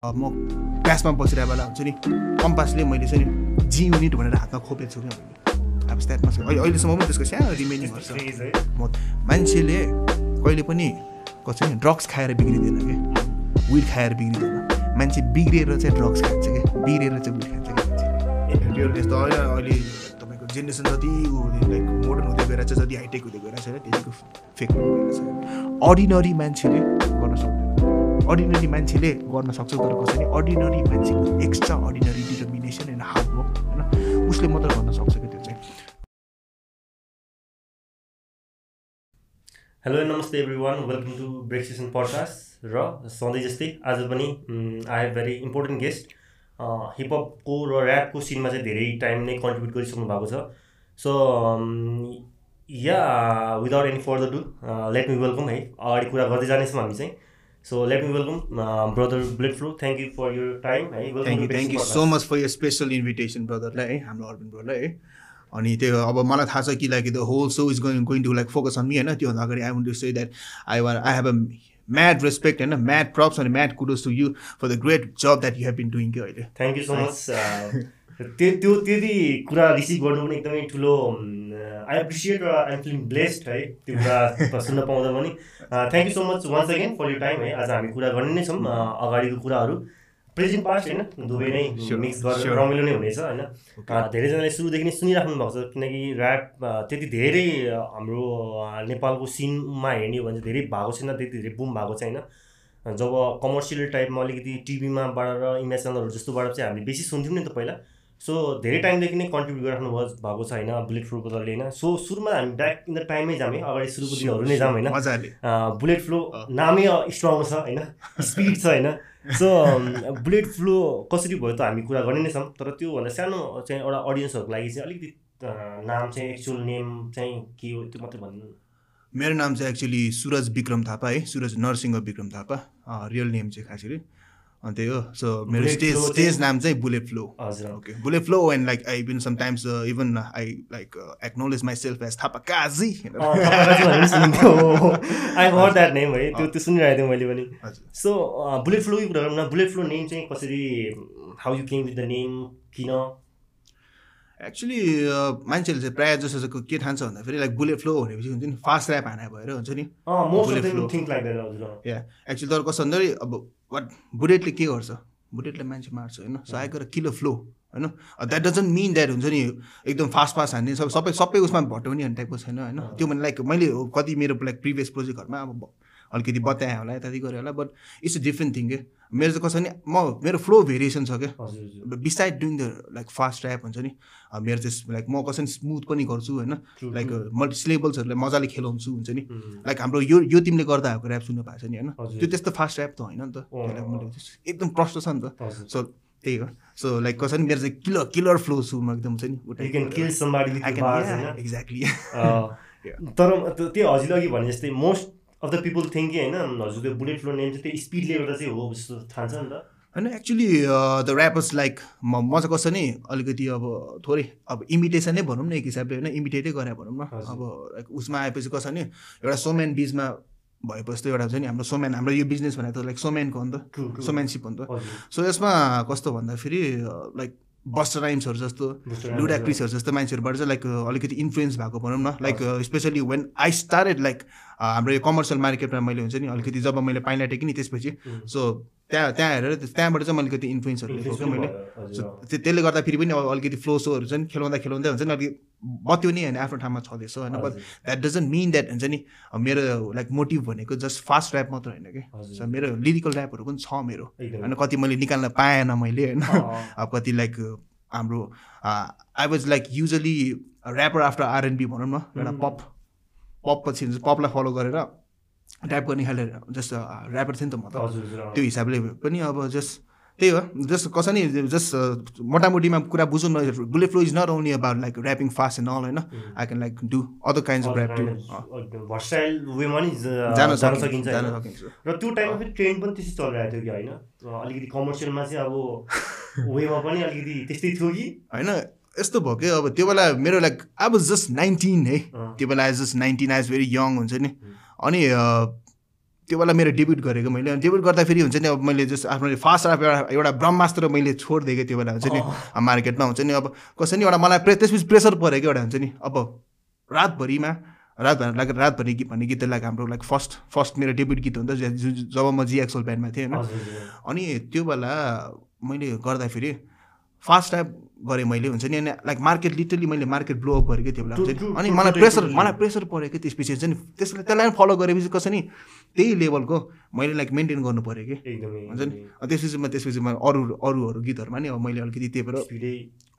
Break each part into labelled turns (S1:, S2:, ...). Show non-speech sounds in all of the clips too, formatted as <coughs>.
S1: म क्लासमा बसिरहेको बेला हुन्छ नि कम्पासले मैले चाहिँ नि जी युनिट भनेर हातमा खोपेको छु क्या मैले। अब स्ट्याटमा अहिले अहिलेसम्म पनि त्यसको सानो रिमेनिङहरू छ
S2: Freeze है।
S1: म मान्छेले कहिले पनि कसै नि ड्रग्स खाएर बिग्रिँदैन क्या विड खाएर बिग्रिँदैन। मान्छे बिग्रिएर चाहिँ ड्रग्स खान्छ क्या बिग्रिएर चाहिँ विड खान्छ क्या यस्तो अहिले अहिले तपाईँको जेनेरेसन जति लाइक मोडर्न हुँदै गएर छ जति हाइटेक हुँदै गएर छैन त्यतिको फेक गएर छ अर्डिनरी मान्छेले गर्न सक्दैन। अर्डिनरी मान्छेले गर्न सक्छ तर कसैले अर्डिनरी मान्छेको extra ordinary determination and hard work होइन? उसले मात्र गर्न सक्छ क्या त्यो चाहिँ
S2: हेलो नमस्ते everyone welcome to break session podcast र सधैँ जस्तै आज पनि I have very important guest हिपहपको र ऱ्यापको सिनमा चाहिँ धेरै टाइम नै कन्ट्रिब्युट गरिसक्नु भएको छ। So yeah without any further ado let me welcome है। अगाडि कुरा गर्दै जानेछौँ हामी चाहिँ। So let me welcome brother blade flow thank you for your time है
S1: thank you thank you so much for your special invitation ब्रदरलाई है हाम्रो अर्बिन ब्रदरलाई है अनि त्यो अब मलाई थाहा छ कि like the whole show is going going to like focus on me होइन? त्योभन्दा अगाडि I want to say that I want I have a mad respect होइन? म्याड प्रप्स अनि mad kudos to you for the great job that you have been doing कि अहिले।
S2: Thank you so much त्यो त्यो त्यति कुरा receive गर्नु पनि एकदमै ठुलो आई एप्रिसिएट र आइम फिलिङ ब्लेस्ड है त्यो कुरा <laughs> सुन्न पाउँदा पनि। Thank you so much once again for you time है आज हामी कुरा गर्ने नै छौँ अगाडिको कुराहरू। प्रेजेन्ट पास्ट होइन दुवै नै मिक्स गरेर. रमाइलो नै हुनेछ होइन। धेरैजनाले सुरुदेखि नै सुनिराख्नु भएको छ किनकि ऱ्याप त्यति धेरै हाम्रो नेपालको सिनमा हेर्ने हो भने चाहिँ धेरै भएको छैन त्यति धेरै बुम भएको छैन। जब कमर्सियल टाइपमा अलिकति टिभीमा इमेज च्यानलहरू जस्तोबाट चाहिँ हामीले बेसी सुन्थ्यौँ नि त पहिला। सो धेरै टाइमदेखि नै कन्ट्रिब्युट गरिराख्नु भयो भएको छ होइन? बुलेट फ्लोको दलले होइन? सो सुरुमा हामी ब्याक इन द टाइममै जाऊँ है? अगाडि सुरुको दिनहरू नै जाऊँ होइन? बुलेट फ्लो नामै स्ट्रङ छ होइन? स्पिड छ होइन? सो बुलेट फ्लो कसरी भयो त हामी कुरा गर्ने नै छौँ तर त्योभन्दा सानो चाहिँ एउटा अडियन्सहरूको लागि चाहिँ अलिकति नाम चाहिँ एक्चुअल नेम चाहिँ के हो त्यो मात्रै भन्नु।
S1: मेरो नाम चाहिँ एक्चुली सुरज विक्रम थापा है? सुरज नरसिंह विक्रम थापा। रियल नेम चाहिँ खास गरी। अनि त्यही हो सो मेरो स्टेज स्टेज नाम चाहिँ बुलेट फ्लो
S2: हजुर
S1: flow, and like I even sometimes uh, even I like uh, acknowledge myself as Tapakazi. You know?
S2: I heard that name है त्यो त्यो सुनिरहेको थिएँ मैले पनि। सो बुलेट फ्लोकै कुरा गरौँ न बुलेट फ्लो नेम चाहिँ कसरी how you came with the name किन?
S1: एक्चुली मान्छेहरूले चाहिँ प्रायः जस्तो चाहिँ के ठान्छ भन्दाखेरि लाइक बुलेट फ्लो भनेपछि हुन्छ नि फास्ट ऱ्याप हाना भएर हुन्छ नि। या एक्चुली तर कस्तो भन्दाखेरि अब वाट बुलेटले के गर्छ? बुलेटले मान्छे मार्छ होइन? So I go killer flow होइन? द्याट डजन्ट मिन द्याट हुन्छ नि एकदम फास्ट फास्ट हान्ने सब सबै सबै उसमा भट्टाउने भन्ने टाइपको छैन होइन? त्यो भने लाइक मैले कति मेरो लाइक प्रिभियस प्रोजेक्टहरूमा अब अलिकति बताएँ होला यताति गरेँ होला but it's a different thing के मेरो चाहिँ कसो भने म मेरो फ्लो भेरिएसन छ क्या।
S2: हजुर हजुर।
S1: Beside doing the like fast rap हुन्छ नि मेरो चाहिँ लाइक म कसरी स्मुथ पनि गर्छु होइन। लाइक. मल्टी सिलेबल्सहरूलाई मजाले खेलाउँछु हुन्छ नि। लाइक हाम्रो यो यो तिमीले गर्दा भएको ऱ्याप सुन्नु भएको छ नि होइन।
S2: हजुर।
S1: त्यो त्यस्तो फास्ट ऱ्याप त होइन नि त। एकदम प्रष्ट छ नि त।
S2: हजुर।
S1: सो त्यही हो। सो लाइक कसरी मेरो चाहिँ किलर किलर फ्लो छु म एकदम चाहिँ
S2: होइन।
S1: एक्ज्याक्टली
S2: तर त्यो हजुरले अघि भने जस्तै most of the people think होइन हजुर त्यो बुलेट फ्लो नेम चाहिँ त्यो स्पिडले चाहिँ हो जस्तो ठान्छ नि त
S1: होइन एक्चुली द ऱ्यापर्स लाइक म म चाहिँ कसो नि अलिकति अब थोरै अब इमिटेसनै भनौँ न एक हिसाबले होइन? इमिटेटै गरे भनौँ न। अब लाइक उसमा आएपछि कसो नि एउटा सोम्यान बिचमा भएपछि त एउटा हुन्छ नि हाम्रो सोम्यान हाम्रो यो बिजनेस भनेको त लाइक सोम्यानको हो नि त. सोम्यानसिप हो नि त। सो यसमा कस्तो भन्दाखेरि लाइक बस्टर राइम्सहरू जस्तो लुडा। क्रिसहरू जस्तो मान्छेहरूबाट चाहिँ लाइक अलिकति इन्फ्लुएन्स भएको भनौँ न। Like specially when I started like हाम्रो यो कमर्सियल मार्केटमा मैले हुन्छ नि अलिकति जब मैले पाइला टेकेँ नि त्यसपछि. सो त्यहाँ त्यहाँ हेरेर त्यहाँबाट चाहिँ मैले अलिकति इन्फ्लुएन्सहरू लिएको क्या
S2: पनि
S1: मैले त्यसले गर्दा फेरि पनि अब अलिकति फ्लो सोहरू चाहिँ खेलाउँदा खेलाउँदै हुन्छ नि अलिकति बत्यो नि होइन आफ्नो ठाउँमा छँदैछ होइन but. That doesn't mean that हुन्छ नि मेरो लाइक मोटिभ भनेको जस्ट फास्ट ऱ्याप मात्र होइन कि मेरो लिरिकल ऱ्यापहरू पनि छ मेरो। होइन कति मैले निकाल्न पाएन मैले होइन। अब कति लाइक हाम्रो I was like usually rapper after RnB भनौँ न एउटा. पप पप पछि पपलाई फलो गरेर ऱ्याप गर्ने खाले जस्ट ऱ्यापर थिएँ नि त म त। त्यो हिसाबले पनि अब जस्ट त्यही हो। जस्ट कसै नि जस्ट मोटामोटीमा कुरा बुझौँ न bullet flow is not only about like rapping fast and all होइन? I can like do other kind of rap to
S2: versatile वेमा नि ज-
S1: जान सकिन्छ जान
S2: र त्यो टाइममा फेरि ट्रेन्ड पनि त्यस्तै चलिरहेको थियो कि होइन? अलिकति कमर्सियलमा चाहिँ अब <laughs> वेमा पनि अलिकति त्यस्तै थियो कि?
S1: होइन यस्तो भयो कि? अब त्यो बेला मेरो like I was just nineteen है। त्यो बेला I just nineteen I very young हुन्छ नि। अनि त्यो बेला मेरो डेब्युट गरेको मैले। डेब्युट गर्दाखेरि हुन्छ नि अब मैले जस्तो आफ्नो फास्ट ऱ्याप एउटा एउटा ब्रह्मास्त्र मैले छोडिदिएको त्यो बेला हुन्छ नि मार्केटमा हुन्छ नि। अब कसै नि एउटा मलाई प्रे त्यसपछि प्रेसर परेको एउटा हुन्छ नि। अब रातभरिमा रातभरि लाइक रातभरि गीत भन्ने गीत लाइक हाम्रो लाइक फर्स्ट फर्स्ट मेरो डेब्युट गीत हो नि त जु- जु- जब म जिएक्सोल ब्यान्डमा थिएँ होइन। अनि त्यो बेला मैले गर्दाखेरि फास्ट ट्याप गरेँ मैले हुन्छ नि अनि लाइक मार्केट लिटरली मैले मार्केट ब्लो अप गरेँ क्या त्यो बेला हुन्छ नि। अनि मलाई प्रेसर. मलाई प्रेसर पऱ्यो कि त्यसपछि हुन्छ नि। त्यसलाई त्यसलाई फलो गरेपछि कसै नि त्यही लेभलको मैले लाइक मेन्टेन गर्नु पऱ्यो कि।
S2: एकदमै
S1: हुन्छ नि। त्यसपछि म त्यसपछि म अरू अरू अरू गीतहरूमा नि अब मैले अलिकति त्यही भएर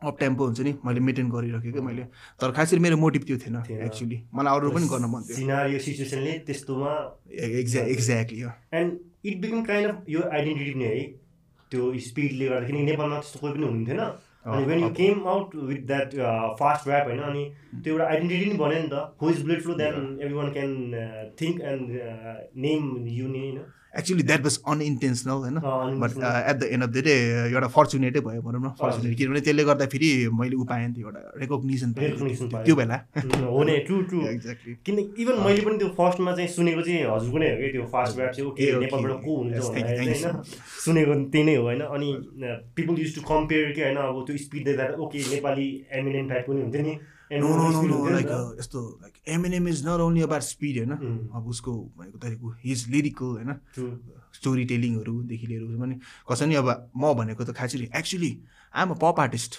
S1: अप टेम्पो हुन्छ नि मैले मेन्टेन गरिराखेँ कि मैले। तर खास मेरो मोटिभ त्यो थिएन। एक्चुली मलाई अरू पनि गर्न मन थियो।
S2: सिचुएसनले त्यस्तोमा
S1: एक्ज्या exactly
S2: and it become kind of यो आइडेन्टिटी नै है। त्यो स्पिडले गर्दा किनकि नेपालमा त्यस्तो कोही पनि हुनुहुन्थेन। अनि when you came out with that fast rap होइन अनि त्यो एउटा आइडेन्टिटी नि भन्यो नि त। Who is blade flow then everyone can think and name you नि होइन
S1: एक्चुली द्याट वाज अनइन्टेन्सनल होइन? But at the end of the day एउटा फर्चुनेटै भयो भनौँ न फर्चुनेट किनभने त्यसले गर्दाखेरि मैले उ पाएँ नि त एउटा रेकग्निसन
S2: पाएँ।
S1: त्यो बेला।
S2: Mm, हो नै ट्रु ट्रु
S1: एक्ज्याक्टली
S2: किन इभन मैले पनि त्यो फर्स्टमा चाहिँ सुनेको चाहिँ हजुरको नै हो कि त्यो फास्ट ऱ्याप चाहिँ ओके. नेपालबाट को
S1: you
S2: होइन? सुनेको त्यही नै हो होइन? अनि पिपल युज टु कम्पेयर कि होइन अब त्यो स्पिड देख्दा ओके नेपाली एमिनेन्ट टाइपको नि हुन्थ्यो नि।
S1: No no no no like. यस्तो like Eminem is not only about speed होइन. अब उसको भनेको तपाईँको हिज लिरिकल होइन. स्टोरी टेलिङहरूदेखि लिएर पनि कसै नि अब म भनेको त खासरी actually I'm a pop artist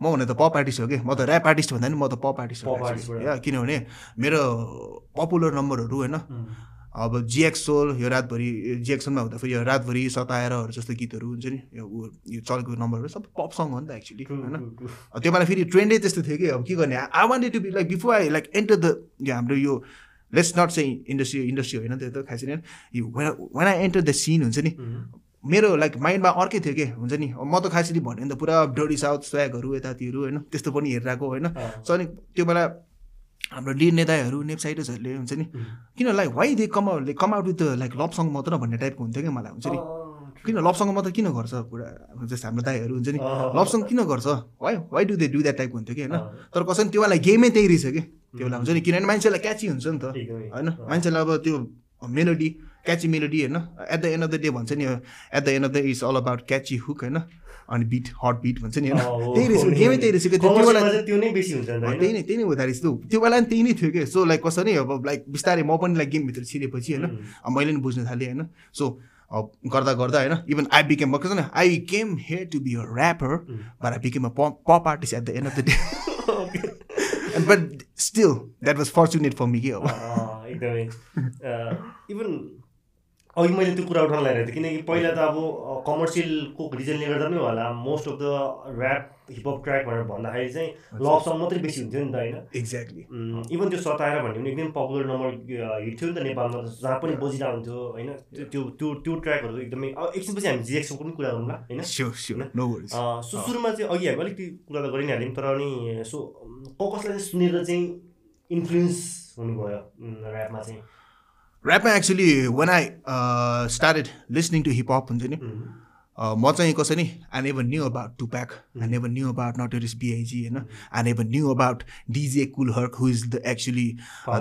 S1: म भने त पप आर्टिस्ट हो कि म त ऱ्याप आर्टिस्ट भन्दा नि म त पप आर्टिस्ट हो किनभने मेरो पपुलर नम्बरहरू होइन
S2: Mm.
S1: अब जिएक्स सोल यो रातभरि जिएक्सनमा हुँदाखेरि यो रातभरि सताएरहरू जस्तो गीतहरू हुन्छ नि यो यो चलेको नम्बरहरू सबै पप सङ हो नि त एक्चुली होइन? त्यो बेला फेरि ट्रेन्डै त्यस्तो थियो कि अब के गर्ने? I wanted to be like before I like enter the यो हाम्रो यो लेट्स नट चाहिँ इन्डस्ट्री इन्डस्ट्री होइन त्यो त खास यो when I enter the scene हुन्छ नि
S2: Mm.
S1: मेरो लाइक माइन्डमा अर्कै थियो कि हुन्छ नि? अब म त खासरी भन्यो भने त पुरा डडी साउथ स्वागहरू यतातिहरू होइन? त्यस्तो पनि हेरिरहेको होइन। सो अनि त्यो बेला हाम्रो लिड नेताहरू वेबसाइटर्सहरूले हुन्छ नि. किन like why they come out come out with like love song मात्र भन्ने टाइपको हुन्थ्यो कि मलाई हुन्छ नि। किन लभ सङ मात्र किन गर्छ अब जस्तो हाम्रो दाईहरू हुन्छ नि। सङ किन गर्छ? Why why do they do that टाइपको हुन्थ्यो कि होइन। तर कसै त्यो बेला गेमै त्यही रहेछ कि त्यो बेला हुन्छ नि। किनभने मान्छेलाई क्याची हुन्छ नि त। होइन। मान्छेलाई अब त्यो मेलोडी क्याची मेलोडी होइन? At the end of the day भन्छ नि at the end of the is all about catchy hook होइन? अनि बिट हट बिट भन्छ नि होइन?
S2: हो,
S1: त्यही
S2: हो,
S1: रहेछ गेमै त्यही रहेछ त्यो बेला
S2: त्यो नै बेसी हुन्छ?
S1: त्यही नै त्यही नै हुँदो रहेछ त्यो। बेला नि त्यही नै थियो कि? सो लाइक कसरी अब लाइक बिस्तारै म पनि लाइक गेमभित्र छिरेपछि होइन? मैले नि बुझ्न थालेँ होइन? सो गर्दा गर्दा होइन? इभन आई बिकेम भन्छ नि I came here to be a rapper. But I became a pop artist at the end of the day but still that was fortunate for me कि अब
S2: एकदमै। इभन अघि मैले त्यो कुरा उठाउन लगाइरहेको थिएँ किनकि पहिला त अब कमर्सियलको रिजनले गर्दा पनि होला most of the rap hip hop track भनेर भन्दाखेरि चाहिँ लभ सङ मात्रै बेसी हुन्थ्यो नि त होइन?
S1: एक्ज्याक्टली
S2: इभन त्यो सताएर भन्यो भने एकदम पपुलर नम्बर हिट थियो नि त नेपालमा त जहाँ पनि बजिरहेको हुन्थ्यो होइन? त्यो त्यो त्यो ट्र्याकहरू एकदमै एकछिनपछि हामी जिएक्सको पनि कुरा गरौँला होइन? सो सुरुमा चाहिँ अघि हामी अलिकति कुरा त गरि नै हाल्यौँ तर अनि सो कसलाई चाहिँ सुनेर चाहिँ इन्फ्लुएन्स हुनुभयो ऱ्यापमा चाहिँ?
S1: ऱ्यापमा actually when I started listening to hip hop हुन्छ नि म चाहिँ कसै नि I never knew about Tupac I never knew about notorious BIG होइन I never knew about DJ Kool Herc who is the actually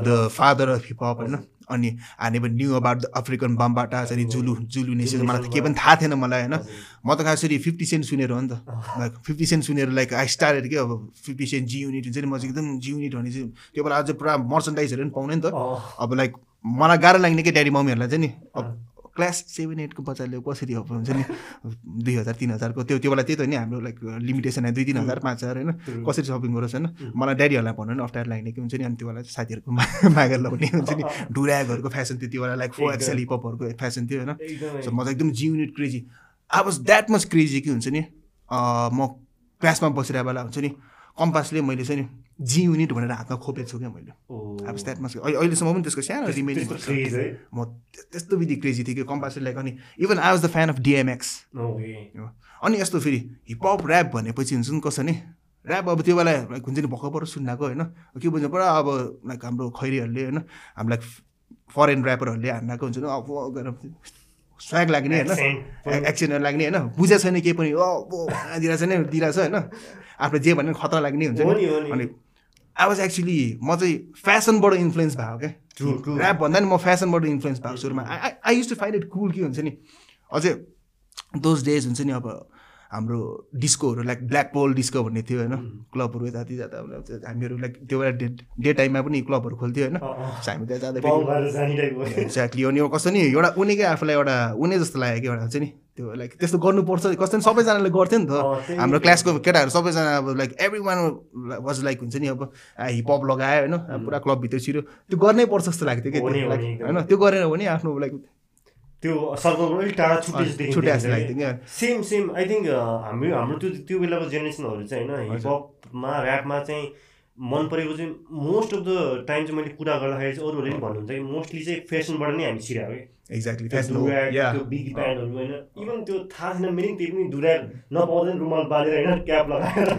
S1: the father of hip hop होइन अनि I never knew about the African Bambaataa अनि Zulu Zulu nation मलाई त केही पनि थाहा थिएन मलाई होइन म त खासरी फिफ्टी सेन्ट सुनेर हो नि त लाइक फिफ्टी सेन्ट सुनेर लाइक आई स्टार्टेड के अब फिफ्टी सेन्ट जी युनिट हुन्छ नि म चाहिँ एकदम जी युनिट भने चाहिँ त्यो बेला अझै पुरा मर्चन्डाइजहरू पनि पाउने नि त अब लाइक मलाई गाह्रो लाग्ने कि ड्याडी मम्मीहरूलाई चाहिँ नि अब क्लास सेभेन एटको बच्चाले कसरी अब हुन्छ नि दुई हजार तिन हजारको त्यो त्यो बेला त्यही त नि हाम्रो लाइक लिमिटेसन दुई तिन हजार पाँच हजार होइन। कसरी सपिङ गरोस् होइन। मलाई ड्याडीहरूलाई भन्नु नि अप्ठ्यारो लाग्ने कि हुन्छ नि अनि त्यो बेला साथीहरूको मागेर लगाउने हुन्छ नि। डुरागहरूको फेसन थियो त्यो बेला लाइक फो एक्सएल हिपहपहरूको फेसन थियो होइन। सो म त एकदम G unit crazy I was that much crazy कि हुन्छ नि म क्लासमा बसिरहेको बेला हुन्छ नि कम्पासले मैले चाहिँ नि जी युनिट भनेर हातमा खोपेको छु क्या मैले। अब मच अहिलेसम्म पनि त्यसको सानो रिमेनिङ म त्य- त्यस्तो विधि क्रेजी थिएँ कि कम्पासले लाइक अनि even I was the fan of DMX. अनि यस्तो फेरि हिपहप ऱ्याप भनेपछि हुन्छ नि कसो नि ऱ्याप अब त्यो बेला लाइक हुन्छ नि भर्खर सुन्नाको होइन? के बुझ्नु पुरा अब लाइक हाम्रो खैरीहरूले होइन? हामीलाई फरेन ऱ्यापरहरूले हान्नाको हुन्छ नि अब स्वाग लाग्ने होइन. एक्सनहरू लाग्ने होइन? बुझेको छैन केही पनि ओ दिइरहेछ नि दिइरहेछ होइन? आफूले जे भन्यो खतरा लाग्ने हुन्छ। अनि आई वाज एक्चुली म चाहिँ फेसनबाट इन्फ्लुएन्स भएको क्या. ऱ्याप भन्दा नि म फेसनबाट इन्फ्लुएन्स भएको सुरुमा I use to find it cool के हुन्छ नि अझै दोज डेज हुन्छ नि अब हाम्रो डिस्कोहरू लाइक ब्ल्याक पोल डिस्को भन्ने थियो होइन? क्लबहरू यताति जाँदा हामीहरू लाइक त्यो बेला डे डे टाइममा पनि क्लबहरू खोल्थ्यो होइन? हामी त्यहाँ जाँदा एक्ज्याक्टली अनि कस्तो नि एउटा उनीकै आफूलाई एउटा उनी जस्तो लाग्यो कि एउटा हुन्छ नि। त्यो लाइक त्यस्तो गर्नुपर्छ। कस्तो नि सबैजनाले गर्थ्यो नि त। हाम्रो। क्लासको केटाहरू सबैजना अब like every one was like हुन्छ नि अब हिपहप लगायो होइन? अब पुरा क्लबभित्र छिरो त्यो गर्नै पर्छ जस्तो लाग्थ्यो कि। होइन? त्यो गरेन भने आफ्नो लाइक
S2: त्यो सर्कलबाट अलिक टाढा छुट्टै सेम सेम आई थिङ्क हाम्रो हाम्रो त्यो त्यो बेलाको जेनेरेसनहरू चाहिँ होइन हिपहपमा ऱ्यापमा चाहिँ मन परेको चाहिँ मोस्ट अफ द टाइम चाहिँ मैले कुरा गर्दाखेरि चाहिँ अरूहरूले पनि भन्नुहुन्छ कि मोस्टली चाहिँ फेसनबाट नै हामी छिरायो कि
S1: एक्ज्याक्टली
S2: त्यो बिगी प्यान्टहरू होइन। इभन त्यो थाहा छैन मिनिङ त्यही पनि डुऱ्याक नपाउँदैन रुमाल बाँधेर होइन क्याप लगाएर।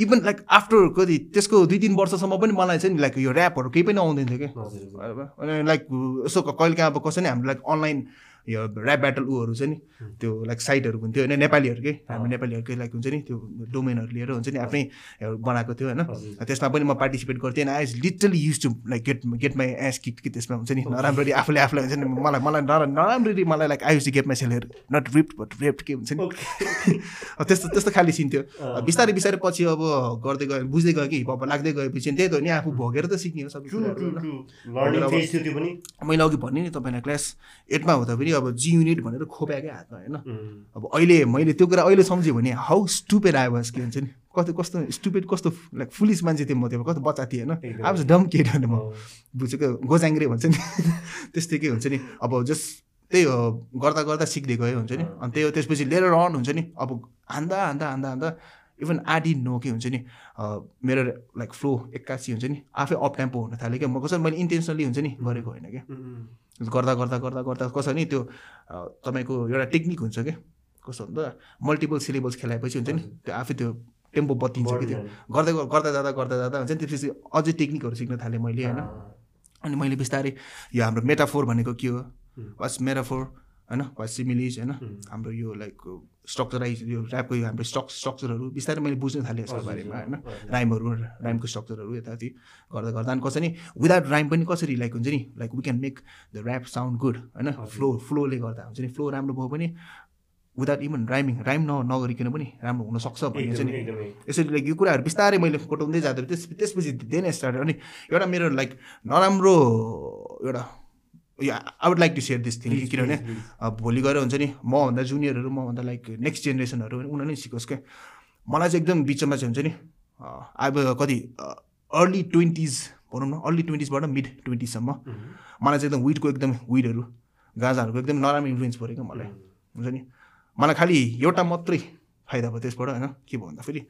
S1: इभन लाइक आफ्टर कति त्यसको दुई तिन वर्षसम्म पनि मलाई चाहिँ लाइक यो ऱ्यापहरू केही पनि आउँदैन थियो कि?
S2: हजुर।
S1: अनि लाइक यसो कहिले काहीँ अब कसै नि हाम्रो लाइक अनलाइन यो ऱ्याप ब्याटल उहरू छ नि त्यो लाइक साइटहरू हुन्थ्यो होइन नेपालीहरूकै हाम्रो नेपालीहरूकै लाइक हुन्छ नि त्यो डोमेनहरू लिएर हुन्छ नि आफ्नै बनाएको थियो होइन। त्यसमा पनि म पार्टिसिपेट गर्थेँ I literally use to like get get my ass kick कि त्यसमा हुन्छ नि नराम्ररी आफूले आफूलाई हुन्छ नि मलाई मलाई नरा नराम्ररी मलाई like to get my cellar not ripped but raped के हुन्छ नि। <laughs> त्यस्तो त्यस्तो खाले सिन थियो।
S2: अँ।
S1: बिस्तारै बिस्तारै पछि अब गर्दै गयो बुझ्दै गयो कि हिपहप लाग्दै गएपछि त्यही त हो नि आफू भोगेर त सिक्ने हो सबै मैले अघि भने नि तपाईँलाई क्लास एटमा हुँदा पनि अब जी युनिट भनेर खोप्याएकै हातमा होइन। अब अहिले मैले त्यो कुरा अहिले सम्झेँ भने हाउ स्टुपेड आयो के हुन्छ नि? कस्तो कस्तो स्टुपेड कस्तो लाइक फुलिस मान्छे थियो म त्यो कस्तो बच्चा थिएँ होइन। अब डम केट भने म। बुझेको गोजाङ्ग्रे भन्छ नि? <laughs> त्यस्तै के हुन्छ नि? अब जस त्यही हो गर्दा गर्दा सिक्दै गयो हुन्छ नि? अनि त्यही हो त्यसपछि लिएर अन हुन्छ नि? अब हान्दा हान्दा हान्दा हान्दा इभन आदि नो के हुन्छ नि? मेरो लाइक फ्लो एक्कासी हुन्छ नि? आफै अप टेम्पो हुन थाल्यो क्या? म कसरी मैले इन्टेन्सनली हुन्छ नि गरेको होइन क्या? गर्दा गर्दा गर्दा गर्दा कसो नि त्यो तपाईँको एउटा टेक्निक हुन्छ क्या कस्तो भन्दा मल्टिपल सिलेबल्स खेलाएपछि हुन्छ नि त्यो आफै त्यो टेम्पो बत्तिन्छ कि त्यो। गर्दै गर्दा जाँदा गर्दा जाँदा हुन्छ नि त्यसपछि अझै टेक्निकहरू सिक्न थालेँ मैले होइन। अनि मैले बिस्तारै यो हाम्रो मेटाफोर भनेको के हो। वास मेटाफोर होइन वास सिमिलिज होइन। हाम्रो यो लाइक स्ट्रक्चराइज यो ऱ्यापको यो हाम्रो स्ट्रक स्ट्रक्चरहरू बिस्तारै मैले बुझ्न थालेँ यसको बारेमा होइन। राइमहरू राइमको स्ट्रक्चरहरू यताति गर्दा गर्दा अनि कसरी विदाउट राइम पनि कसरी लाइक हुन्छ नि like we can make the rap sound good होइन। फ्लो फ्लोले गर्दा हुन्छ नि फ्लो राम्रो भयो भने विदाउट इभन राइमिङ राइम न नगरिकन पनि राम्रो हुनसक्छ भन्ने चाहिँ नि यसरी लाइक यो कुराहरू बिस्तारै मैले कोटाउँदै जाँदा त्यस त्यसपछि देन स्टार्ट अनि एउटा मेरो लाइक नराम्रो एउटा I would like to share this thing किनभने भोलि गएर हुन्छ नि मभन्दा जुनियरहरू मभन्दा लाइक नेक्स्ट जेनेरेसनहरू उनीहरू नै सिकोस् क्या मलाई चाहिँ एकदम बिचमा चाहिँ हुन्छ नि अब कति अर्ली ट्वेन्टिज भनौँ न अर्ली ट्वेन्टिजबाट मिड ट्वेन्टिजसम्म मलाई चाहिँ एकदम विडको एकदम विडहरू गाजाहरूको एकदम नराम्रो इन्फ्लुएन्स पऱ्यो क्या मलाई। हुन्छ नि? मलाई खालि एउटा मात्रै फाइदा भयो त्यसबाट होइन? के भयो भन्दाखेरि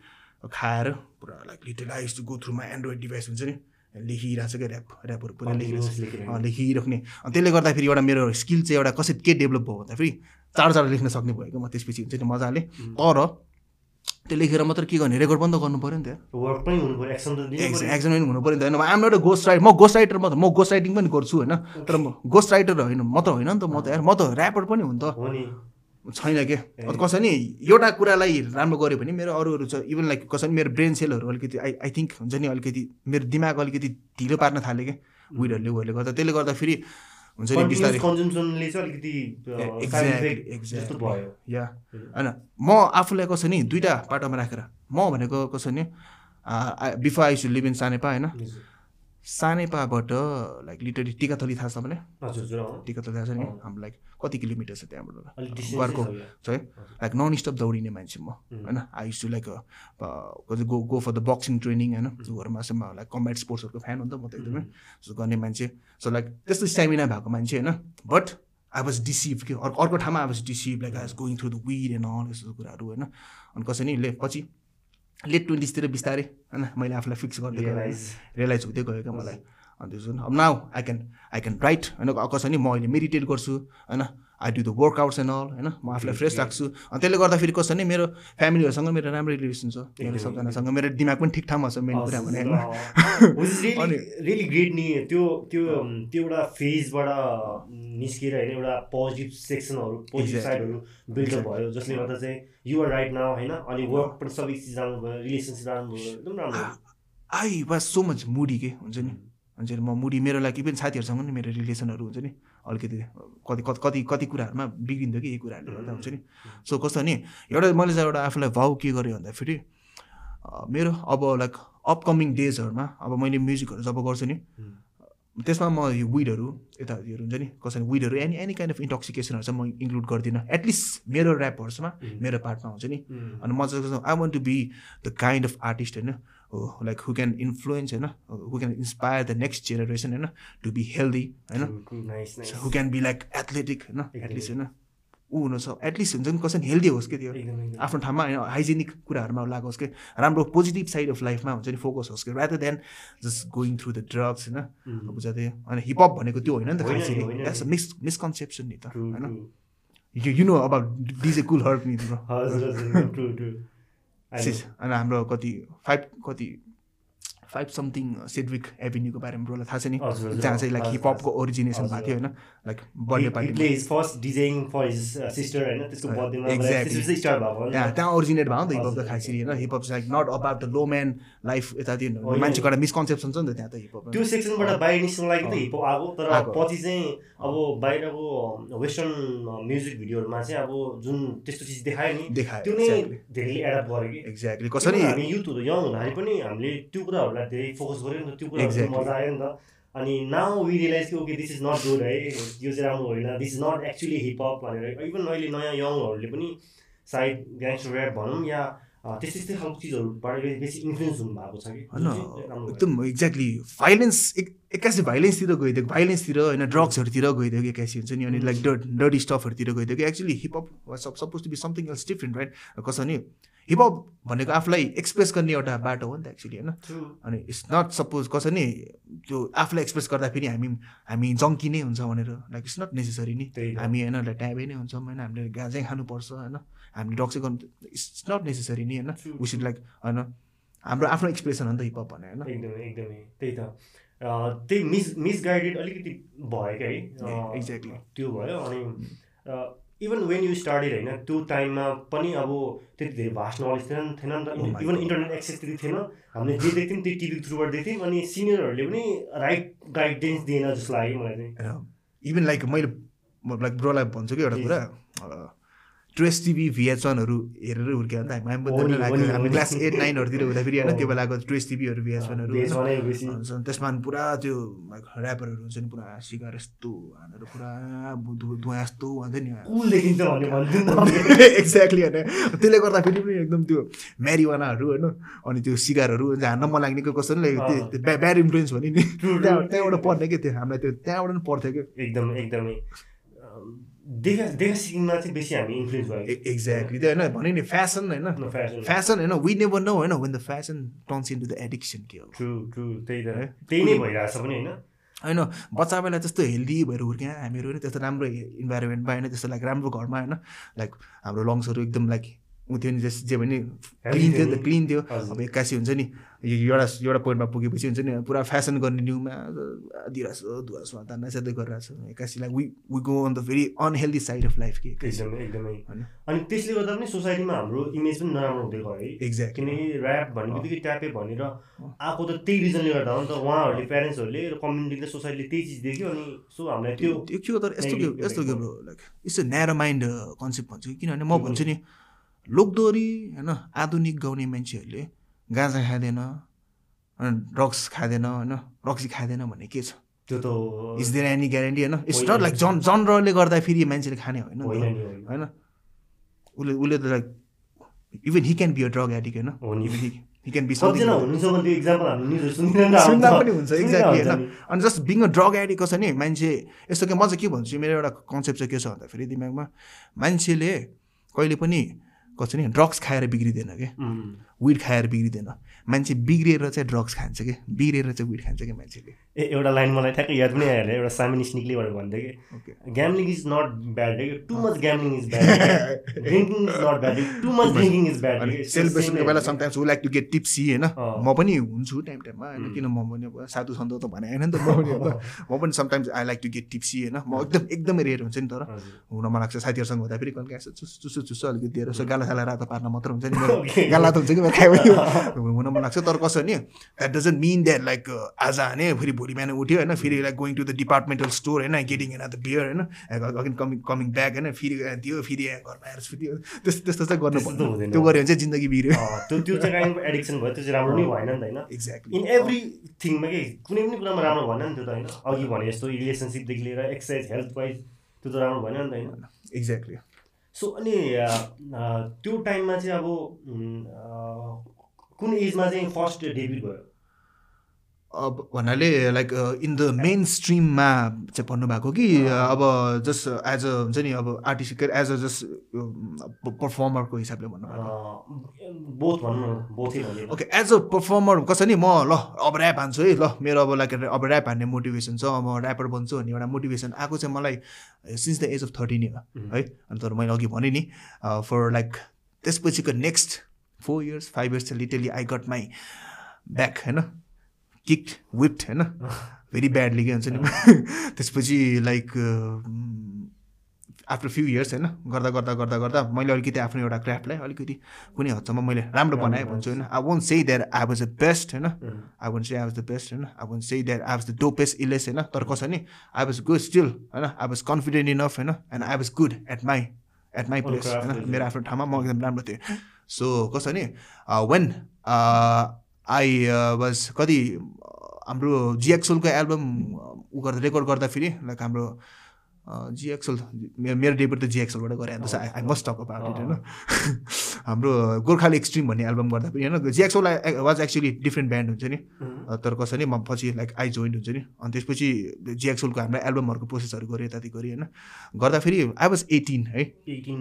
S1: खाएर पुरा like little I to go through my android device हुन्छ नि लेखिरहेको छ क्या ऱ्याप ऱ्यापहरू पुरा लेखिरहेको लेखिराख्ने अनि त्यसले गर्दाखेरि एउटा मेरो स्किल चाहिँ एउटा कसरी के डेभलप भयो भन्दाखेरि चाँडो चाँडो लेख्न सक्ने भयो क्या म त्यसपछि हुन्छ नि मजाले। तर त्यो लेखेर मात्र के गर्ने? रेकर्ड पनि त गर्नु पऱ्यो नि त।
S2: वर्क पनि हुनु पऱ्यो एक्सन
S1: पनि हुनु पऱ्यो नि त। होइन आम नट गोस्ट राइटर म गोस्ट राइटर म त म गोस्ट राइटिङ पनि गर्छु होइन। तर म <laughs> गोस्ट राइटर होइन म त होइन नि त म त म त ऱ्यापर पनि हुन् त।
S2: हो नि।
S1: छैन के? अब कसै नि एउटा कुरालाई राम्रो गऱ्यो भने मेरो अरूहरू छ इभन लाइक कसै नि मेरो ब्रेन सेलहरू अलिकति आई आई थिङ्क हुन्छ नि अलिकति मेरो दिमाग अलिकति ढिलो पार्न थाल्यो क्या उयोहरूले उयोहरूले गर्दा। त्यसले गर्दा फेरि हुन्छ नि बिस्तारै या होइन म आफूलाई कसो नि दुइटा पाटोमा राखेर म भनेको कसो नि before I use live in Sanepa होइन? सानेपाबाट लाइक लिटरली टिकाथली थाहा छ
S2: अँ।
S1: टिकाथली थाहा छ नि। हाम्रो लाइक कति किलोमिटर छ त्यहाँबाट? घरको
S2: छ
S1: है लाइक नन स्टप दौडिने मान्छे म. होइन? I to like go go for the boxing training होइन? घरमा चाहिँ लाइक कम्ब्याट स्पोर्ट्सहरूको फ्यान हो नि त म त एकदमै। सो गर्ने मान्छे। सो लाइक त्यस्तो स्ट्यामिना भएको मान्छे होइन? बट आई वाज डिसिभ कि? अर्को अर्को ठाउँमा I was deceive like I was going through the weed and all यस्तो कुराहरू होइन? अनि कसै नि ले पछि लेट ट्वेन्टिजतिर बिस्तारै होइन मैले आफूलाई फिक्स गर्दै. रियलाइज हुँदै गयो क्या मलाई। अनि त्यो जुन अब now I can I can write होइन कसै नि म अहिले मेडिटेट गर्छु होइन I do the workouts and all होइन? म आफूलाई फ्रेस राख्छु। अनि त्यसले गर्दाखेरि कसो नि मेरो फ्यामिलीहरूसँग मेरो राम्रो रिलेसन छ। मेरो सबजनासँग मेरो दिमाग पनि ठिक ठाउँमा छ मेन कुरा भने होइन <laughs> अनि-
S2: रियली ग्रेट नि। त्यो त्यो त्यो एउटा फेजबाट निस्किएर होइन एउटा पोजिटिभ सेक्सनहरू पोजिटिभ. साइडहरू बिल्डअप भयो जसले गर्दा चाहिँ युआर राइट नाउ होइन? अनि वर्क पनि सबै चिज राम्रो भयो रिलेसनसिप राम्रो भयो एकदम राम्रो।
S1: आई वाज सो मच मुडी के हुन्छ नि? हुन्छ नि म मुडी मेरो लागि पनि साथीहरूसँग नि मेरो रिलेसनहरू हुन्छ नि? अलिकति कति कति कति कति कुराहरूमा बिग्रिन्थ्यो कि यही कुराहरूले गर्दा हुन्छ नि। सो कस्तो नि एउटा मैले चाहिँ एउटा आफूलाई भाउ के गरेँ भन्दाखेरि मेरो अब लाइक अपकमिङ डेजहरूमा अब मैले म्युजिकहरू जब गर्छु नि त्यसमा म यो विडहरू यताहरू हुन्छ नि कसैले विडहरू एनी एनी काइन्ड अफ इन्टोक्सिकेसनहरू चाहिँ म इन्क्लुड गर्दिनँ। एटलिस्ट मेरो ऱ्यापहरूमा मेरो पार्टमा हुन्छ नि। अनि म चाहिँ I want to be the kind of artist होइन? लाइक हु क्यान इन्फ्लुएन्स होइन who can inspire the next generation होइन टु बी हेल्दी होइन who can be like athletic होइन. एटलिस्ट होइन ऊ हुनु छ एटलिस्ट हुन्छ नि कसैले हेल्दी होस् कि त्यो आफ्नो ठाउँमा होइन हाइजेनिक कुराहरूमा लागोस् कि राम्रो पोजिटिभ साइड अफ लाइफमा हुन्छ नि फोकस होस् कि rather than just going through the drugs होइन. अब जति अनि हिपहप भनेको त्यो होइन नि त खासै द्याट्स
S2: नि।
S1: मिस मिसकन्सेप्सन नि त होइन. You know about DJ Kool Herc नि अनि हाम्रो कति फाइभ कति फाइभ समथिङ सेड्विक एभिन्यूको बारेमा ब्रोलाई थाहा छ नि। जहाँ चाहिँ लाइक हिपहपको ओरिजिनेसन भएको थियो होइन? लाइक बर्थडे पार्टी त्यहाँ ओरिजिनेट भयो नि त हिपहप त खासरी होइन? Hip hop like not about the low man life यताति। मान्छेको एउटा मिसकन्सेप्सन छ नि त त्यहाँ त हिपहप
S2: त्यो सेक्सनबाट बाहिर निस्कनु लागि त। हिपहप आएको तर। पछि चाहिँ अब बाहिरको वेस्टर्न म्युजिक भिडियोहरूमा चाहिँ अब जुन त्यस्तो चिज देखायो नि
S1: देखायो
S2: त्यो नै धेरैले एडप्ट गर्यो कि।
S1: एक्ज्याक्टली कसरी
S2: किनभने हामी युथ हुँदा यङ हुँदाखेरि पनि हामीले त्यो कुराहरूलाई धेरै फोकस गऱ्यो नि त त्यो
S1: Exactly.
S2: मजा आयो नि त अनि नाउ वी रियलाइज कि okay this is not good है यो चाहिँ राम्रो होइन this is not actually hip hop भनेर इभन अहिले नयाँ यङहरूले पनि सायद ग्याङ्स्टर ऱ्याप भनौँ या त्यस्तै त्यस्तै खालको चिजहरूबाट बेसी इन्फ्लुएन्स हुनुभएको छ कि
S1: होइन। एकदम एक्ज्याक्टली भाइलेन्स एक एक्कासी भाइलेन्सतिर गइदिएको भाइलेन्सतिर होइन ड्रग्सहरूतिर गइदिएको एक्कासी हुन्छ नि अनि लाइक डट डटी स्टफहरूतिर गइदिएको actually hip hop suppose to be something else different right कसो नि हिपहप भनेको आफूलाई एक्सप्रेस गर्ने एउटा बाटो हो नि त एक्चुली होइन. अनि इट्स नट सपोज कसो नि त्यो आफूलाई एक्सप्रेस गर्दाखेरि हामी हामी जङ्की नै हुन्छ भनेर लाइक इट्स नट नेसेसरी नि। हामी होइन ट्याबै नै हुन्छौँ होइन हामीले गाँजै खानुपर्छ होइन। हामीले ड्रग्सै गर्नु इट्स नट नेसेसरी नि होइन?
S2: True,
S1: वी सुड लाइक होइन हाम्रो आफ्नो एक्सप्रेसन हो नि त हिपहप भने होइन?
S2: एकदमै एकदमै। त्यही त। त्यही मिस मिसगाइडेड अलिकति भयो क्या है
S1: exactly.
S2: त्यो भयो। अनि इभन वेन यु स्टार्टेड होइन त्यो टाइममा पनि अब त्यति धेरै भास्ट नलेज थिएन थिएन नि त इभन. इन्टरनेट एक्सेस त्यति थिएन हामीले जे देख्थ्यौँ त्यही टिभीको थ्रुबाट देख्थ्यौँ अनि सिनियरहरूले पनि राइट गाइडेन्स दिएन जस्तो लाग्यो मलाई चाहिँ
S1: इभन लाइक मैले लाइक ब्रोलाई भन्छु कि एउटा. कुरा ट्रेस टिभी भिएच वानहरू हेरेर हुर्क्यो भने त हामी
S2: हो नि, हो नि,
S1: हामी
S2: हो नि।
S1: क्लास एट नाइनहरूतिर हुँदाखेरि होइन
S2: हो।
S1: त्यो बेलाको ट्रेस टिभीहरू भिएच वानहरू
S2: भेज भने बेसी
S1: त्यसमा पुरा त्यो ऱ्यापरहरू हुन्छ नि पुरा सिगार यस्तो हानेर पुरा धुवा यस्तो हान्थ्यो नि
S2: नि
S1: एक्ज्याक्टली <laughs> होइन त्यसले गर्दाखेरि पनि एकदम त्यो म्यारिवानाहरू होइन अनि त्यो सिगारहरू हान्न मन लाग्ने कि कस्तो नि। ब्याड इन्फ्लुएन्स भन्यो नि त्यहाँ. त्यहाँबाट पढ्ने कि त्यो हामीलाई त्यो त्यहाँबाट पनि पढ्थ्यो कि
S2: एकदम एकदमै देखा देखा सिक्नमा चाहिँ बेसी हामी इन्फ्लुएन्स भयो
S1: एक्ज्याक्टली त्यो होइन भने नि फेसन होइन।
S2: फेसन
S1: होइन वी नेभर नो होइन when the fashion turns into the addiction के हो
S2: ट्रु ट्रु त्यही
S1: है?
S2: त त्यही नै भइरहेछ पनि होइन।
S1: होइन बच्चा बेला त्यस्तो हेल्दी भएर हुर्क्यौँ हामीहरू होइन त्यस्तो राम्रो इन्भाइरोमेन्टमा होइन त्यस्तो लाइक राम्रो घरमा होइन लाइक हाम्रो लङ्सहरू एकदम लाइक ऊ थियो नि जस जे भने क्लिन थियो नि त क्लिन थियो। अब एक्कासी हुन्छ नि यो एउटा एउटा पोइन्टमा पुगेपछि हुन्छ नि पुरा फेसन गर्ने न्युमा दिइरहेको छ धुवा सुवा तान्दा स्यादै गरिरहेको छ एक्कासी like we we go on the very unhealthy side of life कि
S2: एकदमै एकदमै।
S1: होइन?
S2: अनि त्यसले गर्दा पनि सोसाइटीमा हाम्रो इमेज पनि नराम्रो हुँदै गयो है।
S1: एक्ज्याक्टली
S2: किनकि ऱ्याप भन्ने बित्तिकै ट्यापे भनेर आएको त त्यही रिजनले गर्दा हो नि त। उहाँहरूले प्यारेन्ट्सहरूले र कम्युनिटीले सोसाइटीले त्यही चिज देख्यो अनि सो हामीलाई त्यो
S1: के हो तर यस्तो के यस्तो के bro like it's a narrow mind concept भन्छु किनभने म भन्छु नि लोकदोरी होइन आधुनिक गाउने मान्छेहरूले गाँजा खाँदैन होइन ड्रग्स खाँदैन होइन रक्सी खाँदैन भन्ने के छ?
S2: त्यो त
S1: इज देयर एनी ग्यारेन्टी होइन? इट्स। नट लाइक जन जनरले गर्दा फेरि मान्छेले खाने होइन
S2: होइन?
S1: उसले उसले त like even he can be a drug addict होइन। <laughs> सुन्दा पनि हुन्छ एक्ज्याक्टली होइन। अनि just being a drug addict कसो नि मान्छे यस्तो कि म चाहिँ के भन्छु मेरो एउटा कन्सेप्ट चाहिँ के छ भन्दाखेरि दिमागमा मान्छेले कहिले पनि कसो नि ड्रग्स खाएर बिग्रिँदैन कि?
S2: उम्,
S1: विड खाएर बिग्रिँदैन मान्छे बिग्रिएर चाहिँ ड्रग्स खान्छ कि बिग्रिएर चाहिँ विड खान्छ कि मान्छेले
S2: ए एउटा लाइन मलाई ठ्याक्कै याद पनि आइहाल्यो एउटा सामिनी स्निकलीबाट भन्थ्यो कि gambling is not bad too much gambling is bad drinking is not bad too much drinking is bad
S1: सेलिब्रेसनको बेला समटाइम्स वु लाइक टु गेट टिप्सी होइन। म पनि हुन्छु टाइम टाइममा होइन. किन म पनि अब साधु सन्त त भने होइन नि त म पनि अब म पनि sometimes I like to get tipsy होइन म एकदम एकदमै रेयर हुन्छ नि तर हुन मन लाग्छ साथीहरूसँग हुँदा फेरि कहिले काहीँ चुसु चुसु चुसु अलिकति दिएर यसो गाला साला रातो पार्न मात्र हुन्छ नि मेरो. गाला त हुन्छ कि <laughs> खायो भने हुन मन लाग्छ तर कसो नि that doesn't mean that like आज हाने फेरि भोलि बिहान उठ्यो होइन फेरि like going to the departmental store होइन गेटिङ एन द बियर होइन अगेन कमिङ कमिङ ब्याक होइन फेरि दियो फेरि घरमा आएर फेरि त्यस्तो त्यस्तो चाहिँ गर्नु
S2: हुँदैन।
S1: त्यो गऱ्यो भने चाहिँ जिन्दगी बिग्रियो।
S2: अँ, त्यो त्यो चाहिँ काइन्ड एडिक्सन भयो त्यो चाहिँ राम्रो नै भएन नि त होइन?
S1: एक्ज्याक्टली
S2: इन एभ्री थिङमा के कुनै पनि कुरामा राम्रो भएन नि त्यो त होइन? अघि भने जस्तो रिलेसनसिपदेखि लिएर एक्सर्साइज हेल्थ वाइज त्यो त राम्रो भएन नि त होइन?
S1: एक्ज्याक्टली
S2: सो अनि त्यो टाइममा चाहिँ अब कुन एजमा चाहिँ फर्स्ट डेब्युट भयो?
S1: अब भन्नाले लाइक इन द मेन स्ट्रिममा चाहिँ भन्नुभएको कि अब जस्ट एज अ हुन्छ नि अब आर्टिस्ट एज अ जस्ट पर्फर्मरको हिसाबले भन्नुभएको। ओके एज अ पर्फर्मर कसरी म ल अब ऱ्याप हान्छु है ल मेरो अब लाइक अब ऱ्याप हान्ने मोटिभेसन छ म ऱ्यापर बन्छु भन्ने एउटा मोटिभेसन आएको चाहिँ मलाई since the age of thirteen हो है। अनि तर मैले अघि भने नि फर लाइक त्यसपछिको next four years five years चाहिँ literally I got my back होइन। किक्ड विप्ड होइन भेरी ब्याडली के हुन्छ नि? <laughs> त्यसपछि लाइक आफ्टर फ्यु इयर्स होइन गर्दा गर्दा गर्दा गर्दा मैले अलिकति आफ्नो एउटा क्राफ्टलाई अलिकति कुनै हदसम्म मैले राम्रो बनाएँ भन्छु होइन? I won't say that I was the best होइन I won't say I was the best होइन I won't say that I was the dopest else होइन तर कसो नि? आई वाज गुड स्टिल होइन आई वाज कन्फिडेन्ट इनफ होइन and I was good at my at my place होइन। मेरो आफ्नो ठाउँमा म एकदम राम्रो थिएँ। सो कसो नि वेन आई वाज कति हाम्रो जिएक्सोलको एल्बम उ गर्दा रेकर्ड गर्दाखेरि लाइक हाम्रो जिएक्सोल मेरो मेरो डेब्युट त जिएक्सोलबाट गरेँ अन्त I I must talk about it होइन हाम्रो गोर्खाली एक्सट्रिम भन्ने एल्बम गर्दा पनि होइन? GXOL was actually different band हुन्छ नि। तर कसरी म पछि लाइक आई जोइन्ट हुन्छ नि। अनि त्यसपछि जिएक्सोलको हाम्रो एल्बमहरूको प्रोसेसहरू गरेँ यताति गरेँ होइन? गर्दाखेरि आई वाज एटिन है?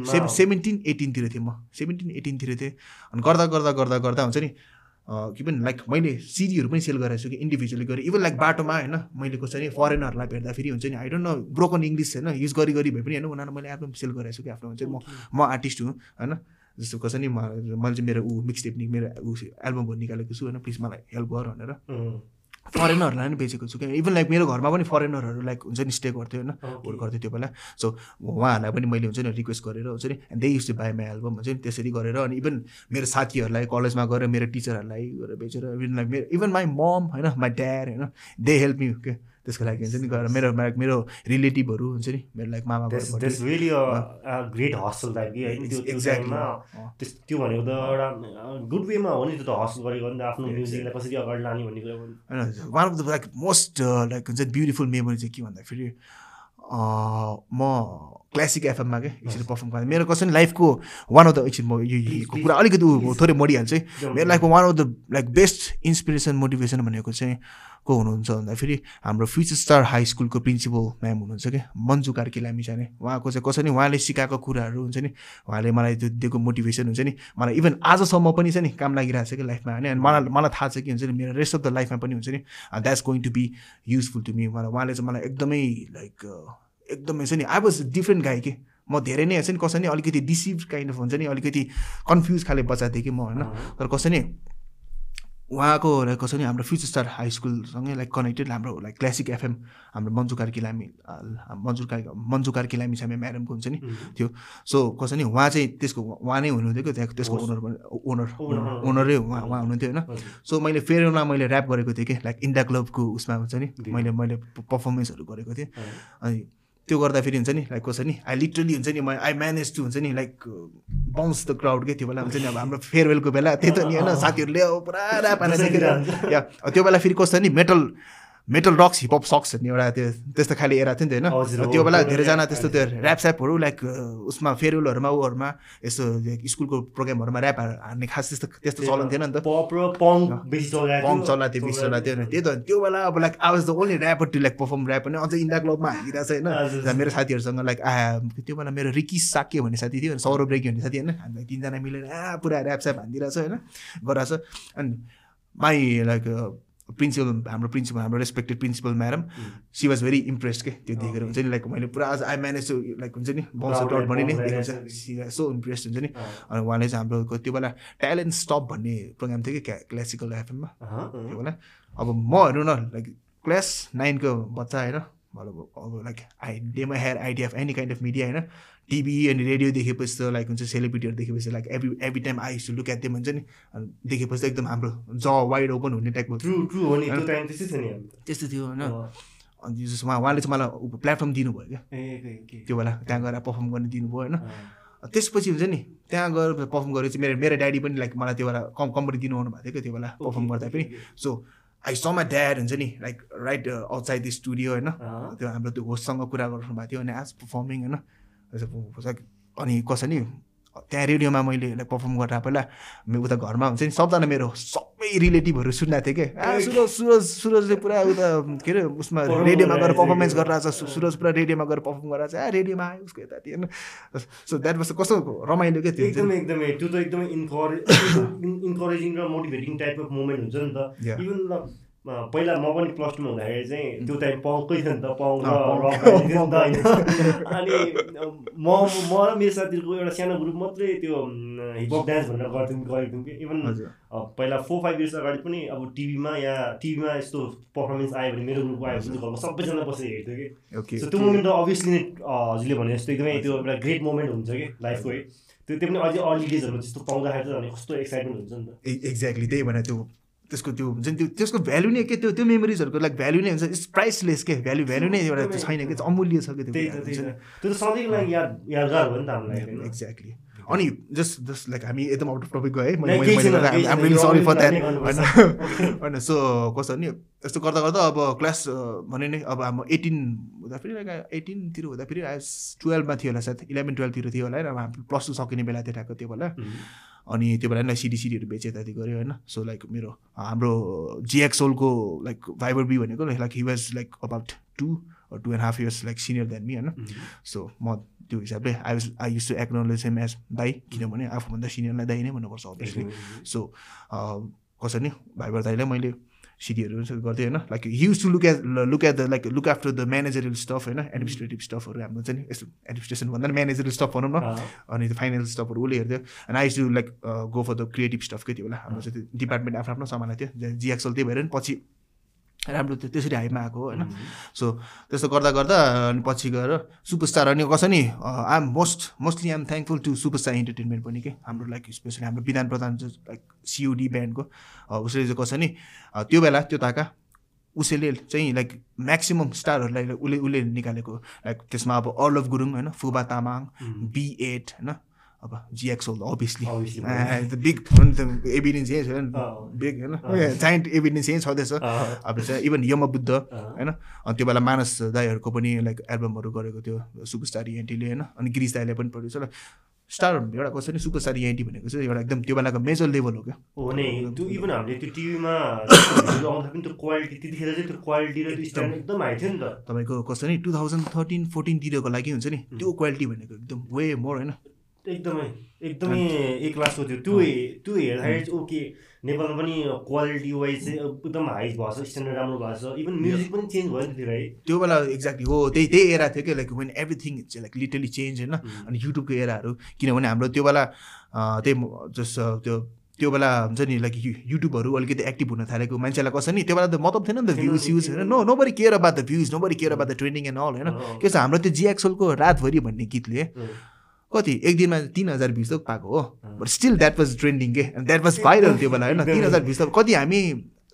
S1: सेभ सेभेन्टिन एटिनतिर थिएँ म। सेभेन्टिन एटिनतिर थिएँ। अनि गर्दा गर्दा गर्दा गर्दा हुन्छ नि के पनि लाइक मैले सिडीहरू पनि सेल छु कि इन्डिभिजुअली गरेँ. इभन लाइक बाटोमा होइन मैले कसरी फरेनरहरूलाई भेट्दाखेरि हुन्छ नि I don't know broken English होइन युज गरी गरी भए पनि होइन उनीहरू मैले एल्बम सेल गराएको छु कि आफ्नो हुन्छ नि, म म आर्टिस्ट हुँ होइन। जस्तो कसरी म मैले चाहिँ मेरो ऊ मिक्स टेक्निक मेरो ऊ एल्बमहरू निकालेको छु होइन प्लिज मलाई हेल्प गर भनेर। फरेनरहरूलाई पनि बेचेको छु क्या। इभन लाइक मेरो घरमा पनि फरेनरहरू लाइक हुन्छ नि स्टे गर्थ्यो होइन होल्ड गर्थ्यो त्यो बेला। सो उहाँहरूलाई पनि मैले हुन्छ नि रिक्वेस्ट गरेर हुन्छ नि they use to buy my album हुन्छ नि त्यसरी गरेर अनि इभन मेरो साथीहरूलाई कलेजमा गएर मेरो टिचरहरूलाई गरेर बेचेर इभन लाइक मेरो इभन माई मम होइन माई ड्याड होइन दे हेल्प मी के त्यसको लागि हुन्छ नि गएर मेरो लाइक मेरो रिलेटिभहरू हुन्छ नि मेरो लाइक मामा
S2: ग्रेट हस्टल टाइप कि त्यो भनेको त एउटा गुड वेमा हो नि त्यो त हस्टल गरेको नि त आफ्नो म्युजिकलाई कसरी अगाडि लाने भन्ने कुरा
S1: one of the like most like हुन्छ ब्युटिफुल मेमोरी चाहिँ के भन्दाखेरि म क्लासिक एफएममा क्या एकचोटि पर्फर्म गर्दा मेरो कसै लाइफको वान अफ द एकछिन म यो कुरा अलिकति उ- थोरै मरिहाल्छु है। मेरो लाइफको one of the like best inspiration motivation भनेको चाहिँ को हुनुहुन्छ भन्दाखेरि हाम्रो फ्युचर स्टार हाई स्कुलको प्रिन्सिपल म्याम हुनुहुन्छ क्या मन्जु कार्की लामी छाने उहाँको चाहिँ कसरी उहाँले सिकाएको कुराहरू हुन्छ नि। उहाँले मलाई त्यो दिएको मोटिभेसन हुन्छ नि। मलाई इभन आजसम्म पनि छ नि काम लागिरहेको छ कि लाइफमा होइन अनि मलाई मलाई थाहा छ कि हुन्छ नि मेरो रेस्ट अफ द लाइफमा पनि हुन्छ नि। That's going to be useful to me मलाई उहाँले चाहिँ मलाई एकदमै लाइक एकदमै छ नि आई वाज डिफ्रेन्ट गाई कि। म धेरै नै हुन्छ नि कसै नि अलिकति डिसिभ काइन्ड अफ हुन्छ नि अलिकति कन्फ्युज खाले बच्चा थिएँ कि म होइन? तर कसै नि उहाँको कसै नि हाम्रो फ्युचर स्टार हाई स्कुलसँगै लाइक कनेक्टेड हाम्रो लाइक क्लासिक एफएम हाम्रो मन्जु कार्की लामी मन्जु कार्की मन्जु कार्की लामी छ म्याडमको हुन्छ नि थियो। सो कसै नि उहाँ चाहिँ त्यसको उहाँ नै हुनुहुन्थ्यो कि त्यहाँ त्यसको ओनर ओनर ओनरै उहाँ उहाँ हुनुहुन्थ्यो होइन। सो मैले फेरियोमा मैले ऱ्याप गरेको थिएँ कि लाइक इन्डिया क्लबको उसमा हुन्छ नि। मैले मैले पर्फर्मेन्सहरू गरेको थिएँ। अनि त्यो गर्दाखेरि हुन्छ नि लाइक कसरी नि आई लिटरली हुन्छ नि म आई म्यानेज टु हुन्छ नि लाइक बााउन्स द क्राउड के त्यो बेला हुन्छ नि अब हाम्रो फेयरवेलको बेला त्यही त नि होइन साथीहरूले अब पुरा <laughs>
S2: हुन्छ।
S1: या त्यो बेला फेरि कस्तो नि metal metal rocks hip hop sucks भन्ने एउटा त्यो त्यस्तो खाले एरा थियो नि त होइन। त्यो बेला धेरैजना त्यस्तो त्यो ऱ्याप स्यापहरू लाइक उसमा फेयरवेलहरूमा उहरूमा यस्तो स्कुलको प्रोग्रामहरूमा ऱ्याप हान्ने खास त्यस्तो त्यस्तो चलन थिएन नि त।
S2: पङ्क चलाएको
S1: थियो। बिस चलाएको थियो। त्यही त। त्यो बेला अब like I was the only rapper to like perform rap अनि अझै इन्डिया क्लबमा हालिरहेको छ होइन। मेरो साथीहरूसँग लाइक आ त्यो बेला मेरो रिकी साके भन्ने साथी थियो सौरभ रेगी भन्ने साथी होइन। हामीलाई तिनजना मिलेर आ पुरा ऱ्याप स्याप हानिदिरहेको छ होइन गरिरहेको छ। अनि माई लाइक प्रिन्सिपल हाम्रो प्रिन्सिपल हाम्रो respected principal madam she was very impressed के त्यो देखेर हुन्छ नि लाइक मैले पुरा आज आई म्यानेज टु लाइक हुन्छ नि बाउन्स
S2: Crowd
S1: आउट भने नि
S2: and
S1: देखाउँछ
S2: bounce
S1: सी सो इम्प्रेस्ड हुन्छ नि। अनि उहाँले चाहिँ हाम्रो त्यो बेला ट्यालेन्ट स्टप भन्ने प्रोग्राम थियो कि क्या क्लासिकल एफएममा त्यो बेला। अब म हेर्नु न लाइक क्लास नाइनको बच्चा होइन अब like I the my hair idea of any kind of media होइन। टिभी अनि रेडियो देखेपछि त लाइक हुन्छ सेलिब्रिटीहरू देखेपछि like every every time I to look at them हुन्छ नि अनि देखेपछि त एकदम हाम्रो ज वाइड ओपन हुने टाइपको
S2: ट्रु ट्रु हो नि त्यो टाइम त्यस्तै थियो नि हामी त।
S1: त्यस्तो थियो होइन। अनि जस्तो उहाँ उहाँले चाहिँ मलाई प्लेटफर्म दिनुभयो क्या।
S2: ए, ए, के-
S1: त्यो बेला त्यहाँ गएर पर्फर्म गर्ने दिनुभयो होइन। त्यसपछि हुन्छ नि त्यहाँ गएर पर्फर्म गरेपछि मेरो मेरो ड्याडी पनि लाइक मलाई त्यो बेला कम कम्पनी दिनु आउनु भएको थियो क्या त्यो बेला पर्फर्म गर्दा पनि। So I some my dad हुन्छ नि like right outside the studio होइन। त्यो हाम्रो त्यो होस्टसँग कुरा गर्नु भएको थियो अनि आज पर्फर्मिङ होइन। अनि कसो नि त्यहाँ रेडियोमा मैले लाइक पर्फर्म गरेर पहिला मेरो उता घरमा हुन्छ नि सबजना मेरो सबै रिलेटिभहरू सुनेको थिएँ कि आ सुरज सुरज सुरजले पुरा उता के अरे उसमा रेडियोमा गएर पर्फर्मेन्स। गरिरहेछ सुरज पुरा रेडियोमा गएर पर्फर्म गरिरहेछ आ रेडियोमा आयो उसको यता होइन सो द्याट वाज कस्तो रमाइलो क्या त्यो।
S2: एकदमै एकदमै त्यो त एकदमै इन्करेज इन्करेजिङ <coughs> र मोटिभेटिङ टाइप अफ मोमेन्ट हुन्छ नि त. इभन पहिला म पनि प्लस टूमा हुँदाखेरि चाहिँ त्यो टाइम पाउँकै थियो नि त त। होइन <laughs> अनि म म र मेरो साथीहरूको एउटा सानो ग्रुप मात्रै त्यो हिपहप डान्स भनेर गर्थ्यौँ गरेको थियौँ कि। इभन पहिला फोर फाइभ इयर्स अगाडि पनि अब टिभीमा या टिभीमा यस्तो पर्फर्मेन्स आयो भने मेरो ग्रुपको आयो भने घरमा सबैजना बसेर हेर्थ्यो कि। सो त्यो मोमेन्ट त अभियसली नै हजुरले भने जस्तो एकदमै त्यो एउटा ग्रेट मोमेन्ट हुन्छ कि लाइफको है। त्यो त्यो पनि अझै अर्ली डेजहरूमा त्यस्तो पाउँदाखेरि झन् कस्तो एक्साइटमेन्ट हुन्छ नि त।
S1: एक्ज्याक्टली त्यही भनेर त्यो त्यसको त्यो हुन्छ नि त्यो त्यसको भ्यालु नै के त्यो त्यो मेमोरिजहरूको लाइक भ्यालु नै हुन्छ। इट्स प्राइसलेस के? भ्यालु भ्यालु नै एउटा त्यो छैन कि? अमूल्य छ कि त्यो?
S2: त्यो त सधैँको लागि याद यादगार हो नि त?
S1: एक्ज्याक्टली अनि जस्ट जस्ट लाइक हामी एकदम आउट अफ टपिक है।
S2: यो
S1: सरी फर द्याट। होइन। होइन सो कस्तो नि? यस्तो गर्दा गर्दा अब क्लास भने नि अब हाम्रो एटिन हुँदा फेरि लाइक एटिनतिर हुँदा फेरि टुवेल्भमा थियो होला सायद। इलेभेन टुवेल्भतिर थियो होला होइन अब हाम्रो प्लस टू सकिने बेला थियो ठ्याक्क त्यो बेला. अनि त्यो बेला नि सिडी सिडीहरू बेचे यताति गऱ्यो होइन। सो लाइक मेरो हाम्रो जिएक्सोलको लाइक भाइबर बी भनेको like he was like about two two and half years like senior than me होइन. सो म त्यो हिसाबले I was I use to acknowledge him as दाई किनभने आफूभन्दा सिनियरलाई दाई नै भन्नुपर्छ अभियसली सो कसो नि भाइबर दाईलाई मैले सिडीहरू गर्थेँ होइन? Like use to look at look at the like look after the managerial stuff होइन? एडमिनिस्ट्रेटिभ स्टफहरू हाम्रो चाहिँ यस्तो एडमिनिस्ट्रेसन भन्दा नि म्यानेजरियल स्टफ भनौँ न। अनि त्यो फाइनेन्स स्टफहरू उसले हेर्थ्यो। अनि I to like go for the creative stuff के त्यो बेला हाम्रो चाहिँ त्यो डिपार्टमेन्ट आफ्नो आफ्नो सम्हाल्ने थियो। जिएक्सल त्यही भएर नि पछि राम्रो त्यो त्यसरी हाइमा आएको हो होइन. सो त्यस्तो गर्दा गर्दा अनि पछि गएर सुपरस्टार अनि कसो नि I am most mostly I am thankful to superstar entertainment पनि के हाम्रो लाइक स्पेसली हाम्रो विधान प्रधान चाहिँ लाइक सिओडी ब्यान्डको उसले चाहिँ कसो नि त्यो बेला त्यो ताका उसैले चाहिँ लाइक म्याक्सिमम् स्टारहरूलाई उसले उसले निकालेको लाइक त्यसमा अब अर्लभ गुरुङ होइन फुबा तामाङ
S2: उम्.
S1: बी एट होइन अब जिएक्सोल अभियसली
S2: Obviously.
S1: बिग एभिडेन्स यही छ
S2: अँ।
S1: बिग। होइन जाइन्ट एभिडेन्स यही छँदैछ अब चाहिँ इभन यम बुद्ध
S2: अँ.
S1: होइन अनि त्यो बेला मानस दाईहरूको पनि लाइक एल्बमहरू गरेको थियो सुपरस्टार इएनटीले होइन? अनि गिरिस दाईले पनि प्रड्युसर स्टार एउटा कसरी सुपरस्टार इएनटी भनेको चाहिँ एउटा एकदम त्यो बेलाको मेजर लेभल हो क्या।
S2: हो नि। त्यो इभन हामीले त्यो टिभीमा <coughs> आउँदा पनि त्यो क्वालिटी त्यतिखेर चाहिँ त्यो क्वालिटी र त्यो स्ट्यान्ड एकदम हाई थियो नि त।
S1: तपाईँको कसरी टु थाउजन्ड थर्टिन फोर्टिनतिरको लागि हुन्छ नि त्यो क्वालिटी भनेको एकदम वे मोर होइन?
S2: एकदमै एकदमै एक क्लासको थियो त्यो। त्यो हेर्दाखेरि चाहिँ ओके नेपालमा पनि क्वालिटी वाइज चाहिँ एकदम हाई भएको छ स्ट्यान्डर्ड राम्रो भएको छ। इभन म्युजिक पनि चेन्ज भयो नि है
S1: त्यो बेला एक्ज्याक्टली हो त्यही त्यही एरा थियो कि like when everything it's like literally change होइन? अनि युट्युबको एराहरू किनभने हाम्रो त्यो बेला त्यही जस त्यो त्यो बेला हुन्छ नि लाइक युट्युबहरू अलिकति एक्टिभ हुन थालेको मान्छेलाई कसरी नि त्यो बेला त मतलब थिएन नि त भ्युज युज होइन? No. No worry care about the views no worry care about the trending and all होइन? के छ हाम्रो त्यो जिएक्सोलको रातभरि भन्ने गीतले कति? एक दिनमा तिन हजार भ्युज त पाएको हो। But still that was trending के? द्याट वाज भाइरल त्यो बेला होइन? तिन हजार भ्युज त कति हामी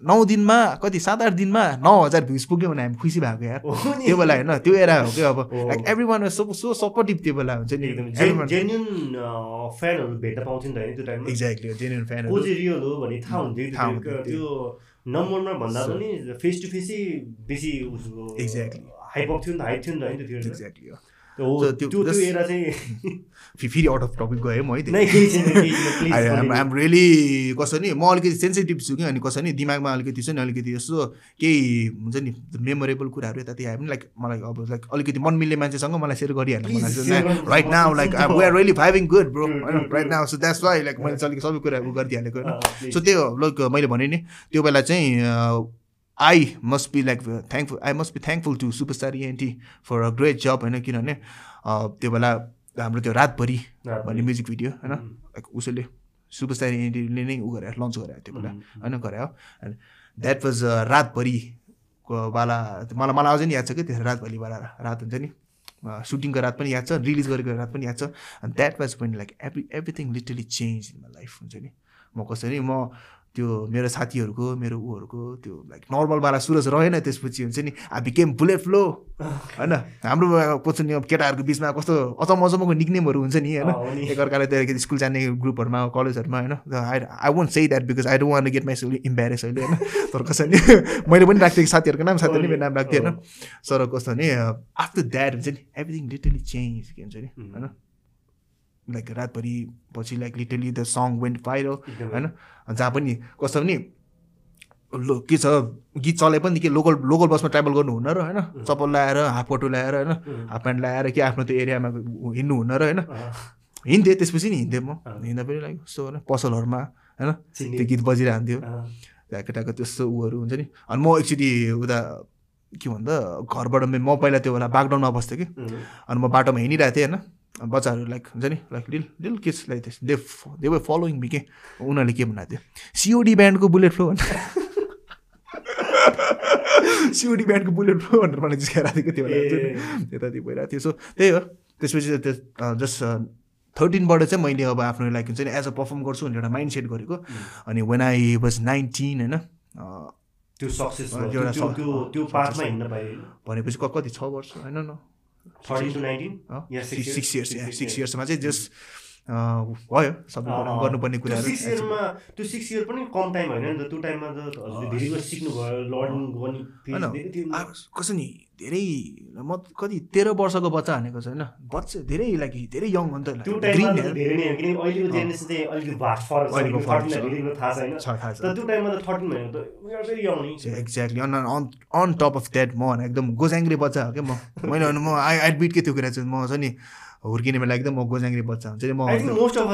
S1: नौ दिनमा कति? सात आठ दिनमा नौ हजार भ्युज पुग्यो भने हामी खुसी भएको यार। त्यो बेला होइन? त्यो एरा हो क्या अब। Like every one so so supportive त्यो बेला हुन्छ नि।
S2: फ्यानहरू भेट्न पाउँथ्यो नि त होइन
S1: एक्ज्याक्टली जेन्युन
S2: चाहिँ रियल हो भन्ने थाहा हुन्थ्यो त्यो- नम्बरमा भन्दा पनि फेस टु फेसै बेसी
S1: Exactly.
S2: हाइप थियो नि त हाइप थियो नि त होइन त्यो
S1: एक्ज्याक्टली
S2: हो।
S1: फेरि आउट अफ टपिक गएँ म है आइम रियली <laughs> कसो नि म अलिकति सेन्सिटिभ छु कि अनि कसो नि दिमागमा अलिकति छ नि अलिकति यस्तो केही हुन्छ नि मेमोरेबल कुराहरू यताति आयो भने लाइक मलाई अब लाइक अलिकति मन मिल्ने मान्छेसँग मलाई सेयर गरिहाल्नु मन लाग्छ right now like we are really भाइभिङ good bro right. Now so that's why like मैले अलिक सबै कुराहरू गरिदिइहालेको होइन। सो त्यो लाइक मैले भने नि त्यो बेला चाहिँ I must be like thankful I must be thankful to superstar ENT for a great job होइन किनभने त्यो बेला हाम्रो त्यो रातभरि भन्ने म्युजिक भिडियो होइन? लाइक उसैले सुपरस्टार इएनटीले नै उ गरेर लन्च गरायो त्यो बेला होइन? गरायो एन्ड द्याट वाज रातभरि को वाला मलाई मलाई अझै नि याद छ कि? त्यो रात भोलिवाला रात हुन्छ नि। सुटिङको रात पनि याद छ रिलिज गरेको रात पनि याद छ। अनि द्याट वाज पनि like every everything literally change in my life हुन्छ नि। म कसरी म त्यो मेरो साथीहरूको मेरो ऊहरूको त्यो लाइक नर्मलवाला सुरज रहेन त्यसपछि हुन्छ नि आ बिकेम बुलेट फ्लो होइन? हाम्रो कस्तो नि अब केटाहरूको बिचमा कस्तो अचम्म अचम्मको निक्नेमहरू हुन्छ नि होइन?
S2: नि।
S1: एकअर्काले त्यो स्कुल जाने ग्रुपहरूमा कलेजहरूमा होइन? I I won't say that because I don't want get myself embarrass अहिले होइन? तर कसरी <laughs> मैले पनि राख्थेँ कि साथीहरूको नाम साथीहरूले मेरो नाम राख्थेँ होइन? तर कस्तो भने आफ्टर द्याट हुन्छ नि एभ्रिथिङ लिटरली चेन्ज के हुन्छ नि. होइन? लाइक रातभरि पछि like literally the song went viral
S2: एकदमै।
S1: होइन? जहाँ पनि कस्तो भने लो के छ गीत चले पनि के लोकल लोकल बसमा ट्राभल गर्नु हुन्न र होइन? चप्पल लगाएर हाफ पटु लगाएर होइन. हाफ प्यान्ट लगाएर के आफ्नो त्यो एरियामा हिँड्नु हुन्न र होइन? हिँड्थेँ त्यसपछि नि हिँड्थेँ म। हिँड्दा पनि लाइक यस्तो होइन पसलहरूमा होइन। त्यो गीत बजिरहन्थ्यो। केटाको त्यस्तो उहरू हुन्छ नि। अनि म एकचोटि उता के भन्दा घरबाट मे- पहिला त्यो बेला बागडाउनमा बस्थेँ कि। अनि म बाटोमा हिँडिरहेको थिएँ होइन? बच्चाहरू लाइक हुन्छ नि like lil lil kids like this they they were following me के? उनीहरूले के भनेको थियो? सिओडी ब्यान्डको बुलेट फ्लो भनेर। सिओडी ब्यान्डको बुलेट फ्लो भनेर मलाई जिस्काएर थियो हुन्छ नि त्यतातिर भइरहेको थियो। सो त्यही हो। त्यसपछि त्यो जस्ट थर्टिनबाट चाहिँ मैले अब आफ्नो लाइक हुन्छ नि एज अ पर्फर्म गर्छु भनेर एउटा माइन्ड सेट गरेको अनि वेन आई वाज नाइन्टिन होइन
S2: त्यो सक्सेस
S1: भनेपछि क- कति छ वर्ष? होइन न six
S2: years?
S1: Years six
S2: years.
S1: इयर्समा चाहिँ जस्ट भयो सबै कुरा गर्नुपर्ने कुराहरू।
S2: सिक्स इयरमा त्यो सिक्स इयर पनि कम टाइम होइन नि त। त्यो टाइममा त धेरै कुरा सिक्नु भयो लर्निङ गर्ने
S1: कसो नि धेरै म कति तेह्र वर्षको बच्चा भनेको छ होइन? बच्चा धेरै लाइक धेरै यङ हो नि त
S2: त्यो
S1: like green
S2: टाइममा त
S1: hair।
S2: धेरै नै हो किनकि अहिलेको जेनेरेसन चाहिँ अलिकति भास्ट फरक छ।
S1: अहिलेको
S2: अहिलेको
S1: फरक छ।
S2: थर्टिन धेरै थाहा छैन।
S1: छ थाहा छ।
S2: तर त्यो टाइममा त थर्टिन भनेको त we are very young नि
S1: exactly on on top of that म एकदम गोजाङ्ग्री बच्चा हो क्या म। <laughs> मैले भने म आई बिट के त्यो कुरा चाहिँ म चाहिँ नि हुर्किने बेला एकदम म गोजाङ्ग्री बच्चा हुन्छ म
S2: मोस्ट अफ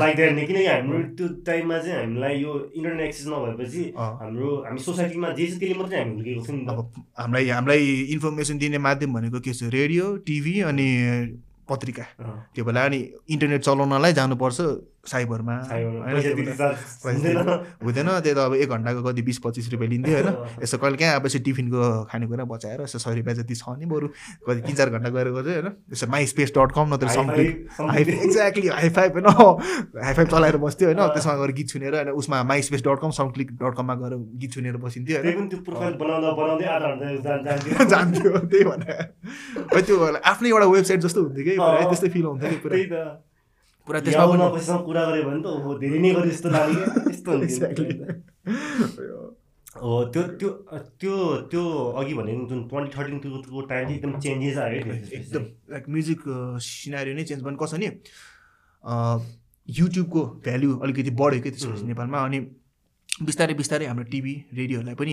S2: लाइक द्याट नि किनकि हाम्रो त्यो टाइममा चाहिँ हामीलाई यो इन्टरनेट एक्सेस नभएपछि। हाम्रो हामी सोसाइटीमा जे छ त्यसले मात्रै हामी हुर्केको थियौँ
S1: अब हामीलाई हामीलाई इन्फर्मेसन दिने माध्यम भनेको के छ? रेडियो टिभी अनि पत्रिका। त्यो बेला अनि इन्टरनेट चलाउनलाई जानुपर्छ। साइबरमा।
S2: हुँदैन।
S1: हुँदैन त्यो त अब एक घन्टाको कति बिस पच्चिस रुपियाँ लिन्थ्यो होइन। यसो कहिले कहाँ अब यसो टिफिनको खानेकुरा बचाएर यसो सय रुपियाँ जति छ नि बरु कति तिन चार घन्टा गएर चाहिँ होइन। यसो माई स्पेस डट कम नत्र हाई. एक्ज्याक्टली हाई फाइभ होइन हाई फाइभ चलाएर बस्थ्यो होइन। त्यसमा गएर गीत सुनेर होइन। उसमा माई स्पेस डट कम समक्लिक डट कममा गएर गीत सुनेर बसिन्थ्यो
S2: त्यही <laughs> जान्थ्यो।
S1: त्यही भनेर। त्यो आफ्नै एउटा वेबसाइट जस्तो हुन्थ्यो कि। त्यस्तै फिल हुन्थ्यो कि पुरा।
S2: त्यही
S1: पुरा त्यसमा पनि
S2: कुरा गऱ्यो भने त ओहो धेरै नै गरे जस्तो लाग्यो
S1: Exactly.
S2: हुन्थ्यो हो त्यो त्यो त्यो त्यो अघि भने जुन ट्वेन्टी थर्टिन त्यो टाइम चाहिँ एकदम चेन्जेस आयो है
S1: एकदम लाइक म्युजिक सिनारी नै चेन्ज भयो कसो नि युट्युबको भ्याल्यु अलिकति बढ्यो क्या त्यसपछि. नेपालमा अनि बिस्तारै बिस्तारै हाम्रो टिभी रेडियोहरूलाई पनि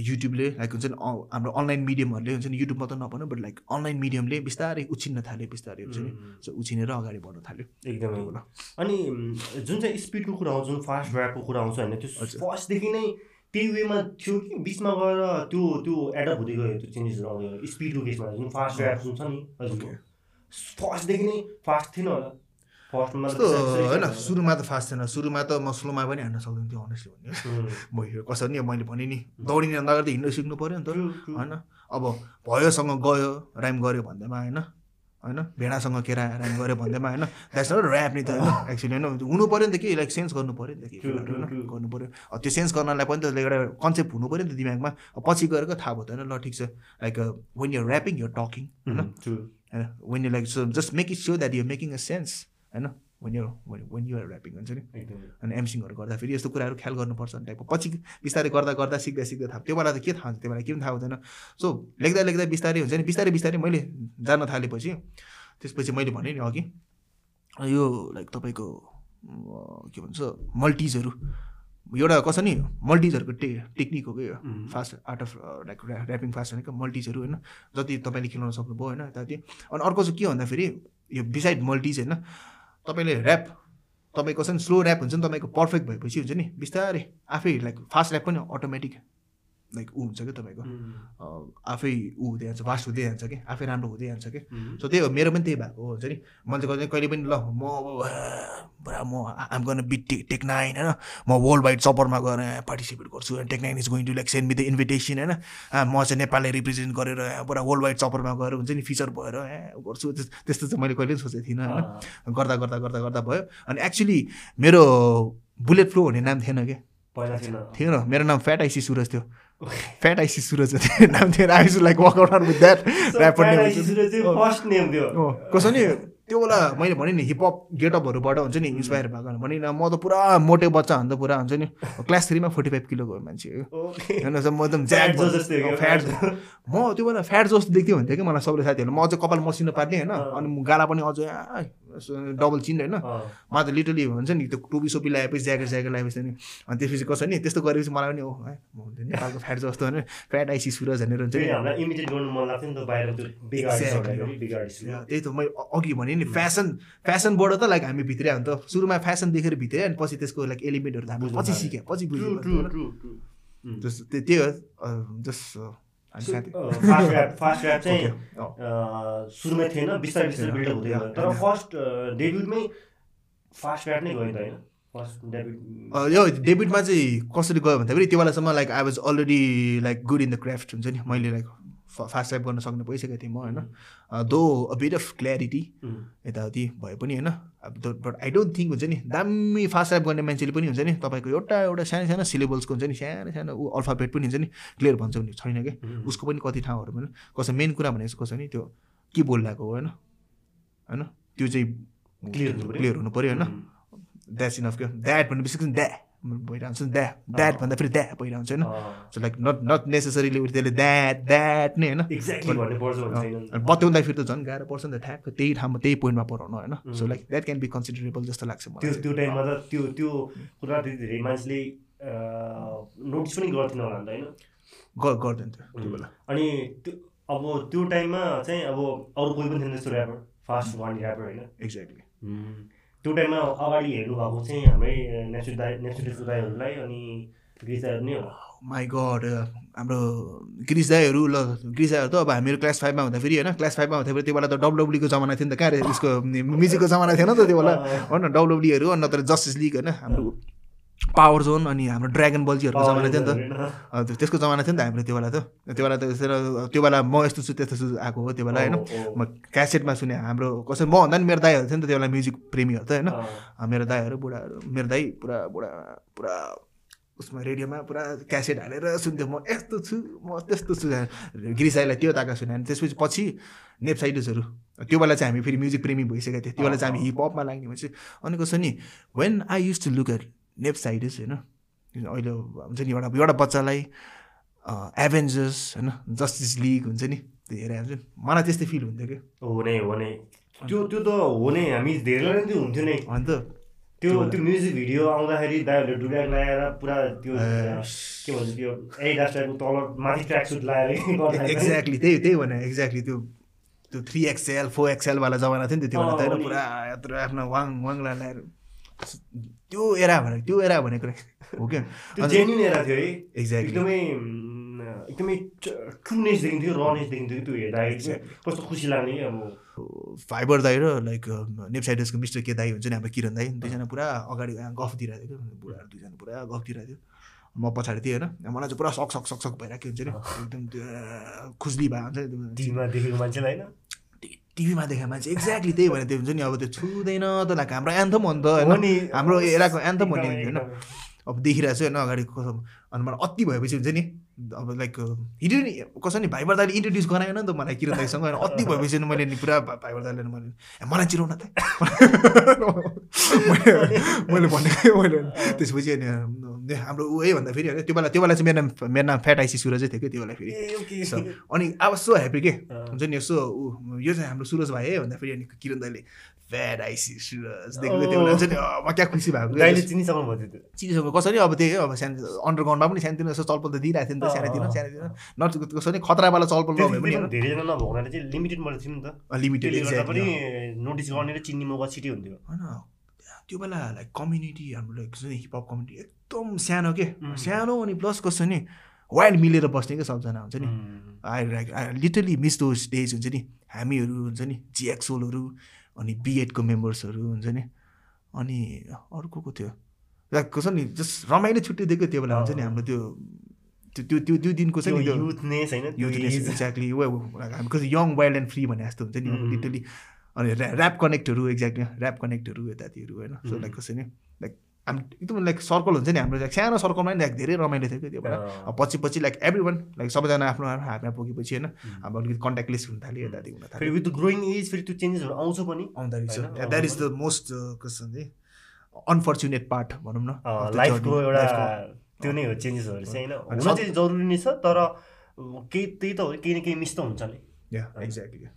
S1: युट्युबले लाइक हुन्छ नि हाम्रो अनलाइन मिडियमहरूले हुन्छ नि युट्युब मात्र नभनौँ बट लाइक अनलाइन मिडियमले बिस्तारै उछिन्न थाल्यो बिस्तारै हुन्छ नि. So उछिनेर अगाडि बढ्न थाल्यो
S2: एकदमै। अनि जुन चाहिँ स्पिडको कुरा आउँछ जुन फास्ट ऱ्यापको कुरा आउँछ होइन त्यो। फर्स्टदेखि नै त्यही वेमा थियो कि बिचमा गएर त्यो त्यो एडप्ट हुँदै गयो त्यो चेन्जेसहरू आउँदै गयो स्पिडको केसमा जुन फास्ट ऱ्याप जुन छ नि हजुर. फर्स्टदेखि नै फास्ट थिएन होला
S1: कस्तो होइन सुरुमा त फास्ट थिएन सुरुमा त म स्लोमा पनि हान्न सक्दैन थियो अनेस्टली भन्यो। म हिँड कसरी नि मैले भने नि दौडिने अगाडि त हिँड्नु सिक्नु पऱ्यो नि त होइन? अब भयोसँग गयो राइम गऱ्यो भन्दैमा होइन? होइन? भेडासँग केरा राइम गऱ्यो भन्दैमा होइन? द्याट्स नट ऱ्याप नि त होइन? <laughs> एक्चुली होइन? हुनु पऱ्यो नि त कि लाइक सेन्स गर्नु पऱ्यो नि त कि होइन. गर्नु पऱ्यो। अब त्यो सेन्स गर्नलाई पनि त एउटा कन्सेप्ट हुनु पऱ्यो नि त दिमागमा। पछि गएर थाहा भयो त होइन? ल ठिक छ। Like when your rapping your talking होइन? होइन when you like so just make it so that your making a sense होइन? When you when you're rapping हुन्छ नि? अनि एमसिङहरू गर्दाखेरि यस्तो कुराहरू ख्याल गर्नुपर्छ भने टाइपको पछि बिस्तारै गर्दा गर्दा सिक्दा सिक्दा थाहा त्यो बेला त के थाहा हुन्छ? त्यो बेला के पनि थाहा हुँदैन। सो लेख्दा लेख्दा बिस्तारै हुन्छ नि? बिस्तारै बिस्तारै मैले जान थालेपछि त्यसपछि मैले भनेँ नि अघि यो लाइक तपाईँको के भन्छ मल्टिजहरू एउटा कसो नि मल्टिजहरूको टे टेक्निक हो कि fast art of like rapping fast भनेको मल्टिजहरू होइन? जति तपाईँले खेलाउन सक्नुभयो होइन यताति अनि अर्को चाहिँ के भन्दाखेरि यो बिसाइड मल्टिज होइन? तपाईँले ऱ्याप तपाईँको चाहिँ स्लो ऱ्याप हुन्छ नि तपाईँको पर्फेक्ट भएपछि हुन्छ नि बिस्तारै आफै लाइक फास्ट ऱ्याप पनि अटोमेटिक लाइक ऊ हुन्छ क्या तपाईँको? आफै ऊ हुँदै जान्छ भास्ट हुँदै जान्छ कि? आफै राम्रो हुँदै जान्छ कि? सो त्यही हो मेरो पनि त्यही भएको हो हुन्छ नि? मैले चाहिँ कहिले पनि ल म अब पुरा म आम गर्न बिट टेक टेक नाइन होइन? म वर्ल्ड वाइड चपरमा गएर पार्टिसिपेट गर्छु tech nine is going to like send me the invitation होइन? म चाहिँ नेपाललाई रिप्रेजेन्ट गरेर पुरा वर्ल्ड वाइड चपरमा गएर हुन्छ नि फिचर भएर गर्छु। त्यस- त्यस्तो चाहिँ मैले कहिले पनि सोचेको थिइनँ होइन? गर्दा गर्दा गर्दा गर्दा भयो। अनि एक्चुली मेरो बुलेट फ्लो भन्ने नाम थिएन क्या?
S2: पहिला थिएन।
S1: थिएन। मेरो नाम फ्याट आइसी सुरज थियो। फ्याट आइसी सुरज नाम थियो I like work out with that rapper name
S2: first name थियो।
S1: हो कसो नि त्यो बेला मैले भने नि हिपहप गेटअपहरूबाट हुन्छ नि इन्सपायर भएको भने न म त पुरा मोटे बच्चा भन्दा पुरा हुन्छ नि। क्लास थ्रीमा फोर्टी फाइभ किलोको मान्छे। हो होइन म एकदम ज्याक फ्याट। म त्यो बेला फ्याट जस्तो देख्थेँ भन्थ्यो कि मलाई सबले साथीहरूले म अझै कपाल मसिनो पार्ने होइन। अनि गाला पनि अझै डबल चिन होइन मलाई त लिटरली हुन्छ नि त्यो टोपी सोपी लगाएपछि ज्याकेट ज्याकेट लगाएपछि नि अनि त्यसपछि कसो नि त्यस्तो गरेपछि मलाई पनि ओ है म हुन्छ नि नेपालको फ्याट जस्तो होइन फ्याट आइसी सुरज भनेर हुन्छ त्यही त मैले अघि भने नि फ्यासन फ्यासनबाट त लाइक हामी भित्रै हो नि त। सुरुमा फ्यासन देखेर भित्रै अनि पछि त्यसको लाइक एलिमेन्टहरू त हामीले
S2: बुझ्नु
S1: पछि। सिक्यो पछि बुझ्यो। जस त्यही हो हामी साथी
S2: फास्ट ऱ्याप फास्ट ऱ्याप चाहिँ सुरुमै थिएन बिस्तारै बिस्तारै बिल्डअप हुँदै गयो तर फर्स्ट डेब्युटमै फास्ट ऱ्याप नै गयो नि त होइन?
S1: यो डेबिटमा चाहिँ कसरी गयो भन्दाखेरि त्यो बेलासम्म like I was already like good in the craft हुन्छ नि मैले लाइक फास्ट टाइप गर्न सक्ने भइसकेको थिएँ म होइन। दो अ बिट अफ क्ल्यारिटी यताउति भए पनि होइन। अब बट आई डोन्ट थिङ्क हुन्छ नि दामी फास्ट टाइप गर्ने मान्छेले पनि हुन्छ नि तपाईँको एउटा एउटा सानो सानो सिलेबल्सको हुन्छ नि सानो सानो ऊ अल्फाबेट पनि हुन्छ नि क्लियर भन्छ भने छैन कि? उसको पनि कति ठाउँहरू पनि कसो मेन कुरा भनेको कसो नि त्यो के बोलिरहेको हो होइन? होइन? त्यो चाहिँ
S2: पऱ्यो।
S1: क्लियर हुनु पऱ्यो होइन? द्याट्स इनफ क्या द्याट भनेपछि द्या भइरहन्छ नि द्या द्याट भन्दा फेरि द्या भइरहन्छ होइन। So like not not necessarily त्यसले द्याट द्याट नै होइन। बत्याउँदाखेरि त झन् गाह्रो पर्छ नि त ठ्याक्क त्यही ठाउँमा त्यही पोइन्टमा पढाउनु होइन। So like that can be considerable जस्तो लाग्छ मलाई।
S2: त्यो टाइममा त त्यो त्यो कुरा धेरै मान्छेले नोटिस पनि गर्थेन होला नि त होइन।
S1: गर्दैन थियो त्यो बेला।
S2: अनि त्यो अब त्यो टाइममा चाहिँ अब अरू कोही पनि थिएन त्यस्तो ऱ्यापर फास्ट वान ऱ्यापर होइन।
S1: एक्ज्याक्टली
S2: त्यो टाइममा अगाडि हेर्नु भएको चाहिँ हाम्रै नेसु दाई नेसु दाईहरूलाई अनि गिरिजाहरू नै होला
S1: माई गड हाम्रो गिरिस दाईहरू ल गिरिस दाईहरू त अब हामीहरू क्लास फाइभमा हुँदाखेरि होइन क्लास फाइभमा हुँदाखेरि त्यो बेला त डब्लुडब्ल्यूको जमाना थियो नि त कहाँ उसको म्युजिकको जमाना थिएन नि त त्यो बेला होइन डब्लुडब्ल्यूहरू अनि नत्र जस्टिस लिग होइन हाम्रो पावर जोन अनि हाम्रो ड्रागन बल्जीहरूको जमाना थियो नि त। त्यसको जमाना थियो नि त हाम्रो त्यो बेला त। त्यो बेला त त्यो बेला म यस्तो छु त्यस्तो छु आएको हो त्यो बेला होइन। म क्यासेटमा सुने हाम्रो कसै म भन्दा नि मेरो दाईहरू थियो नि त त्यो बेला म्युजिक प्रेमीहरू त होइन। मेरो दाईहरू बुढाहरू मेरो दाई पुरा बुढा पुरा उसमा रेडियोमा पुरा क्यासेट हालेर सुन्थ्यो। म यस्तो छु म त्यस्तो छु। गिरिस दाईलाई त्यो ताका सुने। अनि त्यसपछि पछि नेपसाइडर्सहरू त्यो बेला चाहिँ हामी फेरि म्युजिक प्रेमी भइसकेको थियो। त्यो बेला चाहिँ हामी हिपहपमा लाग्ने भएपछि। अनि कसो नि when I use to look at नेपसाइडर्स होइन? अहिले हुन्छ नि एउटा एउटा बच्चालाई एभेन्जर्स होइन? जस्टिस लिग हुन्छ नि त्यो हेरेर हुन्छ नि। मलाई त्यस्तै फिल हुन्थ्यो कि
S2: हो नै हो नै त्यो त्यो त हो नै हामी धेरैलाई नै त्यो हुन्थ्यो नै।
S1: अन्त
S2: त्यो त्यो म्युजिक भिडियो आउँदाखेरि दाइहरूले डुब्याक लगाएर पुरा त्यो के भन्छ त्यो एडिडास टाइपको तल माथि ट्र्याक सुट लगाएर <laughs>
S1: एक्ज्याक्टली त्यही त्यही भने एक्ज्याक्टली त्यो त्यो थ्री एक्सएल फोर एक्सएलवाला जमाना थियो नि त त्यो पुरा यत्रो आफ्नो वाङ वाङला लगाएर त्यो एरा भने त्यो एरा भनेको हो क्या?
S2: एरा थियो है।
S1: एक्ज्याक्टली
S2: एकदमै एकदमै ट्रुनेस देखिन्थ्यो रनेस देखिन्थ्यो त्यो हेर्दाखेरि चाहिँ कस्तो खुसी लाग्ने अब।
S1: फाइबर दाई र लाइक नेपसाइडर्सको मिस्टर के दाई हुन्छ नि हाम्रो किरण दाई दुईजना पुरा अगाडि गफ दिइरहेको थियो। कि बुढाहरू दुईजना पुरा गफ दिइरहेको थियो। म पछाडि थिएँ होइन। मलाई चाहिँ पुरा सक सक सक सक भइरहेको <laughs> हुन्छ नि? एकदम त्यो खुजली भएको हुन्छ नि।
S2: टिभीमा देखेको मान्छेलाई होइन
S1: टिभीमा देखाएको मान्छे एक्ज्याक्टली त्यही भने त्यो हुन्छ नि अब त्यो छुँदैन त हाम्रो एन्थम हो नि त होइन।
S2: नि।
S1: हाम्रो एराको एन्थम भन्ने होइन। अब देखिरहेको छु होइन अगाडि कसो अनि मलाई अति भएपछि हुन्छ नि। अब लाइक हिँड्यो नि कसो नि भाइबर दाइले इन्ट्रोड्युस गराएन नि त मलाई किरण दाइसँग होइन। अति भएपछि मैले नि पुरा भाइबर दाइले नि मैले। मलाई चिराउन त। <laughs> मैले भनेको मैले त्यसपछि अनि हाम्रो ऊ है भन्दा फेरि होइन त्यो बेला त्यो बेला चाहिँ मेरो नाम मेरो नाम फ्याट आइसी सुरजै थियो कि त्यो बेला फेरि। अनि अब सो ह्याप्पी के। हुन्छ नि यसो ऊ यो चाहिँ हाम्रो सुरज भाइ है भन्दाखेरि अनि किरण दाइले फ्याट आइसी सुरज देख्नु त्यो बेला। अँ, म क्या खुसी भएको।
S2: चिनिसक्नु भयो त्यो
S1: चिनिसक्यो कसरी अब त्यही हो अब सानो अन्डरग्राउन्डमा पनि सानोतिनो यसो चलपल त दिइरहेको थियो नि त सानोतिनो
S2: अँ।
S1: सानोतिनो नट कसरी खतरावाला चलपल नभए पनि
S2: धेरैजना नभएको चाहिँ लिमिटेड मात्रै थियो नि त
S1: लिमिटेड
S2: पनि नोटिस गर्ने र चिन्ने मौका छिटै हुन्थ्यो।
S1: होइन त्यो बेला लाइक कम्युनिटी हाम्रो लाइक हिपहप कम्युनिटी एकदम सानो के. सानो अनि प्लस कस्तो नि वाइल्ड मिलेर बस्ने क्या सबजना हुन्छ नि। I like I literally miss those days हुन्छ नि। हामीहरू हुन्छ नि जिएक्सोलहरू अनि बिएडको मेम्बर्सहरू हुन्छ नि। अनि अरू को को थियो लाइक कस नि जस्ट रमाइलो छुट्टी दिएको त्यो बेला हुन्छ नि हाम्रो त्यो त्यो त्यो त्यो त्यो दिनको चाहिँ नि
S2: युथनेस होइन
S1: युथनेस। एक्ज्याक्टली हामी कस्तो यङ वाइल्ड एन्ड फ्री भने जस्तो हुन्छ नि।
S2: Mm.
S1: लिटरली अनि ऱ्या ऱ्याप कनेक्टहरू एक्ज्याक्टली ऱ्याप कनेक्टहरू यतातिर होइन। सो. लाइक कसै नि लाइक हामी एकदम लाइक सर्कल हुन्छ नि हाम्रो। लाइक सानो सर्कलमा नि लाइक धेरै रमाइलो थियो क्या त्यो अब पछि पछि लाइक एभ्री वान लाइक सबैजना आफ्नो आफ्नो हातमा पुगेपछि होइन।
S2: Mm.
S1: अब अलिकति कन्ट्याक्टलेस हुन थाल्यो यताति हुन थाल्यो।
S2: विथ ग्रोइङ एज फेरि त्यो चेन्जेसहरू आउँछ पनि।
S1: आउँदो
S2: होइन?
S1: रहेछ द्याट इज द मोस्ट कस्तो अनफर्चुनेट पार्ट भनौँ न
S2: लाइफको एउटा। त्यो नै हो चेन्जेसहरू चाहिँ होइन हुन चाहिँ जरुरी नै छ तर केही त्यही त हो केही न केही मिस त हुन्छ नि
S1: exactly.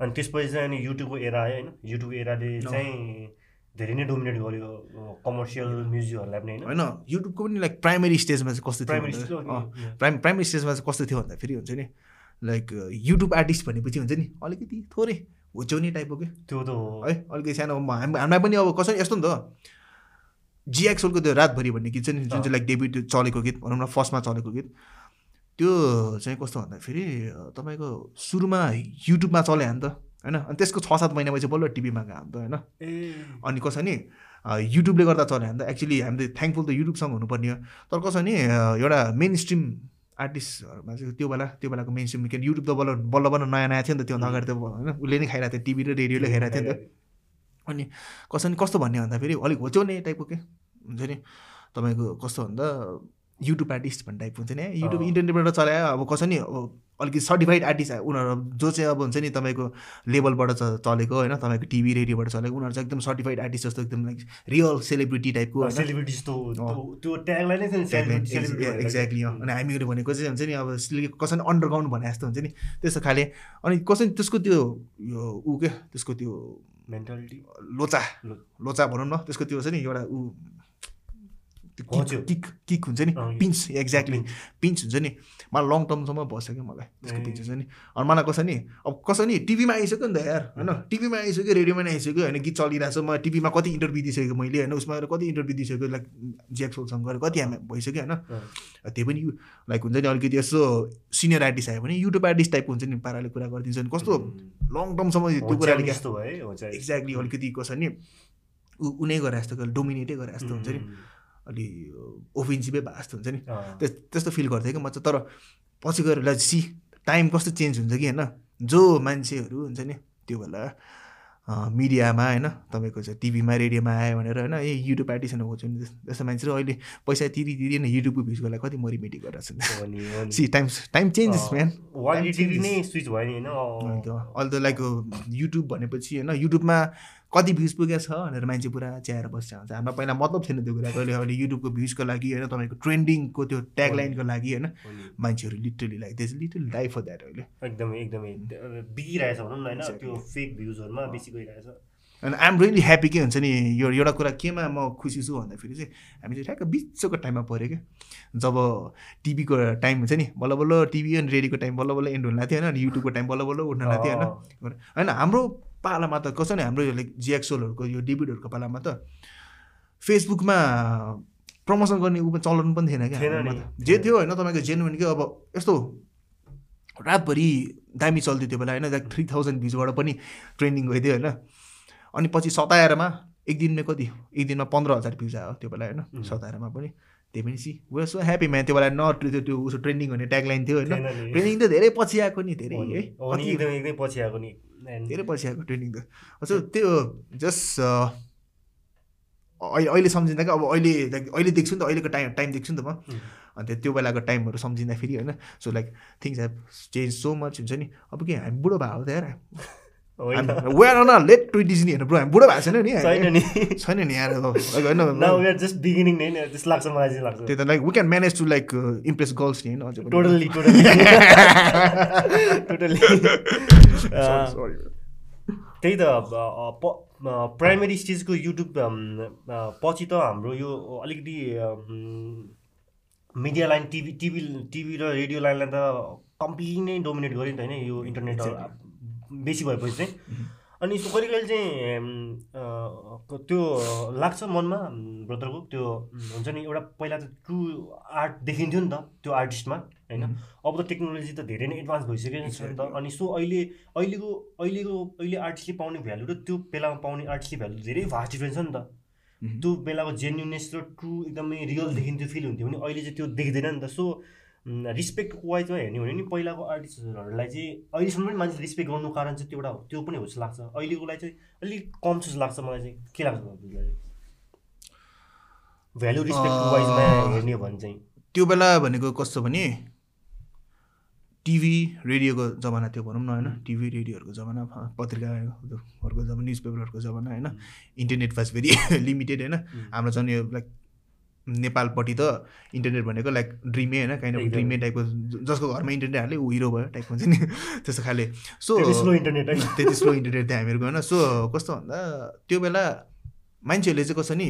S2: अनि त्यसपछि चाहिँ अनि युट्युबको एरा आयो होइन युट्युब एराले. चाहिँ धेरै नै डोमिनेट गर्यो कमर्सियल म्युजिकहरूलाई पनि होइन
S1: होइन युट्युबको पनि लाइक प्राइमेरी स्टेजमा चाहिँ कस्तो थियो प्राइम प्राइमेरी स्टेजमा चाहिँ कस्तो थियो भन्दाखेरि हुन्छ नि लाइक युट्युब आर्टिस्ट भनेपछि हुन्छ नि अलिकति थोरै होच्याउने टाइपको के
S2: त्यो त हो
S1: है अलिकति सानो हामीलाई पनि अब कसरी यस्तो नि त जिएक्सोलको त्यो रातभरि भन्ने गीत चाहिँ नि जुन चाहिँ लाइक डेब्युट चलेको गीत भनौँ न फर्स्टमा चलेको गीत। त्यो चाहिँ कस्तो भन्दाखेरि तपाईँको सुरुमा युट्युबमा चल्यो भने त होइन? अनि त्यसको छ सात महिनापछि बल्ल टिभीमा गयो हामी त होइन? अनि कसो नि युट्युबले गर्दा चल्यो भने त। एक्चुली हामीले थ्याङ्कफुल त युट्युबसँग हुनुपर्ने हो। तर कसो नि एउटा मेन स्ट्रिम आर्टिस्टहरूमा चाहिँ त्यो बेला त्यो बेलाको मेन स्ट्रिम युट्युब त बल्ल बल्ल बल्ल नयाँ नयाँ थियो नि त त्योभन्दा अगाडि त होइन? उसले नै खाइरहेको थियो टिभी र रेडियोले खाइरहेको थियो नि त। अनि कसो नि कस्तो भन्ने भन्दाखेरि अलिक होच्याउने टाइपको के हुन्छ नि? तपाईँको कस्तो भन्दा युट्युब आर्टिस्ट भन्ने टाइपको हुन्छ नि युट्युब। इन्टरनेटबाट चलायो अब कसो नि अब अलिकति सर्टिफाइड आर्टिस्ट उनीहरू जो चाहिँ अब हुन्छ नि तपाईँको लेभलबाट चलेको होइन तपाईँको टिभी रेडियोबाट चलेको उनीहरू चाहिँ एकदम सर्टिफाइड आर्टिस्ट जस्तो एकदम लाइक रियल सेलिब्रिटी टाइपको
S2: सेलिब्रिटी जस्तो त्यो- ट्यागलाई नै
S1: एक्ज्याक्टली अनि हामीहरू भनेको चाहिँ हुन्छ नि अब कसैले अन्डरग्राउन्ड भने जस्तो हुन्छ नि। त्यस्तो खाले। अनि कसै त्यसको त्यो यो ऊ के त्यसको त्यो
S2: मेन्टालिटी
S1: लोचा लोचा भनौँ न त्यसको त्यो छ नि एउटा ऊ। किक किक हुन्छ नि? Pinch exactly. पिन्च। हुन्छ नि? मलाई लङ टर्मसम्म बस्छ क्या मलाई। त्यसको। पिन्च हुन्छ नि? अनि मलाई कसो नि? अब कसो नि? टिभीमा आइसक्यो नि त यार होइन? टिभीमा आइसक्यो रेडियोमा नि आइसक्यो होइन? गीत चलिरहेको छ म टिभीमा कति इन्टरभ्यू दिइसकेको मैले होइन? उसमा गएर कति इन्टरभ्यू दिइसक्यो लाइक ज्याक्सोलसँग गएर कति हामी भइसक्यो होइन? त्यो पनि लाइक हुन्छ नि? अलिकति यसो सिनियर आर्टिस्ट आयो भने युट्युब आर्टिस्ट टाइपको हुन्छ नि पाराले कुरा गरिदिन्छ नि। कस्तो लङ टर्मसम्म त्यो कुराले एक्ज्याक्टली अलिकति कसो नि? ऊ उनै गरे जस्तो डोमिनेटै गरे जस्तो हुन्छ नि? अलि ओफेन्सिभै भए जस्तो हुन्छ नि। त्यस्तो फिल गर्थेँ कि म चाहिँ तर पछि गएर ल सी टाइम कस्तो चेन्ज हुन्छ कि होइन? जो मान्छेहरू हुन्छ नि त्यो बेला मिडियामा होइन तपाईँको चाहिँ टिभीमा रेडियोमा आयो भनेर होइन ए युट्युब आर्टिस्ट हो नि त्यस्तो मान्छेहरू अहिले पैसा तिरी तिरी नै युट्युबको भ्युजको लागि कति मरिमेटी गरिरहेको छ
S2: हो नि, हो नि।
S1: See time time changes man अहिले त लाइक युट्युब भनेपछि होइन युट्युबमा कति भ्युज पुगेको छ भनेर मान्छे पुरा च्याएर बस्छ हुन्छ। हाम्रो पहिला मतलब थिएन त्यो कुराको अहिले अहिले युट्युबको भ्युजको लागि होइन तपाईँको ट्रेन्डिङको त्यो ट्यागलाइनको लागि होइन
S2: हो।
S1: मान्छेहरू literally like this little life for that अहिले।
S2: एकदमै एकदमै बिगिरहेछ भनौँ न होइन. त्यो फेक भ्युजहरूमा बेसी गइरहेछ।
S1: अनि आइएम रियली ह्याप्पी के हुन्छ नि यो एउटा कुरा केमा म खुसी छु भन्दाखेरि चाहिँ हामी चाहिँ ठ्याक्क बिचको टाइममा पऱ्यो क्या। जब टिभीको टाइम हुन्छ नि बल्ल बल्ल टिभी अनि रेडियोको टाइम बल्ल बल्ल एन्ड हुन लाग्थ्यो होइन अनि युट्युबको टाइम बल्ल बल्ल उठ्न लाग्थ्यो होइन। होइन हाम्रो पालामा त कसो नि हाम्रो जिएक्सोलहरूको यो डेबिटहरूको पालामा त फेसबुकमा प्रमोसन गर्ने ऊ चलन पनि थिएन क्या। जे थियो होइन तपाईँको जेन्युन के अब यस्तो रातभरि दामी चल्थ्यो त्यो बेला होइन लाइक थ्री थाउजन्ड भ्युजबाट पनि ट्रेन्डिङ गइदियो होइन। अनि पछि सताएरमा एक दिनमा कति? एक दिनमा पन्ध्र हजार भ्युज आयो त्यो बेला होइन. सताएरमा पनि। त्यही पनि see way so happy man त्यो बेला न त्यो त्यो उसो ट्रेन्डिङ भन्ने ट्यागलाइन थियो होइन। ट्रेनिङ त धेरै पछि आएको नि धेरै
S2: हो एकदमै पछि आएको नि।
S1: धेरै पछि आएको ट्रेनिङ त। सो त्यो जस्ट अहिले अहिले सम्झिँदा क्या अब अहिले लाइक अहिले देख्छु नि त अहिलेको टाइम टाइम देख्छु नि त म।
S2: उम्.
S1: अन्त त्यो बेलाको टाइमहरू सम्झिँदा फेरि होइन so like things have change so much हुन्छ नि। अब के हामी बुढो भएको त यार वेयर अन लेट ट्वेन्टिज नि हेर्नु ब्रो हामी बुढो भएको छैन नि
S2: छैन। नि
S1: छैन नि like होइन
S2: जस्ट बिगिनिङ नै जस्तो लाग्छ मलाई चाहिँ लाग्छ
S1: त्यही त like we can manage to like impress girls नि होइन अझै।
S2: Totally totally totally. त्यही त प्राइमेरी स्टेजको युट्युब पछि त हाम्रो यो अलिकति media line TV TV TV र रेडियो लाइनलाई त कम्प्लिटली नै डोमिनेट गर्यो नि त होइन यो इन्टरनेट बेसी भएपछि चाहिँ। अनि सो कहिले कहिले चाहिँ त्यो लाग्छ मनमा ब्रदरको। त्यो हुन्छ नि एउटा पहिला त ट्रु आर्ट देखिन्थ्यो नि त त्यो आर्टिस्टमा होइन? अब त टेक्नोलोजी त धेरै नै एडभान्स भइसकेको छ नि त। अनि सो अहिले अहिलेको अहिलेको अहिले आर्टिस्टले पाउने भ्यालु र त्यो बेलामा पाउने आर्टिस्टले भ्यालु धेरै भास्ट डिफ्रेन्स छ नि त। त्यो बेलाको जेन्युनेस र ट्रु एकदमै रियल देखिन्थ्यो फिल हुन्थ्यो भने अहिले चाहिँ त्यो देख्दैन नि त। सो रिस्पेक्ट वाइजमा हेर्ने हो भने नि पहिलाको आर्टिस्टहरूलाई चाहिँ अहिलेसम्म पनि मान्छेले रिस्पेक्ट गर्नु कारण चाहिँ त्यो एउटा त्यो पनि हो जस्तो लाग्छ अहिलेकोलाई चाहिँ अलिक कम जस्तो लाग्छ मलाई चाहिँ। के लाग्छ भ्यालु रिस्पेक्ट वाइजमा हेर्ने हो भने चाहिँ।
S1: त्यो बेला भनेको कस्तो भने टिभी रेडियोको जमाना थियो भनौँ न होइन? टिभी रेडियोहरूको जमाना पत्रिकाहरूको जमाना न्युज पेपरहरूको जमाना होइन? इन्टरनेट वाज भेरी लिमिटेड होइन? हाम्रो झन् यो लाइक नेपालपट्टि त इन्टरनेट भनेको लाइक ड्रिमे होइन काइन्ड अफ। ड्रिमे टाइपको जसको घरमा इन्टरनेट हाल्यो ऊ हिरो भयो टाइपको हुन्छ नि <laughs> त्यस्तो खाले। सो
S2: स्लो इन्टरनेट
S1: त्यति स्लो <laughs> इन्टरनेट थियो हामीहरूको होइन। सो कस्तो भन्दा त्यो बेला मान्छेहरूले चाहिँ कसो नि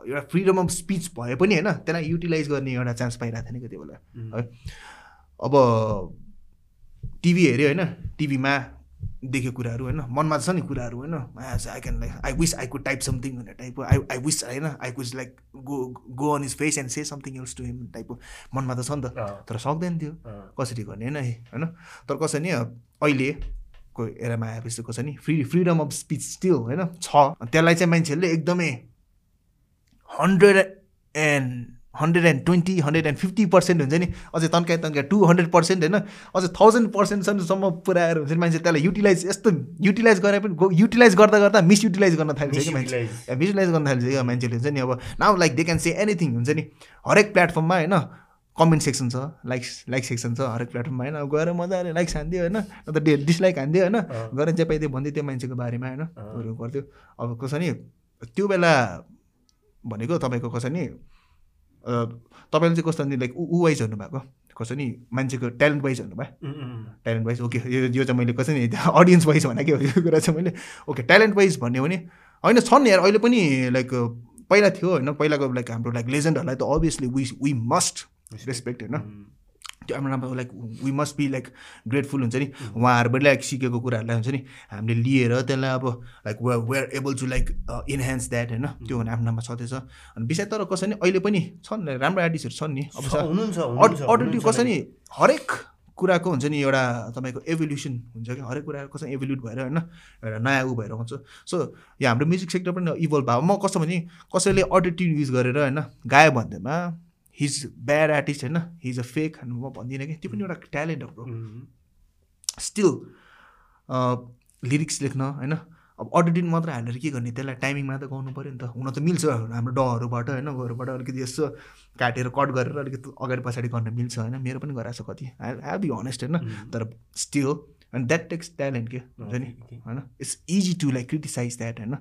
S1: एउटा फ्रिडम अफ स्पिच भए पनि होइन त्यसलाई युटिलाइज गर्ने एउटा चान्स पाइरहेको थिएन कि त्यो बेला। है। अब टिभी हेऱ्यो होइन टिभीमा देख्यो कुराहरू होइन। मनमा छ नि कुराहरू होइन। I can like I wish I could type something भन्ने टाइपको आई आई विस होइन I could like go go on his face and say something else to him टाइपको मनमा त छ नि त। तर सक्दैन थियो कसरी गर्ने होइन है होइन? तर कसरी नि अहिलेको एरामा आएपछि कसो नि free freedom of speech still होइन? छ। त्यसलाई चाहिँ मान्छेहरूले एकदमै hundred and hundred and twenty hundred and fifty percent हुन्छ नि? अझै तन्काइ तन्काइ टू हन्ड्रेड पर्सेन्ट होइन? अझै थाउजन्ड पर्सेन्टसम्म पुऱ्याएर हुन्छ नि मान्छे त्यसलाई युटिलाइज यस्तो युटिलाइज गरे पनि युटिलाइज गर्दा गर्दा मिसयुटिलाइज गर्न थालिन्छ कि मान्छे। मिसयुटिलाइज गर्न थालिन्छ क्या मान्छेले हुन्छ नि अब। Now like they can say anything हुन्छ नि। हरेक प्लेटफर्ममा होइन कमेन्ट सेक्सन छ लाइक लाइक सेक्सन छ हरेक प्लेटफर्ममा होइन। अब गएर मजाले लाइक्स हान्दियो होइन अन्त डे डिसलाइक हान्दियो होइन। गएर जे पाइदियो भन्दै त्यो मान्छेको बारेमा होइन। गर्थ्यो। अब कसो नि त्यो बेला भनेको तपाईँको कसो नि अ, तपाईँले चाहिँ कस्तो लाइक ऊ वाइज हेर्नुभएको कसो नि मान्छेको ट्यालेन्ट वाइज हेर्नुभयो ट्यालेन्ट वाइज ओके यो यो चाहिँ मैले कसै नि अडियन्स वाइज भनेको हो यो कुरा चाहिँ मैले ओके ट्यालेन्ट वाइज भन्यो भने होइन छन् यार अहिले पनि लाइक पहिला थियो होइन पहिलाको लाइक हाम्रो लाइक लेजेन्डहरूलाई त obviously we we must respect होइन। त्यो हाम्रो राम्रो like we must be like grateful हुन्छ नि। उहाँहरूबाट लाइक सिकेको कुराहरूलाई हुन्छ नि हामीले लिएर त्यसलाई अब like we're able to like enhance that होइन? त्यो भने आफ्नो नाममा छँदैछ। अनि विशेष तर कसै नि अहिले पनि छन् राम्रो आर्टिस्टहरू छन् नि। अब छ-
S2: हुनुहुन्छ
S1: अडिटिभ कसै नि हरेक कुराको हुन्छ नि एउटा तपाईँको एभोल्युसन हुन्छ कि हरेक कुरा कसै एभोल्युट भएर होइन? एउटा नयाँ ऊ भएर आउँछ सो यो हाम्रो म्युजिक सेक्टर पनि इभल्भ भयो। म कस्तो भने कसैले अडिटिभ युज गरेर होइन गायो भन्दैमा हिज ब्याड आर्टिस्ट होइन? हिज अ फेक म भन्दिनँ कि। त्यो पनि एउटा ट्यालेन्ट हो स्टिल लिरिक्स लेख्न होइन? अब अडिटिङ मात्र हालेर के गर्ने? त्यसलाई टाइमिङमा त गाउनु पऱ्यो नि त। हुन त मिल्छ हाम्रो डहरूबाट होइन? गहरूबाट अलिकति यसो काटेर कट गरेर अलिकति अगाडि पछाडि गर्न मिल्छ होइन? मेरो पनि गराएको छ कति। आई आई बी अनेस्ट होइन? तर still and that takes talent के? हुन्छ नि? होइन? It's easy to like criticize that होइन?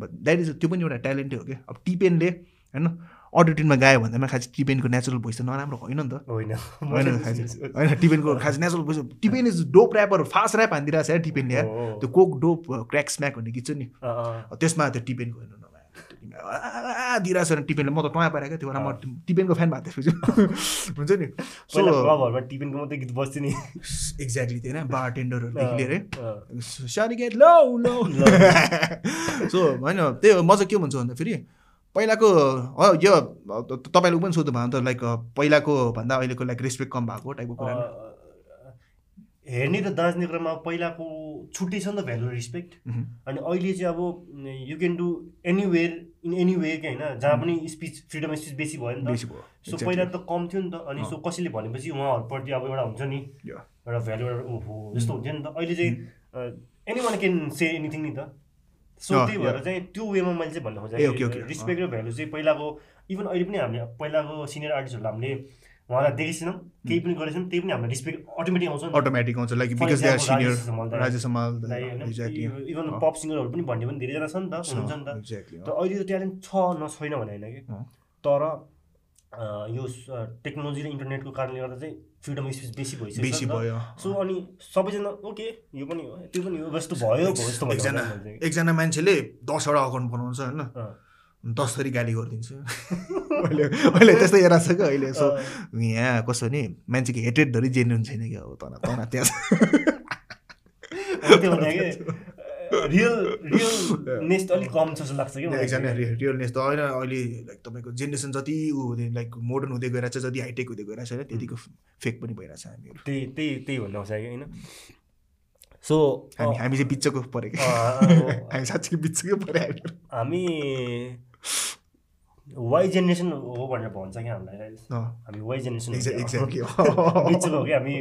S1: बट द्याट इज त्यो पनि एउटा ट्यालेन्टै हो क्या अब टिपेनले होइन? अडिटिनमा गायो भन्दामा खास टिपेनको नेचुरल भोइस त नराम्रो होइन नि त।
S2: होइन।
S1: होइन <laughs> होइन टिपेनको खास natural voice Tipen is dope rapper fast rap हानिदिरहेको छ टिपेनले यार।
S2: हो।
S1: त्यो कोक डोप क्र्याक स्म्याक भन्ने गीत छ नि। त्यसमा त्यो टिपेनको नभए दिइरहेको छ टिपेनले। म त टया पारेको त्यो म टिपेनको फ्यान भएको त्यसपछि <laughs> हुन्छ नि? सो
S2: टिफिनको मात्रै गीत बस्थ्यो नि। <laughs>
S1: एक्ज्याक्टली त्यो होइन बार टेन्डरहरूदेखि लिएर। है
S2: अँ,
S1: sorry get low low so होइन त्यही हो। म चाहिँ के भन्छु भन्दाखेरि पहिलाको अँ, यो त- त- तपाईँले पनि सोध्नु भयो त लाइक पहिलाको भन्दा अहिलेको लाइक रेस्पेक्ट कम भएको टाइपको कुरा
S2: हेर्ने र दाँच्ने क्रममा पहिलाको छुट्टै छ नि त भ्यालु रिस्पेक्ट। अनि अहिले चाहिँ अब you can do anywhere in any way क्या होइन जहाँ पनि स्पिच फ्रिडम स्पिच बेसी भयो नि त। सो. पहिला त कम थियो नि त अनि सो कसैले भनेपछि उहाँहरूप्रति अब एउटा हुन्छ नि. एउटा भ्यालु एउटा जस्तो हुन्थ्यो नि त। अहिले चाहिँ anyone can say anything नि त। सो त्यही भएर चाहिँ त्यो वेमा मैले चाहिँ भन्न. खोजेँ रिस्पेक्ट र भ्यालु चाहिँ पहिलाको इभन अहिले पनि हामीले पहिलाको सिनियर आर्टिस्टहरूलाई हामीले उहाँलाई देखेको छैनौँ केही पनि गरेको छैनौँ त्यही पनि हामीलाई रिस्पेक्ट अटोमेटिक आउँछ।
S1: अटोमेटिक आउँछ like because they are senior
S2: even. Pop सिङ्गरहरू पनि भन्ने पनि धेरैजना छ नि त हुनुहुन्छ नि त अहिले त ट्यालेन्ट छ न छैन भने होइन कि। तर यो टेक्नोलोजी र इन्टरनेटको कारणले गर्दा चाहिँ फ्रिडम स्पिच बेसी भइसक्यो
S1: बेसी भयो।
S2: सो अनि सबैजना ओके यो पनि हो त्यो पनि हो जस्तो भयो जस्तो
S1: एकजना। एकजना मान्छेले दसवटा अकाउन्ट बनाउँछ होइन? दस थरी गाली गरिदिन्छ। <laughs> अहिले अहिले त्यस्तै हेरेको छ क्या अहिले। सो यहाँ कसो नि मान्छेको हेटेड धरि जेन्युन छैन क्या अब तना तना त्यहाँ। <laughs>
S2: रियल रियलनेस त अलिक कम छ जस्तो लाग्छ कि।
S1: एकजना रियलनेस त होइन अहिले लाइक तपाईँको जेनेरेसन जति ऊ हुँदै लाइक मोडर्न हुँदै गइरहेको छ जति हाइटेक हुँदै गइरहेको छ होइन त्यतिको फेक पनि भइरहेको छ हामीहरू।
S2: त्यही त्यही त्यही भन्नु आउँछ कि होइन? सो
S1: हामी हामी चाहिँ बिचको पऱ्यो कि
S2: अब
S1: हामी साँच्चै बिचकै पऱ्यो हामीहरू।
S2: हामी वाइ जेनेरेसन हो भनेर भन्छ क्या हामीलाई हामी वाइ जेनेरेसन. बिचको हो कि हामी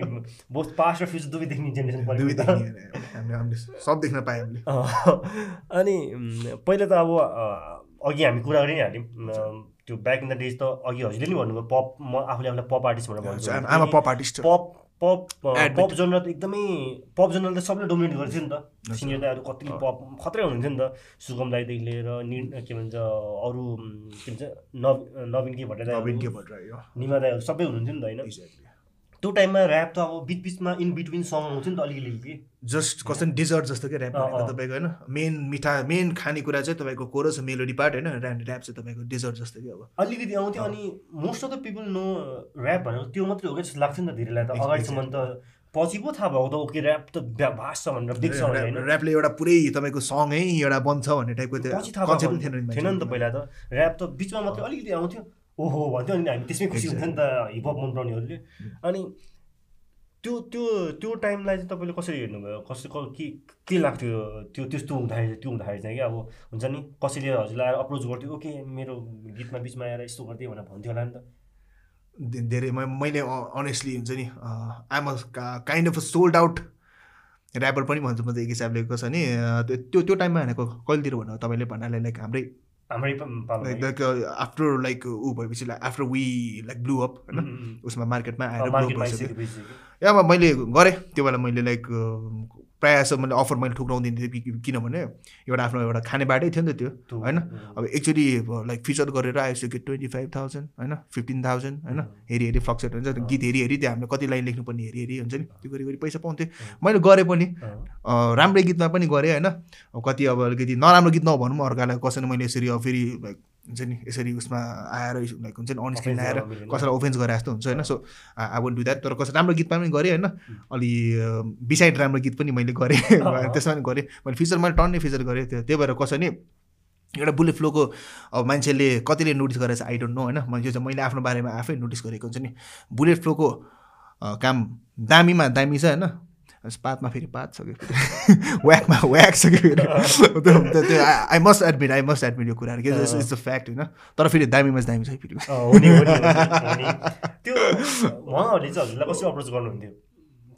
S2: बोथ पास्ट र फ्युचर दुवै देख्ने जेनेरेसन
S1: सब देख्न पायौँ हामीले
S2: अनि पहिला त अब अघि हामी कुरा गरि नै हाल्यौँ त्यो ब्याक इन द डेज त अघि हजुरले नि भन्नुभयो पप म आफूले आफूलाई पप आर्टिस्ट भनेर भन्छु
S1: pop artist
S2: pop pop. Pop genre त एकदमै पप जनर त सबले डोमिनेट गरेको थियो नि त। सिनियर दाईहरू कति पप खत्रै हुनुहुन्थ्यो नि त। सुगम दाईदेखि लिएर नि के भन्छ अरू के भन्छ नव नवीन के भट्ट
S1: नवीन के
S2: दाई
S1: भन्छ यो
S2: निमा दाईहरू सबै हुनुहुन्थ्यो नि त होइन. त्यो टाइममा ऱ्याप त अब बिच बिचमा इन बिट्विन सङ आउँथ्यो नि त अलिअलि कि?
S1: जस्ट कस्तो डिजर्ट जस्तो क्या ऱ्याप भनेको। तपाईँको होइन? मेन मिठा मेन खानेकुरा चाहिँ तपाईँको कोरस मेलोडी पार्ट होइन? ऱ्याप चाहिँ तपाईँको डिजर्ट जस्तो कि अब।
S2: अलिकति आउँथ्यो अनि most of the people know rap भनेको त्यो मात्रै हो क्या जस्तो लाग्थ्यो नि त धेरैलाई त. अगाडिसम्म त पछि पो थाहा भएको त ओके ऱ्याप त भास्ट छ भनेर बिग छ भनेर होइन।
S1: ऱ्याप- ऱ्यापले एउटा पुरै तपाईँको सङै एउटा बन्छ भन्ने टाइपको त्यो कन्सेप्ट थिएन नि
S2: त। पहिला त। ऱ्याप त बिचमा मात्रै अलिकति आउँथ्यो। ओहो भन्थ्यो अनि हामी त्यसमै खुसी हुन्थ्यो नि त हिपहप मन पराउनेहरूले अनि त्यो त्यो त्यो टाइमलाई चाहिँ तपाईँले कसरी हेर्नुभयो? कसरी क- के के लाग्थ्यो त्यो त्यस्तो हुँदाखेरि त्यो हुँदाखेरि चाहिँ क्या अब हुन्छ नि कसैले हजुरलाई आएर अप्रोच गर्थ्यो ओके मेरो गीतमा बिचमा आएर यस्तो गरिदियो भनेर भन्थ्यो होला नि त।
S1: धेरै म- मैले अनेस्टली हुन्छ नि I'm kind of sold out rapper पनि भन्छु म त एक हिसाबले कसो नि अँ, त्यो त्यो त्यो टाइममा भनेको कहिलेतिर भन्नु तपाईँले भन्नाले लाइक हाम्रै
S2: हाम्रै
S1: लाइक लाइक आफ्टर लाइक ऊ भएपछि like after we like blew up होइन? उसमा मार्केटमा आएर ब्लु
S2: मार्केटमा आइसकेपछि
S1: या मैले गरेँ त्यो बेला मैले लाइक प्रायः जस्तो मैले अफर मैले ठुक्राउँदिन्थेँ कि- कि- किनभने एउटा आफ्नो एउटा खाने बाटै थियो नि त त्यो होइन? अब एक्चुअली लाइक फिचर गरेर आइसक्यो ट्वेन्टी फाइभ थाउजन्ड होइन? फिफ्टिन थाउजन्ड होइन? हेरी हेरी फ्लक्चुएट हुन्छ गीत हेरी हेरी त्यो हामीले कति लाइन लेख्नुपर्ने हेरी हेरी हुन्छ नि। त्यो गरी गरी पैसा पाउँथेँ मैले गरेँ पनि। राम्रै गीतमा पनि गरेँ होइन? कति अब अलिकति नराम्रो गीत नभनौँ अर्कालाई। कसैले मैले यसरी फेरि लाइक हुन्छ नि यसरी उसमा आएर लाइक हुन्छ नि अन स्क्रिन
S2: offense
S1: आएर। कसैलाई ओफेन्स गरे जस्तो हुन्छ होइन so I won't do that तर कसै राम्रो गीतमा पनि गरेँ होइन अलि बिसाइड राम्रो गीत पनि मैले गरेँ। <laughs> त्यसमा पनि गरेँ मैले फिचर मैले टन्नै फिचर गरेँ त्यो त्यही भएर कसै नि एउटा बुलेट फ्लोको अब मान्छेले कतिले नोटिस गरेछ आई डोन्ट नो होइन मैले चाहिँ मैले आफ्नो बारेमा आफै नोटिस गरेको हुन्छ नि बुलेट फ्लोको काम दामीमा दामी छ होइन पातमा फेरि पात कि व्याकमा व्याक कि फेरि त्यो I must admit I must admit यो कुराहरू के इट्स अ फ्याक्ट होइन तर फेरि दामीमा दामी छ फेरि।
S2: त्यो उहाँहरूले चाहिँ हजुरलाई कसरी अप्रोच गर्नुहुन्थ्यो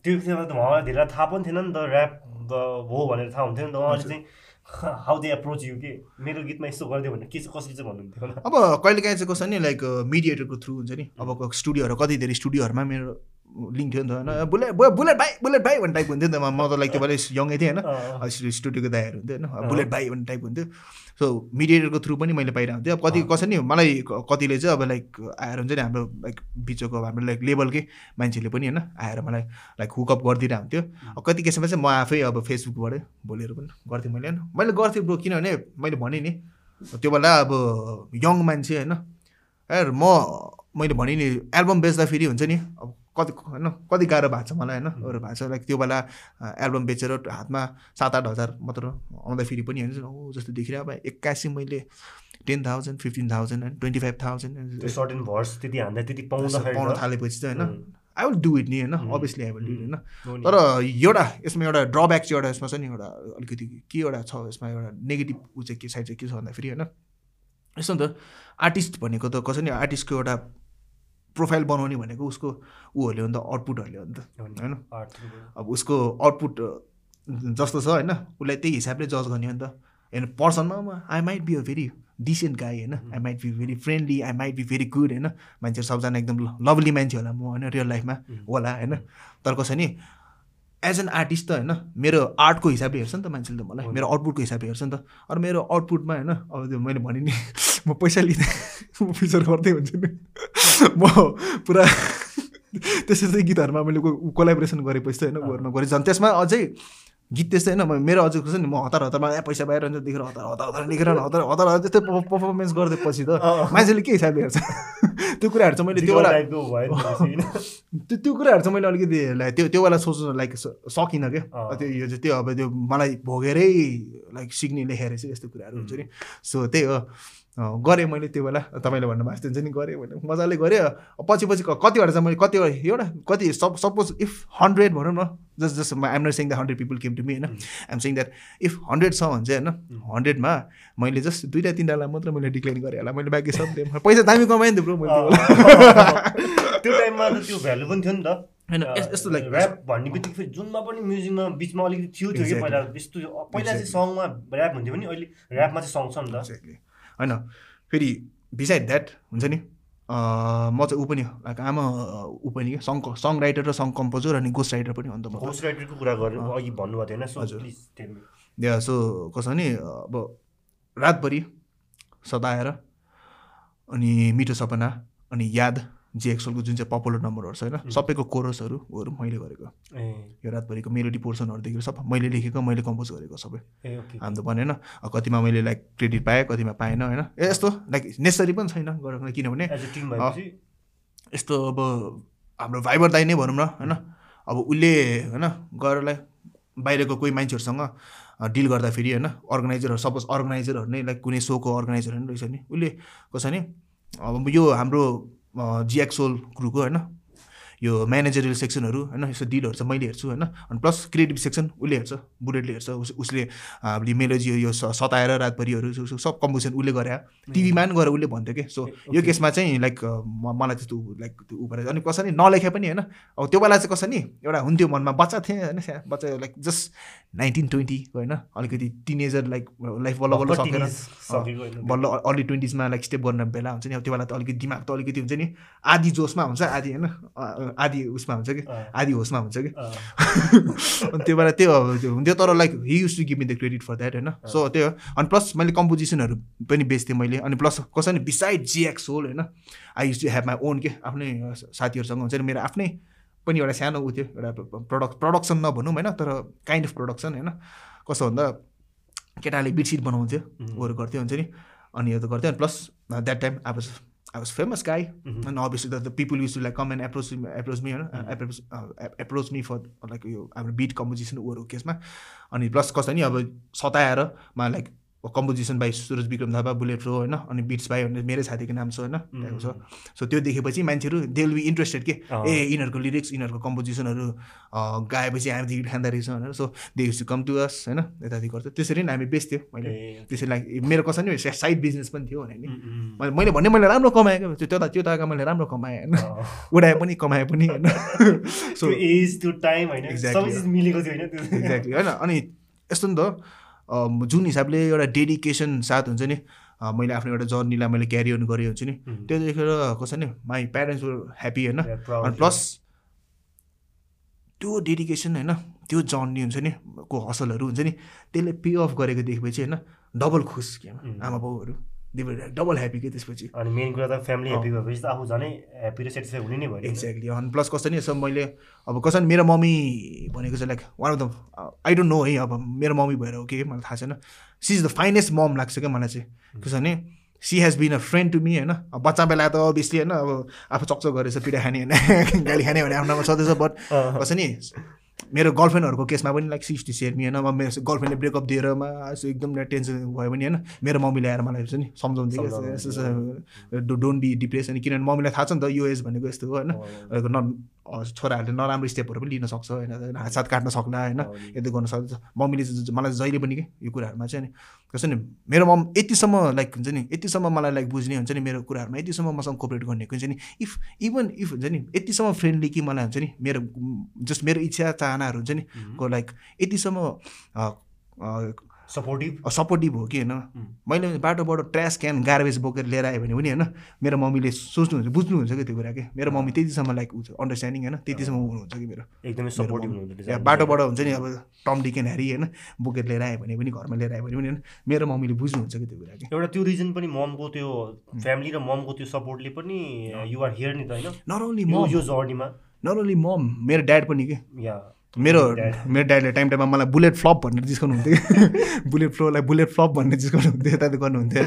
S2: त्यो त उहाँलाई धेरै थाहा पनि थिएन नि त ऱ्याप हो भनेर थाहा हुन्थ्यो नि त उहाँले चाहिँ हाउ दे अप्रोच यु के मेरो गीतमा यस्तो गरिदियो भने के चाहिँ कसरी चाहिँ भन्नुहुन्थ्यो
S1: अब कहिलेकाहीँ चाहिँ कसो नि लाइक मिडिएटरको थ्रु हुन्छ नि अब स्टुडियोहरू कति धेरै स्टुडियोहरूमा मेरो लिङ्क थियो नि त। होइन बुलेट बुलेट भाइ बुलेट भाइ भन्ने टाइप हुन्थ्यो नि त। म त लाइक त्यो बेला यङै थिएँ होइन। स्टुडियोको दाइहरू हुन्थ्यो होइन। बुलेट भाइ भन्ने टाइप हुन्थ्यो। सो मिडिएटरको थ्रु पनि मैले पाइरहेको हुन्थेँ अब कति
S2: अँ।
S1: कसै नि मलाई कतिले चाहिँ अब लाइक आएर हुन्छ नि हाम्रो लाइक बिचको हाम्रो लाइक लेभलकै मान्छेले पनि होइन आएर मलाई लाइक हुकअप गरिदिरहेको हुन्थ्यो। अब कति केसमा चाहिँ म आफै अब फेसबुकबाटै बोलेर पनि गर्थेँ मैले होइन। मैले गर्थेँ ब्रो किनभने मैले भनेँ नि त्यो बेला अब यङ मान्छे होइन। म मैले भने नि एल्बम बेच्दाखेरि हुन्छ नि? अब कति होइन कति गाह्रो भएको छ मलाई होइन अरू भएको छ। लाइक त्यो बेला एल्बम बेचेर हातमा सात आठ हजार मात्र आउँदाखेरि पनि हुन्छ हो जस्तो देखिरहेको अब एक्कासी मैले टेन थाउजन्ड फिफ्टिन थाउजन्ड होइन twenty five thousand
S2: certain verse त्यति हान्दा त्यति
S1: पाउन थालेपछि चाहिँ होइन। आई विल डु इट नि होइन obviously I will do it होइन। तर एउटा यसमा एउटा ड्रब्याक चाहिँ एउटा यसमा छ नि एउटा अलिकति के एउटा छ यसमा एउटा नेगेटिभ ऊ चाहिँ के साइड चाहिँ के छ भन्दाखेरि होइन यस्तो नि त आर्टिस्ट भनेको त कसै नि आर्टिस्टको एउटा प्रोफाइल बनाउने भनेको उसको ऊहरूले हो नि त आउटपुटहरूले हो नि त। होइन। अब उसको आउटपुट जस्तो छ होइन? उसलाई त्यही हिसाबले जज गर्ने हो नि त। होइन पर्सनमा I might be a very decent guy होइन? I might be very friendly I might be very good होइन? मान्छेहरू सबजना एकदम लभली मान्छे होला म होइन? रियल लाइफमा होला होइन? तर कसै नि एज एन आर्टिस्ट त होइन? मेरो आर्टको हिसाबले हेर्छ नि त मान्छेले त मलाई। मेरो आउटपुटको हिसाबले हेर्छ नि त। अरू मेरो आउटपुटमा होइन? अब त्यो मैले भने नि <laughs> म पैसा लिँदै <laughs> म फिचर गर्दै हुन्छु नि। म पुरा <laughs> त्यस्तै त्यस्तै गीतहरूमा मैले कोलाबोरेसन गरेपछि चाहिँ होइन उहरूमा गरेँ झन् त्यसमा अझै गीत त्यस्तै होइन मेरो अझै कसै नि म हतार हतारमा ए पैसा बाहिर देखेर हतार हतार हतार लेखेर हतार हतार हतार त्यस्तै पर्फर्मेन्स गरिदिएपछि त। मान्छेले के हिसाबले हेर्छ? <laughs> त्यो कुराहरू चाहिँ मैले त्यो बेला? <laughs> त्यो त्यो कुराहरू चाहिँ मैले अलिकति त्यो त्यो बेला सोच्नु लाइक सकिनँ क्या। त्यो यो चाहिँ त्यो अब त्यो मलाई भोगेरै लाइक सिक्ने लेखेर चाहिँ यस्तो कुराहरू हुन्छ नि। सो त्यही हो। गरेँ मैले त्यो बेला। तपाईँले भन्नुभएको जस्तो हुन्छ नि गरेँ भने मजाले गरेँ। पछि पछि कतिवटा चाहिँ मैले कतिवटा एउटा कति सप सपोज इफ हन्ड्रेड भनौँ न just just I'm not saying the hundred people came to me होइन? I'm saying that if hundred छ भने चाहिँ होइन हन्ड्रेडमा मैले जस्ट दुइटा तिनवटालाई मात्र मैले डिक्लाइन गरेँ होला। मैले बाँकी सब दिएँ। पैसा दामी कमाएँ नि त ब्रो मैले <laughs> त्यो
S2: टाइममा त त्यो भ्यालु पनि थियो नि त।
S1: होइन यस- यस्तो लाइक
S2: ऱ्याप भन्ने बित्तिकै फेरि जुनमा पनि म्युजिकमा बिचमा अलिकति थियो थियो कि. पहिला यस्तो पहिला चाहिँ सङमा ऱ्याप हुन्थ्यो भने अहिले ऱ्यापमा चाहिँ सङ छ नि त।
S1: होइन। फेरि बिसाइड द्याट हुन्छ नि म चाहिँ ऊ पनि लाइक आमा ऊ पनि क्या सङ सङ राइटर र सङ कम्पोजर अनि गोस्ट राइटर पनि हो नि त म
S2: घोस्ट राइटरको कुरा गर्नु अघि भन्नुभएको थियो होइन सो
S1: हजुर। या सो कसो भने अब रातभरि सताएर अनि मिठो सपना अनि याद जिएक्सएलको जुन चाहिँ पपुलर नम्बरहरू छ होइन? सबैको कोरसहरू ऊहरू मैले गरेको। यो रातभरिको मेलोडी पोर्सनहरूदेखि सब मैले लेखेको मैले कम्पोज गरेको सबै।
S2: ए ओके।
S1: हामी त भने होइन कतिमा मैले लाइक क्रेडिट पाएँ कतिमा पाएन होइन? ए यस्तो लाइक नेसेसरी पनि छैन गरेको किनभने यस्तो अब हाम्रो भाइबर दाइ नै भनौँ न होइन? अब उसले होइन गएर लाइक बाहिरको कोही मान्छेहरूसँग डिल गर्दाखेरि होइन? अर्गनाइजरहरू सपोज अर्गनाइजरहरू नै लाइक कुनै सोको अर्गनाइजरहरू नै रहेछ नि। उसले कसो नि अब यो हाम्रो जिएक्सोल क्रुको होइन यो म्यानेजरियल सेक्सनहरू होइन यस्तो डिलहरू चाहिँ मैले हेर्छु होइन अनि प्लस क्रिएटिभ सेक्सन उसले हेर्छ बुलेटले हेर्छ उस उसले हामीले मेलोजी यो सताएर रातभरिहरू सब कम्पोजिसन उसले गरे टिभीमा पनि गएर उसले भन्थ्यो कि सो यो केसमा चाहिँ लाइक मलाई त्यस्तो लाइक त्यो ऊ भएर अनि कसरी नलेखे पनि होइन अब त्यो बेला चाहिँ कसरी एउटा हुन्थ्यो मनमा बच्चा थिएँ होइन बच्चा लाइक जस्ट नाइन्टिन ट्वेन्टी होइन? अलिकति टिनेजर लाइक लाइफ बल्ल बल्ल सकेर बल्ल अर्ली ट्वेन्टिजमा लाइक स्टेप गर्ने बेला हुन्छ नि। अब त्यो बेला त अलिकति दिमाग त अलिकति हुन्छ नि। आधी जोसमा हुन्छ आधी होइन? आधी उसमा हुन्छ कि? आधी होसमा हुन्छ कि? <laughs> अनि त्यो बेला त्यो हुन्थ्यो तर like he used to give me the credit for that होइन? सो त्यो अनि प्लस मैले कम्पोजिसनहरू पनि बेच्थेँ मैले। अनि प्लस कसै नि बिसाइड जिएक्स होल होइन? I used to have my own के? आफ्नै साथीहरूसँग हुन्छ नि मेरो आफ्नै पनि एउटा सानो ऊ थियो एउटा प्रडक्ट प्रडक्सन नभनौँ होइन तर काइन्ड अफ प्रडक्सन होइन। कस्तो भन्दा केटाले बिटसिट बनाउँथ्यो
S2: उम्,
S1: ऊहरू गर्थ्यो हुन्छ नि? अनि यो त गर्थ्यो। अनि plus that time I was I was famous guy the, the people used to like come and approach me, approach me होइन? uh, approach me for like यो हाम्रो बिट कम्पोजिसन ऊहरू केसमा। अनि प्लस कस्तो नि अब सताएर मा like composition by Suraj Bikram Thapa bullet pro होइन? अनि बिट्स बाई भन्ने मेरै साथीको नाम छ होइन? त्यहाँको छ। सो त्यो देखेपछि मान्छेहरू दे विल बी इन्ट्रेस्टेड के। ए यिनीहरूको लिरिक्स यिनीहरूको कम्पोजिसनहरू गाएपछि हामी हिट खाँदो रहेछ भनेर so they to come to us होइन? यताति गर्थ्यो त्यसरी नै हामी बेच्थ्यो मैले। त्यसरी लाइक मेरो कसै नि साइड बिजनेस पनि थियो भने नि। मैले मैले भने मैले राम्रो कमाएँ क्या त्यो त त्यो ताका मैले राम्रो कमाएँ होइन। उडाए पनि कमाए पनि होइन? <laughs> सो
S2: एज त्यो टाइम होइन?
S1: एक्ज्याक्टली होइन? अनि यस्तो नि त जुन हिसाबले एउटा डेडिकेसन साथ हुन्छ नि मैले आफ्नो एउटा जर्नीलाई मैले क्यारी अन गरेँ हुन्छ नि त्यो देखेर कसै नि माई प्यारेन्ट्स ह्याप्पी होइन? अनि प्लस त्यो डेडिकेसन होइन त्यो जर्नी हुन्छ नि को हसलहरू हुन्छ नि त्यसले पे अफ गरेको देखेपछि होइन डबल खुस के. आमा बाउहरू डबल ह्याप्पी के त्यसपछि।
S2: अनि मेन कुरा त फ्यामिली। ह्याप्पी भएपछि त आफू झनै ह्याप्पी र सेटिस्फाई हुने नै भयो।
S1: एक्ज्याक्टली अनि प्लस कस्तो नि यसो मैले अब कसरी मेरो मम्मी भनेको चाहिँ like one of the I don't know है अब मेरो मम्मी भएर हो कि मलाई थाहा छैन। She is the finest mom लाग्छ क्या मलाई चाहिँ। कसो भने she has been a friend to me होइन। अब बच्चा बेला त अभियसली होइन अब आफू चकचक गरेछ पिडा खाने होइन <laughs> गाली खाने भने आफ्नोमा छँदैछ बट
S2: अँ,
S1: कसो नि मेरो गर्लफ्रेन्डहरूको केसमा पनि like six to share me होइन अब मेरो गर्लफ्रेन्डले ब्रेकअप दिएर मा यसो एकदम टेन्सन भयो भने होइन मेरो मम्मीले आएर मलाई नि यस्तो डोन्ट बी डिप्रेस अनि किनभने मम्मीलाई थाहा छ नि त यो एज भनेको यस्तो हो होइन। छोराहरूले नराम्रो स्टेपहरू पनि लिन सक्छ होइन? हातसात काट्न सक्ला होइन? यस्तो गर्न सक्छ मम्मीले मलाई जहिले पनि कि यो कुराहरूमा चाहिँ नि कस्तो नि मेरो मम यतिसम्म लाइक हुन्छ नि यतिसम्म मलाई लाइक बुझ्ने हुन्छ नि मेरो कुराहरूमा यतिसम्म मसँग कोपरेट गर्ने हुन्छ नि इफ इभन इफ हुन्छ नि यतिसम्म फ्रेन्डली कि मलाई हुन्छ नि मेरो जस्ट मेरो इच्छा चाहनाहरू हुन्छ नि को लाइक यतिसम्म
S2: सपोर्टिभ
S1: सपोर्टिभ हो कि होइन? मैले बाटोबाट ट्रास क्यान गार्बेज बोकेर लिएर आयो भने पनि होइन मेरो मम्मीले सोच्नुहुन्छ बुझ्नुहुन्छ कि त्यो कुरा कि? मेरो मम्मी त्यतिसम्म लाइक अन्डरस्ट्यान्डिङ होइन त्यतिसम्म हुनुहुन्छ कि मेरो?
S2: एकदमै सपोर्टिभ
S1: या बाटोबाट हुन्छ। नि अब टम डिकेन ह्यारी होइन बोकेर लिएर आयो भने पनि घरमा लिएर आयो भने पनि होइन मेरो मम्मीले बुझ्नुहुन्छ कि त्यो कुरा कि?
S2: एउटा त्यो रिजन पनि ममको त्यो फ्यामिली र ममको त्यो सपोर्टले पनि युआर हियर नि त होइन?
S1: नट ओन्ली मम
S2: यो जर्नीमा
S1: नट ओन्ली मम मेरो ड्याड पनि कि? मेरो. मेरो ड्याडले टाइम टाइममा मलाई बुलेट फ्लप भनेर जिस्काउनु हुन्थ्यो। बुलेट फ्लोलाई बुलेट फ्लप भनेर जिस्काउनु हुन्थ्यो यता गर्नुहुन्थ्यो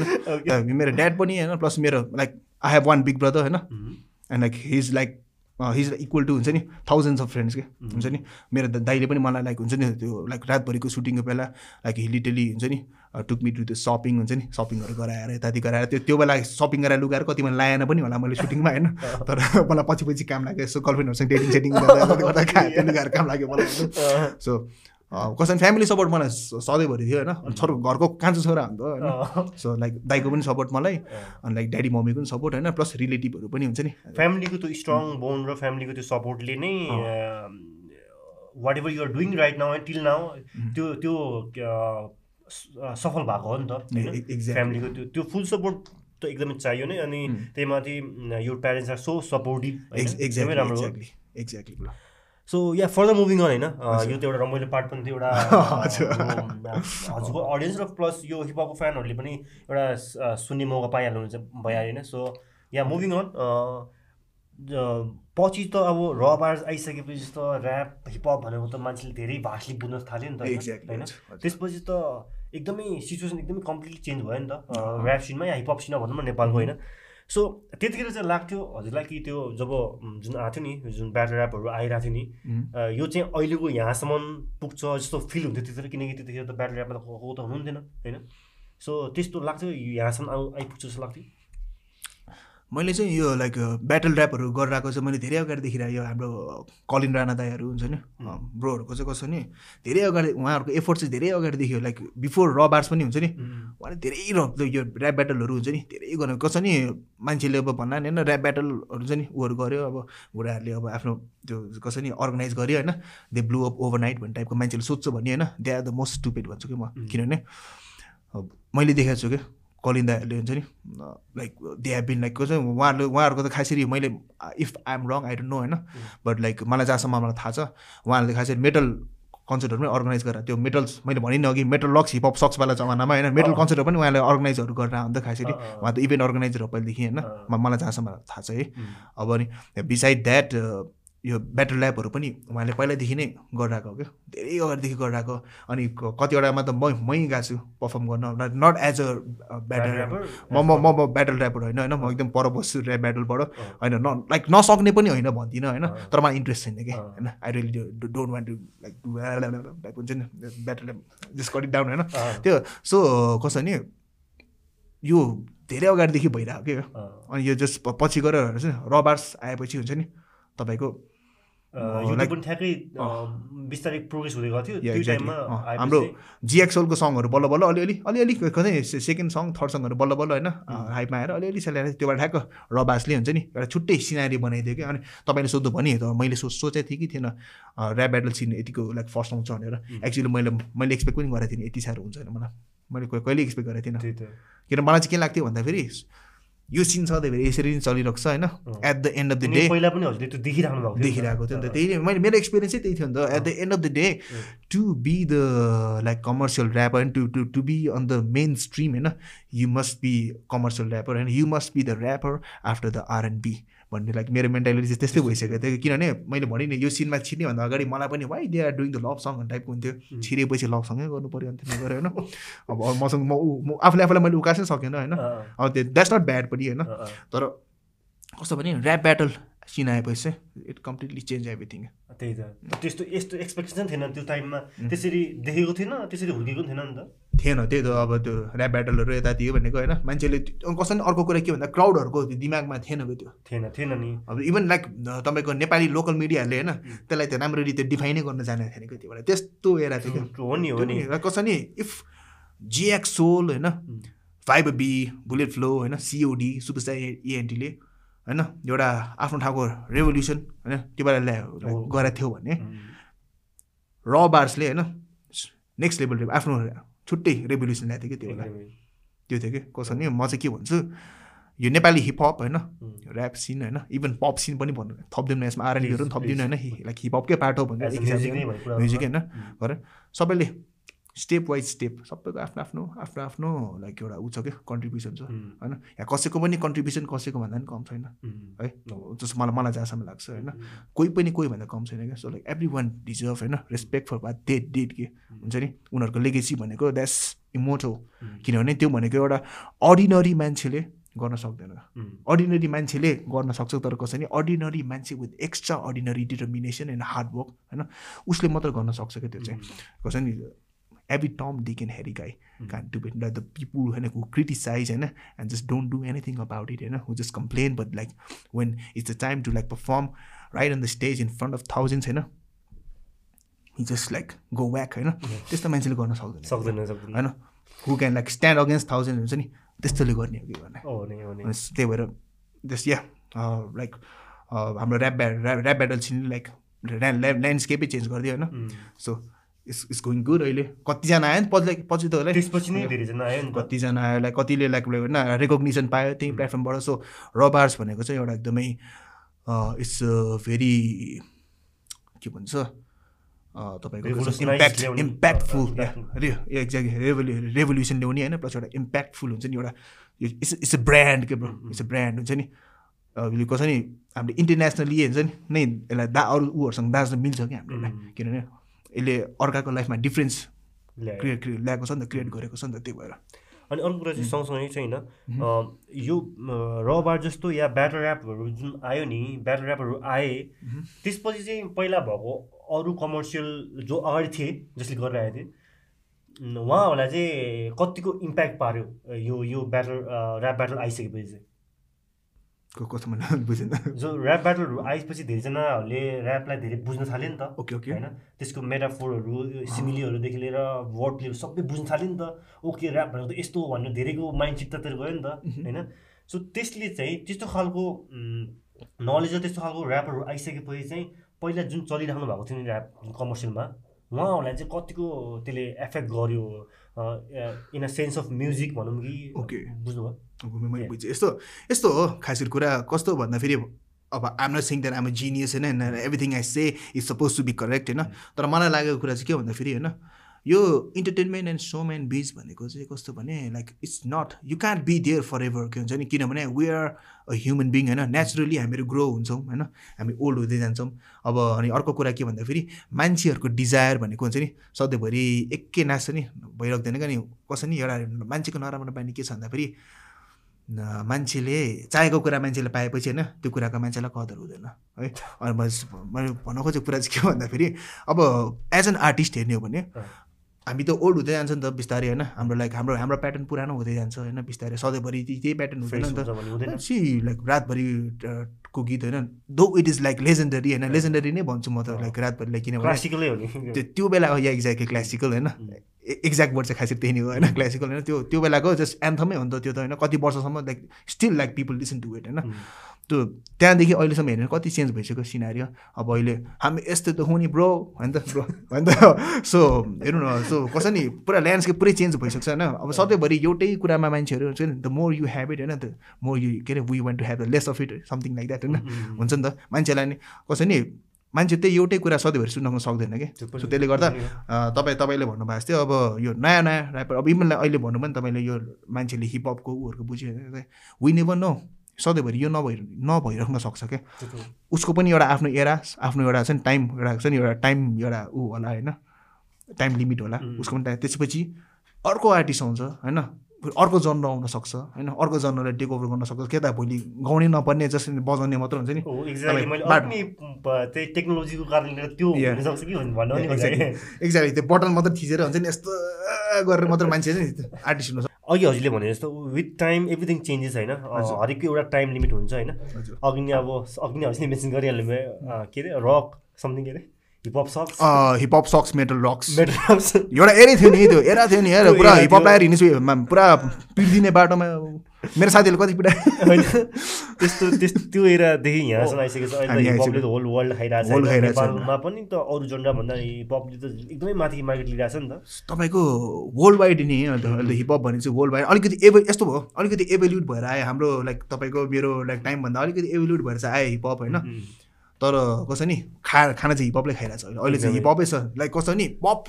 S1: होइन मेरो ड्याड पनि होइन प्लस मेरो like I have one big brother होइन।
S2: Mhm.
S1: And like his like his equal to हुन्छ नि थाउजन्ड्स अफ फ्रेन्ड्स के हुन्छ नि। मेरो दाइले पनि मलाई लाइक हुन्छ नि त्यो लाइक रातभरिको सुटिङको बेला लाइक हिलिटेली हुन्छ नि टुक मी टु त्यो सपिङ हुन्छ नि सपिङहरू गराएर यताति गराएर त्यो त्यो बेला सपिङ गराएर लुगाएर कतिमा लाएन पनि होला मैले सुटिङमा होइन? तर <laughs> मलाई पछि पछि काम लाग्यो यसो गर्लफ्रेन्डहरूसँग डेटिङ सेटिङ गर्दा लुगाहरू काम लाग्यो मलाई सो कसै फ्यामिली सपोर्ट मलाई सधैँभरि थियो होइन? छोरो घरको कान्छो छोरा हाम्रो होइन? सो लाइक दाइको पनि सपोर्ट मलाई अनि लाइक ड्याडी मम्मीको पनि सपोर्ट होइन? प्लस रिलेटिभहरू पनि हुन्छ नि।
S2: फ्यामिलीको त्यो स्ट्रङ बोन र फ्यामिलीको त्यो सपोर्टले नै whatever you're doing right now till now त्यो त्यो सफल भएको हो नि त फ्यामिलीको त्यो त्यो फुल सपोर्ट त एकदमै चाहियो नै अनि त्यही माथि यो प्यारेन्ट्स आर सो सपोर्टिभ एकदमै राम्रो
S1: exactly
S2: so yeah further moving on होइन? यो त एउटा रमाइलो पार्ट पनि थियो एउटा <laughs> हजुरको अडियन्स र प्लस यो हिपहपको फ्यानहरूले पनि एउटा सुन्ने मौका पाइहाल्नुहुन्छ भइहाल्यो होइन? सो या मुभिङ अन पछि त अब र बार्स आइसकेपछि त ऱ्याप हिपहप भनेको त मान्छेले धेरै भाषले बुझ्न थाल्यो नि त होइन? त्यसपछि त एकदमै सिचुएसन एकदमै कम्प्लिटली चेन्ज भयो नि त। ऱ्याप सिनमा या हिपहप सिनमा भनौँ न नेपालको होइन। सो त्यतिखेर चाहिँ लाग्थ्यो हजुरलाई कि त्यो जब जुन आएको थियो नि जुन ब्याटल ऱ्यापहरू आइरहेको थियो नि यो चाहिँ अहिलेको यहाँसम्म पुग्छ जस्तो फिल हुन्थ्यो त्यतिखेर किनकि त्यतिखेर त ब्याटल ऱ्यापमा त गएको त हुनुहुन्थेन होइन? सो त्यस्तो लाग्थ्यो यहाँसम्म आउ आइपुग्छ जस्तो लाग्थ्यो।
S1: मैले चाहिँ यो लाइक ब्याटल ऱ्यापहरू गरिरहेको चाहिँ मैले धेरै अगाडि देखिरहेको यो हाम्रो कलिन राणा दाईहरू हुन्छ नि ब्रोहरूको चाहिँ कसो नि धेरै अगाडि उहाँहरूको एफोर्ट चाहिँ धेरै अगाडि देखियो। लाइक बिफोर र बार्स पनि हुन्छ नि उहाँले धेरै र यो ऱ्याप ब्याटलहरू हुन्छ नि धेरै गर्नु। कसो नि मान्छेले अब भन्ला नि होइन ऱ्याप ब्याटलहरू चाहिँ नि उहरू गऱ्यो अब बुढाहरूले अब आफ्नो त्यो कसो नि अर्गनाइज गर्यो होइन। They blew up overnight भन्ने टाइपको मान्छेले सोध्छ भने होइन। They are the most stupid भन्छु कि म। किनभने मैले देखाएको छु क्या कलिन दाईहरूले हुन्छ नि? Like they have been like उहाँहरूले उहाँहरूको त खासरी मैले if I am wrong I don't know होइन बट लाइक मलाई जहाँसम्म मलाई थाहा छ उहाँहरूले खासरी मेटल कन्सर्टहरू पनि अर्गनाइज गरेर त्यो मेटल्स मैले भने नि अघि मेटल लक्स हिपहप सक्सवाला जमानामा होइन? मेटल कन्सर्टहरू पनि उहाँले अर्गनाइजहरू गरेर नि त खासरी उहाँ त इभेन्ट अर्गनाइजर हो पहिलेदेखि होइन? मलाई जहाँसम्म थाहा छ है। अब अनि बिसाइड द्याट यो ब्याटल ल्याबहरू पनि उहाँले पहिल्यैदेखि नै गरिरहेको हो क्या। धेरै अगाडिदेखि गरिरहेको अनि कतिवटामा त मै मै गएको छु पर्फर्म गर्न। Not as a battle rapper म म म ब्याटल ऱ्यापर होइन होइन। म एकदम पर बस्छु ऱ्याप ब्याटलबाट होइन न लाइक नसक्ने पनि होइन भन्दिनँ होइन। तर मलाई इन्ट्रेस्ट छैन कि होइन। I really don't want to like like हुन्छ नि। ब्याटल जस्ट कट डाउन होइन। त्यो सो कसो नि यो धेरै अगाडिदेखि भइरहेको के हो अनि यो जस्ट प- पछि गएर हुन्छ नि रबार्स आएपछि हुन्छ नि तपाईँको
S2: युट्युब पनि ठ्याक्कै बिस्तारै प्रोग्रेस हुँदै गएको थियो। त्यो. टाइममा
S1: हाम्रो जिएक्सएलको सङहरू बल्ल बल्ल अलिअलि अलिअलि कतै सेकेन्ड सङ थर्ड सङहरू बल्ल बल्ल होइन हाइपमा आएर अलिअलि सेलाएर त्योबाट ठ्याक्क रबासले हुन्छ नि एउटा छुट्टै सिनारी बनाइदियो कि अनि तपाईँले सोध्नु भने त मैले सो सोचेको थिएँ कि थिएन ऱ्याप ब्याटल सिन यतिको लाइक फर्स्ट आउँछ भनेर। एक्चुअली मैले मैले एक्सपेक्ट पनि गरेको थिइनँ यति साह्रो हुन्छ मलाई। मैले कहिले एक्सपेक्ट गरेको थिइनँ किन मलाई चाहिँ के लाग्थ्यो भन्दाखेरि यो सिन सधैँभरि यसरी नै चलिरहेको छ होइन? At the end of the day
S2: पहिला पनि हजुरले त्यो देखिराख्नु भएको।
S1: देखिरहेको थियो नि त। त्यही नै मैले मेरो एक्सपिरियन्स चाहिँ त्यही थियो नि त। At the end of the day to be the like commercial rapper and to to to be on the main stream होइन? You must be commercial rapper होइन you must be the rapper after the RNB भन्ने like मेरो mentality चाहिँ त्यस्तै भइसकेको थियो। किनभने मैले भने नि यो सिनमा छिर्नेभन्दा अगाडि मलाई पनि why they are doing the love song टाइपको हुन्थ्यो। छिरेपछि लभ सँगै गर्नु पऱ्यो अन्त नगरेर होइन। अब मसँग म आफूले आफूलाई मैले उकासै सकेन होइन। अब त्यो द्याट्स नट ब्याड पनि होइन। तर कस्तो भने ऱ्याप ब्याटल सिन आएपछि चाहिँ इट कम्प्लिटली चेन्ज एभ्रिथिङ
S2: त्यही त। त्यस्तो यस्तो एक्सपेक्टेसन थिएन त्यो टाइममा त्यसरी देखेको थिएन त्यसरी हुर्केको थिएन नि त।
S1: थिएन त्यही त। अब त्यो ऱ्याप ब्याटलहरू यता थियो भनेको होइन। मान्छेले त्यो- कसै नि अर्को कुरा के भन्दा क्राउडहरूको दिमागमा थिएन त्यो।
S2: थिएन थिएन नि।
S1: अब इभन लाइक तपाईँको नेपाली लोकल मिडियाहरूले होइन त्यसलाई त्यो राम्ररी त्यो डिफाइनै गर्न जानेको थिएन कि त्यो बेला त्यस्तो एरा थियो
S2: हो नि हो नि।
S1: त्यो कसै नि इफ जिएक्स सोल होइन फाइभ बी बुलेट फ्लो होइन सिओडी सुपरस्टार इएनटीले होइन एउटा आफ्नो ठाउँको रेभोल्युसन होइन त्यो बेला गरेको थियो भने र बार्सले होइन नेक्स्ट लेभल आफ्नो छुट्टै रेभोल्युसन ल्याएको थियो कि त्यो बेला। त्यो थियो कि कसो नि म चाहिँ के भन्छु यो नेपाली हिपहप होइन ऱ्याप सिन होइन इभन पप सिन पनि भन्नु थपिदिउँ न यसमा आरएनबीहरू पनि थपिदिउँ होइन लाइक हिपहपकै पार्ट हो
S2: हो।
S1: म्युजिक होइन गरेर सबैले स्टेप वाइज स्टेप सबैको आफ्नो आफ्नो आफ्नो आफ्नो लाइक एउटा ऊ छ क्या कन्ट्रिब्युसन छ होइन? यहाँ कसैको पनि कन्ट्रिब्युसन कसैको भन्दा पनि कम छैन है? जस्तो मलाई मलाई जहाँसम्म लाग्छ होइन? कोही पनि कोही भन्दा कम छैन क्या। So like every one deserve होइन रेस्पेक्ट फर वाट डेट डेट के? हुन्छ नि? उनीहरूको लेगेसी भनेको द्याट्स इमोटो
S2: उम्,
S1: किनभने त्यो भनेको एउटा अर्डिनरी मान्छेले गर्न सक्दैन। अर्डिनरी मान्छेले गर्न सक्छ तर कसै नि अर्डिनरी मान्छे with extraordinary determination and hard work होइन? उसले मात्र गर्न सक्छ क्या त्यो चाहिँ। कसै नि एभ्री टम डिक एन्ड हेरी गाई कान डु इट द पिपुल होइन हु क्रिटिसाइज होइन and just don't do anything about it होइन who just complain but like when it's the time to like perform right on the stage in front of thousands होइन he just like go back होइन त्यस्तो मान्छेले गर्न सक्दैन
S2: सक्दैन
S1: होइन who can like stand against thousand हुन्छ नि त्यस्तोले गर्ने हो कि भने त्यही भएर जस या लाइक हाम्रो ऱ्याप ब्या ऱ्याप ब्याटल सिन लाइक ल्यान्डस्केपै चेन्ज गरिदियो होइन so it's it's going good अहिले। कतिजना आयो नि पछि पछि त होला
S2: त्यसपछि नै धेरैजना आयो नि त।
S1: कतिजना आयो लाइक कतिले लाइक होइन रेकग्निसन पायो त्यही प्लेटफर्मबाट सो रबार्स भनेको चाहिँ एउटा एकदमै इट्स भेरी के भन्छ तपाईँको इम्प्याक्ट इम्प्याक्टफुल रे एक्ज्याक्टली रेभोल्यु रेभोल्युसन ल्याउने होइन प्लस एउटा इम्प्याक्टफुल हुन्छ नि एउटा इट्स इट्स अ ब्रान्ड के ब्रो इट्स अ ब्रान्ड हुन्छ नि। कसै नि हामीले इन्टरनेसनली हुन्छ नि नै यसलाई दा अरू उहरूसँग दाज्न मिल्छ कि हामीले यसलाई
S2: उम्,
S1: किनभने यसले अर्काको लाइफमा डिफ्रेन्स। क्रिएट ल्याएको छ नि त क्रिएट गरेको छ नि त त्यही भएर।
S2: अनि अर्को कुरा चाहिँ सँगसँगै चाहिँ होइन यो र बार जस्तो या ब्याटर ऱ्यापहरू जुन आयो नि ब्याटर ऱ्यापहरू आए त्यसपछि चाहिँ पहिला भएको अरू कमर्सियल जो अगाडि थिए जसले गरिरहेको थिए उहाँहरूलाई चाहिँ कतिको इम्प्याक्ट पार्यो यो यो ब्याटल ऱ्याप ब्याटल आइसकेपछि? चाहिँ
S1: को कस्तो भन्नु <laughs> बुझेन।
S2: जो ऱ्याप ब्याटलहरू आएपछि धेरैजनाहरूले ऱ्यापलाई धेरै बुझ्न थाल्यो नि त।
S1: Okay okay.
S2: होइन? त्यसको मेटाफोरहरू सिमिलीहरूदेखि लिएर वर्ड प्लेहरू सबै बुझ्न थाल्यो नि त। ओके ऱ्याप भनेको त यस्तो हो भन्ने धेरैको माइन्ड सेट त्यतातिर गयो नि त। होइन? सो त्यसले चाहिँ त्यस्तो खालको नलेज र त्यस्तो खालको ऱ्यापहरू आइसकेपछि चाहिँ पहिला जुन चलिराख्नु भएको थियो नि ऱ्याप कमर्सियलमा उहाँहरूलाई चाहिँ कतिको त्यसले एफेक्ट गर्यो? In a sense of music भनौँ कि।
S1: ओके।
S2: बुझ्नुभयो?
S1: अब मैले बुझेँ। यस्तो यस्तो हो खास कुरा। कस्तो भन्दाखेरि अब I'm not saying that I'm genius होइन? Everything I say is suppose to be correct होइन? तर मलाई लागेको कुरा चाहिँ के भन्दाखेरि होइन? यो इन्टरटेनमेन्ट एन्ड सोमेन बिज भनेको चाहिँ कस्तो भने like it's not you can't be there forever के हुन्छ नि? किनभने we are a human being होइन? नेचुरली हामीहरू ग्रो हुन्छौँ होइन? हामी ओल्ड हुँदै जान्छौँ। अब अनि अर्को कुरा के भन्दाखेरि मान्छेहरूको डिजायर भनेको हुन्छ नि सधैँभरि एकै नाच्छ नि भइराख्दैन क्या नि? कसै नि एउटा मान्छेको नराम्रो बानी के छ भन्दाखेरि मान्छेले चाहेको कुरा मान्छेले पाएपछि होइन त्यो कुराको मान्छेलाई कदर हुँदैन है। अनि मैले भन्न खोजेको कुरा चाहिँ के भन्दाखेरि अब एज एन आर्टिस्ट हेर्ने हो भने। हामी त ओल्ड हुँदै जान्छ नि त बिस्तारै होइन हाम्रो लाइक हाम्रो हाम्रो प्याटर्न पुरानो हुँदै जान्छ होइन बिस्तारै सधैँभरि त्यही प्याटर्न हुँदैन नि त। सी लाइक रातभरि को गीत होइन though it is like legendary होइन लेजेन्डरी नै भन्छु म त लाइक रातभरि लाइक किनभने
S2: क्लासिकलै हो नि।
S1: त्यो बेलाको या एक्ज्याक्टली क्लासिकल होइन। एक्ज्याक्ट वर्ड चाहिँ खासै त्यही नै हो होइन? क्लासिकल होइन? त्यो त्यो बेलाको जस्ट एन्थमै हो नि त त्यो त होइन? कति वर्षसम्म like still like people listen to it होइन?
S2: उम्,
S1: त्यो त्यहाँदेखि अहिलेसम्म हेर्नु कति चेन्ज भइसक्यो सिनारियो अब अहिले हामी यस्तो त हो नि ब्रो होइन त ब्रो होइन त? सो हेर्नु न सो कसै नि पुरा ल्यान्डस्केप पुरै चेन्ज भइसक्छ होइन? अब सधैँभरि एउटै कुरामा मान्छेहरू हुन्छ नि the more you have it होइन द मोर यु के अरे we want to have the less of it something like that होइन?
S2: उम्,
S1: हुन्छ नि त? मान्छेलाई नि कसै नि मान्छे त्यही एउटै कुरा सधैँभरि सुन्न सक्दैन कि? सो त्यसले गर्दा तपाईँ तपाईँले भन्नुभएको जस्तै अब यो नयाँ नयाँ ऱ्यापर अब इभन अहिले भन्नु पनि तपाईँले यो मान्छेले हिपहपको उहरूको बुझ्यो भने वी नेभर नो सधैँभरि यो नभइ नभइराख्न सक्छ क्या। उसको पनि एउटा आफ्नो एरा आफ्नो एउटा छ नि टाइम एउटा छ नि एउटा टाइम एउटा ऊ होला होइन? टाइम लिमिट होला. उसको पनि त्यसपछि अर्को आर्टिस्ट आउँछ होइन? अर्को जन्म आउन सक्छ होइन? अर्को जन्मलाई टेक ओभर गर्न सक्छ। के त भोलि गाउने नपर्ने जसरी बजाउने मात्र हुन्छ नि।
S2: टेक्नोलोजीको कारणले त्यो
S1: एक्ज्याक्टली त्यो बटन मात्र थिचेर हुन्छ नि यस्तो गरेर मात्र मान्छे चाहिँ आर्टिस्ट हुन
S2: अघि हजुरले भने जस्तो विथ टाइम एभ्रिथिङ चेन्जेस होइन? हरेकको एउटा टाइम लिमिट हुन्छ होइन? अघि नै अब अघि नै हजुरले मेन्सन गरिहाल्नु भयो के अरे? रक समथिङ के अरे? Hiphop sucks
S1: hiphop sucks metal rocks
S2: metal rocks
S1: एउटा एरै थियो नि त्यो एरा थियो नि यार <laughs> पुरा हिपहप। लाएर हिँड्छु पुरा पिर्दिने बाटोमा। मेरो साथीहरूले कति पिटा
S2: होइन। त्यस्तो त्यस त्यो एरादेखि यहाँसम्म आइसकेको छ। अहिले हिपहपले। त होल वर्ल्ड खाइरहेको छ। नेपालमा पनि त अरू जनरा भन्दा हिपहपले त एकदमै माथि मार्केट लिइरहेको छ नि त।
S1: तपाईँको वर्ल्ड वाइड नि अहिले हिपहप भने चाहिँ वर्ल्ड वाइड अलिकति एभ यस्तो भयो अलिकति एभोल्युट भएर आयो हाम्रो लाइक तपाईँको मेरो लाइक टाइमभन्दा अलिकति एभोल्युट भएर चाहिँ आयो हिपहप होइन? तर कसो नि खा खाना चाहिँ हिपहपले खाइरहेको छ अहिले। अहिले चाहिँ। हिपहपै छ। लाइक कसो नि पप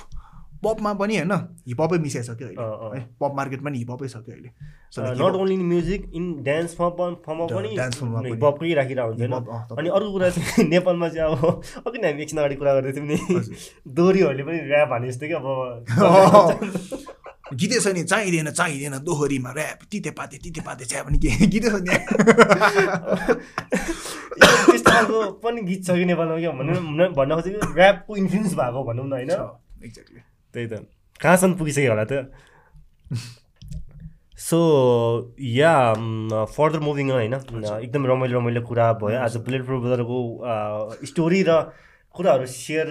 S1: पपमा पनि होइन हिपहपै मिसाइसक्यो अहिले। है पप मार्केटमा नि हिपहपै सक्यो अहिले।
S2: Not only in music in dance form फर्ममा पनि
S1: पनि।
S2: हिपहपकै राखिरहेको हुन्छ अनि अर्को कुरा चाहिँ <laughs> नेपालमा चाहिँ अब अघि नै हामी एकछिन अगाडि कुरा गर्दै थियौँ नि। दोहोरीहरूले पनि ऱ्याप हाने जस्तो कि अब। <laughs> <laughs>
S1: गीतै छ नि चाहिँदैन चाहिँदैन दोहोरीमा ऱ्याप तिते पाते तिते पाते छ्या पनि के गीतै छ नि
S2: त्यस्तो पनि गीत छ कि नेपालमा क्या भन्नु भन्न- खोजेको ऱ्यापको इन्फ्लुएन्स भएको भनौँ न होइन
S1: एक्ज्याक्टली
S2: त्यही त कहाँसम्म पुगिसक्यो होला त सो या फर्दर मुभिङ होइन एकदम रमाइलो रमाइलो कुरा भयो आज बुलेट प्रो ब्रदरको स्टोरी र कुराहरू सेयर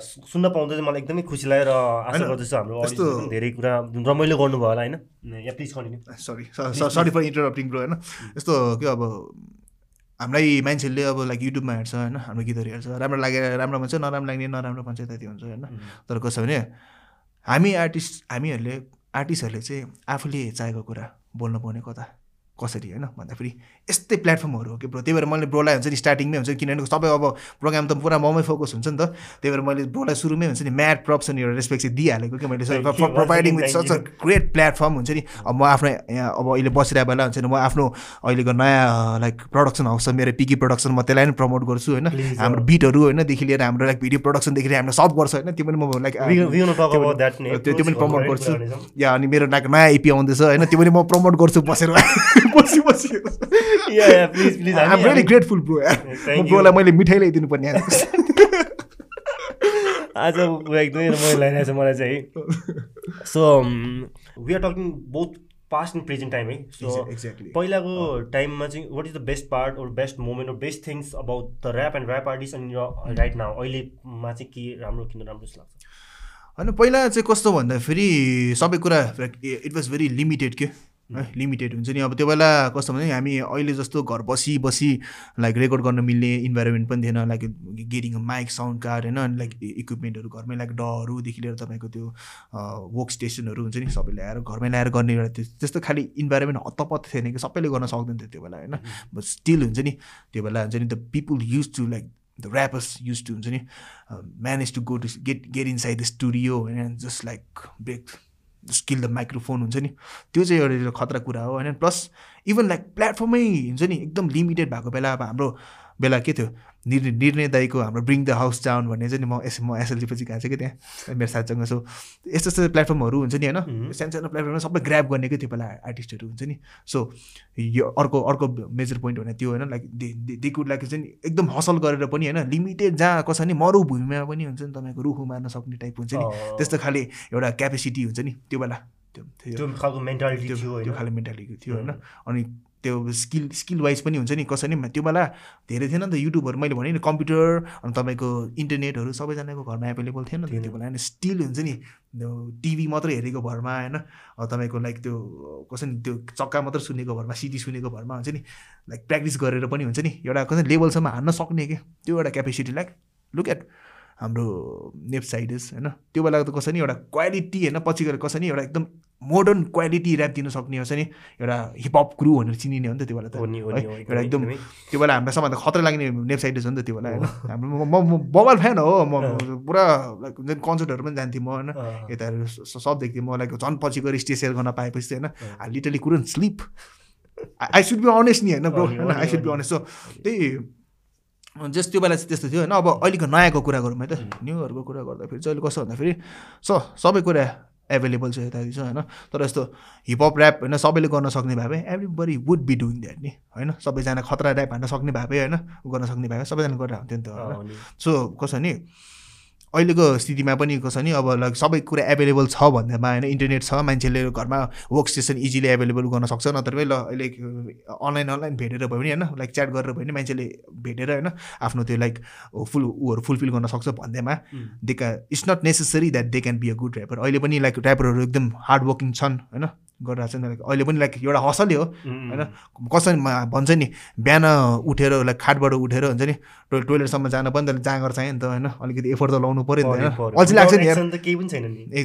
S2: सुन्न पाउँदा चाहिँ मलाई एकदमै खुसी लाग्यो र आशा गर्दछु हाम्रो धेरै कुरा रमाइलो गर्नुभयो होला होइन? Yeah please continue
S1: sorry sorry for interrupting bro होइन? यस्तो के अब हामीलाई मान्छेहरूले अब लाइक युट्युबमा हेर्छ होइन? हाम्रो गीतहरू हेर्छ राम्रो लागेर राम्रो भन्छ नराम्रो लाग्ने नराम्रो भन्छ त्यति हुन्छ होइन? तर कसो भने हामी आर्टिस्ट हामीहरूले आर्टिस्टहरूले चाहिँ आफूले चाहेको कुरा बोल्नु पाउने कता कसरी होइन? भन्दाखेरि यस्तै प्लेटफर्महरू हो कि ब्रो? त्यही भएर मैले ब्रोलाई हुन्छ नि स्टार्टिङमै हुन्छ किनभने सबै अब प्रोग्राम त पुरा ममै फोकस हुन्छ नि त। त्यही भएर मैले ब्रोलाई सुरुमै हुन्छ नि प्रप्स अनि एउटा रेस्पेक्ट चाहिँ दिइहालेको कि मैले providing with such a great platform हुन्छ नि। अब म आफ्नो यहाँ अब अहिले बसिरहेको बेला हुन्छ नि म आफ्नो अहिलेको नयाँ लाइक प्रडक्सन हाउस छ मेरो पिकी प्रडक्सन म त्यसलाई पनि प्रमोट गर्छु होइन। हाम्रो बिटहरू होइनदेखि लिएर हाम्रो लाइक भिडियो प्रडक्सनदेखि लिएर हाम्रो सब गर्छ होइन। त्यो पनि म लाइक त्यो त्यो पनि प्रमोट गर्छु। या अनि मेरो लाइक नयाँ एपी आउँदैछ होइन। त्यो पनि म प्रमोट गर्छु बसेर। <laughs> बसी बसी। I'm very grateful bro. ब्रोलाई मैले मिठाई ल्याइदिनु पर्ने
S2: आज। <laughs> एकदमै रमाइलो लागिरहेको छ मलाई चाहिँ so we are talking both past and present time है। सो
S1: एक्ज्याक्टली
S2: पहिलाको टाइममा चाहिँ what is the best part or best moment or best things about the rap and rap artist अनि राइट नाउ अहिलेमा चाहिँ के राम्रो किन राम्रो जस्तो लाग्छ?
S1: होइन पहिला चाहिँ कस्तो भन्दाखेरि सबै कुरा इट वाज भेरी लिमिटेड के। है लिमिटेड हुन्छ नि। अब त्यो बेला कस्तो भने हामी अहिले जस्तो घर बसी बसी लाइक रेकर्ड गर्न मिल्ने इन्भाइरोमेन्ट पनि थिएन like getting mic sound card होइन लाइक इक्विपमेन्टहरू घरमै लाइक डहरूदेखि लिएर तपाईँको त्यो वर्क स्टेसनहरू हुन्छ नि सबै ल्याएर घरमै ल्याएर गर्ने एउटा त्यो त्यस्तो खालि इन्भाइरोमेन्ट हत्तपत्त थिएन कि सबैले गर्न सक्दैन थियो त्यो बेला होइन। बट स्टिल हुन्छ नि त्यो बेला हुन्छ नि the people used to like the rappers used to हुन्छ नि manage to go to get get inside the studio होइन just like break skill the microphone हुन्छ नि त्यो चाहिँ एउटा खतरा कुरा हो होइन? प्लस इभन लाइक प्लेटफर्मै हुन्छ नि एकदम लिमिटेड भएको बेला अब हाम्रो बेला के थियो? निर् निर्णय दाईको हाम्रो ब्रिङ द हाउस डाउन भन्ने चाहिँ नि म एस म एसएलजी पछि गएको छु कि त्यहाँ मेरो साथीसँग। सो यस्तो यस्तो प्लेटफर्महरू हुन्छ नि होइन. सानो सानो प्लेटफर्ममा सबै ग्राप गर्ने क्या त्यो बेला आर्टिस्टहरू हुन्छ नि। सो यो अर्को अर्को मेजर पोइन्ट भने त्यो होइन लाइक दे कुड लाइक चाहिँ एकदम हसल गरेर पनि होइन? लिमिटेड जहाँ कसो नि मरुभूमिमा पनि हुन्छ नि तपाईँको रुखु मार्न सक्ने टाइप हुन्छ नि। त्यस्तो खाले एउटा क्यापेसिटी हुन्छ नि त्यो बेला। त्यो
S2: खालको मेन्टालिटी थियो
S1: त्यो
S2: होइन?
S1: खाले मेन्टालिटी थियो होइन? अनि त्यो स्किल स्किल वाइज पनि हुन्छ नि कसरी त्यो बेला धेरै थिएन नि त युट्युबहरू मैले भने नि कम्प्युटर अनि तपाईँको इन्टरनेटहरू सबैजनाको घरमा एभाइलेबल थिएन नि त्यो बेला होइन स्टिल हुन्छ नि त्यो टिभी मात्रै हेरेको भरमा होइन तपाईँको लाइक त्यो कसरी त्यो चक्का मात्रै सुनेको भरमा सिटी सुनेको भरमा हुन्छ नि लाइक प्र्याक्टिस गरेर पनि हुन्छ नि एउटा कसरी लेभलसम्म हान्न सक्ने के त्यो एउटा क्यापेसिटी लाइक लुक एट हाम्रो नेप साइडस होइन? त्यो बेला त कसरी नि एउटा क्वालिटी होइन? पछि गएर कसरी नि एउटा एकदम मोडर्न क्वालिटी ऱ्याप दिन सक्ने हुन्छ नि एउटा हिपहप क्रु भनेर चिनिने हो नि त त्यो बेला त एउटा एकदम। त्यो बेला हामीलाई सबभन्दा खतरा लाग्ने वेबसाइट हो नि त त्यो बेला होइन? हाम्रो म- बवाल फ्यान हो म पुरा लाइक कन्सर्टहरू पनि जान्थेँ म होइन? यताहरू सब देख्थेँ म लाइक झन् पछि गएर स्टेज सेयर गर्न पाएपछि होइन? I literally couldn't sleep I should be honest नि होइन ब्रो होइन? I should be. Honest so त्यही जस्ट त्यो बेला चाहिँ त्यस्तो थियो होइन। अब अहिलेको नयाँको कुरा गरौँ है त। न्युहरूको कुरा गर्दाखेरि चाहिँ अहिले कस्तो भन्दाखेरि स सबै कुरा एभाइलेबल छ यताति छ होइन। तर यस्तो हिपहप ऱ्याप होइन सबैले गर्न सक्ने भए भए everybody would be doing that नि होइन। सबैजना खतरा ऱ्याप हान्न सक्ने भए होइन गर्न सक्ने भए सबैजना गरेर हुन्थ्यो नि त होइन। सो कसो नि अहिलेको स्थितिमा पनि कसो नि अब लाइक सबै कुरा एभाइलेबल छ भन्दामा होइन इन्टरनेट छ मान्छेले घरमा वर्क स्टेसन इजिली एभाइलेबल गर्न सक्छ नत्र पनि ल अहिले अनलाइन अनलाइन भेटेर भयो भने होइन लाइक च्याट गरेर भयो भने मान्छेले भेटेर होइन आफ्नो त्यो लाइक फुल ऊहरू फुलफिल गर्न सक्छ भन्दैमा दे का it's not necessary that they can be a good rapper अहिले पनि लाइक ऱ्यापरहरू एकदम हार्ड वर्किङ छन् होइन। गरिरहेको छन् लाइक अहिले पनि लाइक एउटा हसलै हो होइन? कसरी भन्छ नि बिहान उठेर लाइक खाटबाट उठेर हुन्छ नि टो टोइलेटसम्म जान पनि त जाँगर चाहियो नि त होइन? अलिकति एफोर्ट त लाउनु पऱ्यो नि त होइन। अल्छी लाग्छ नि
S2: केही पनि छैन नि।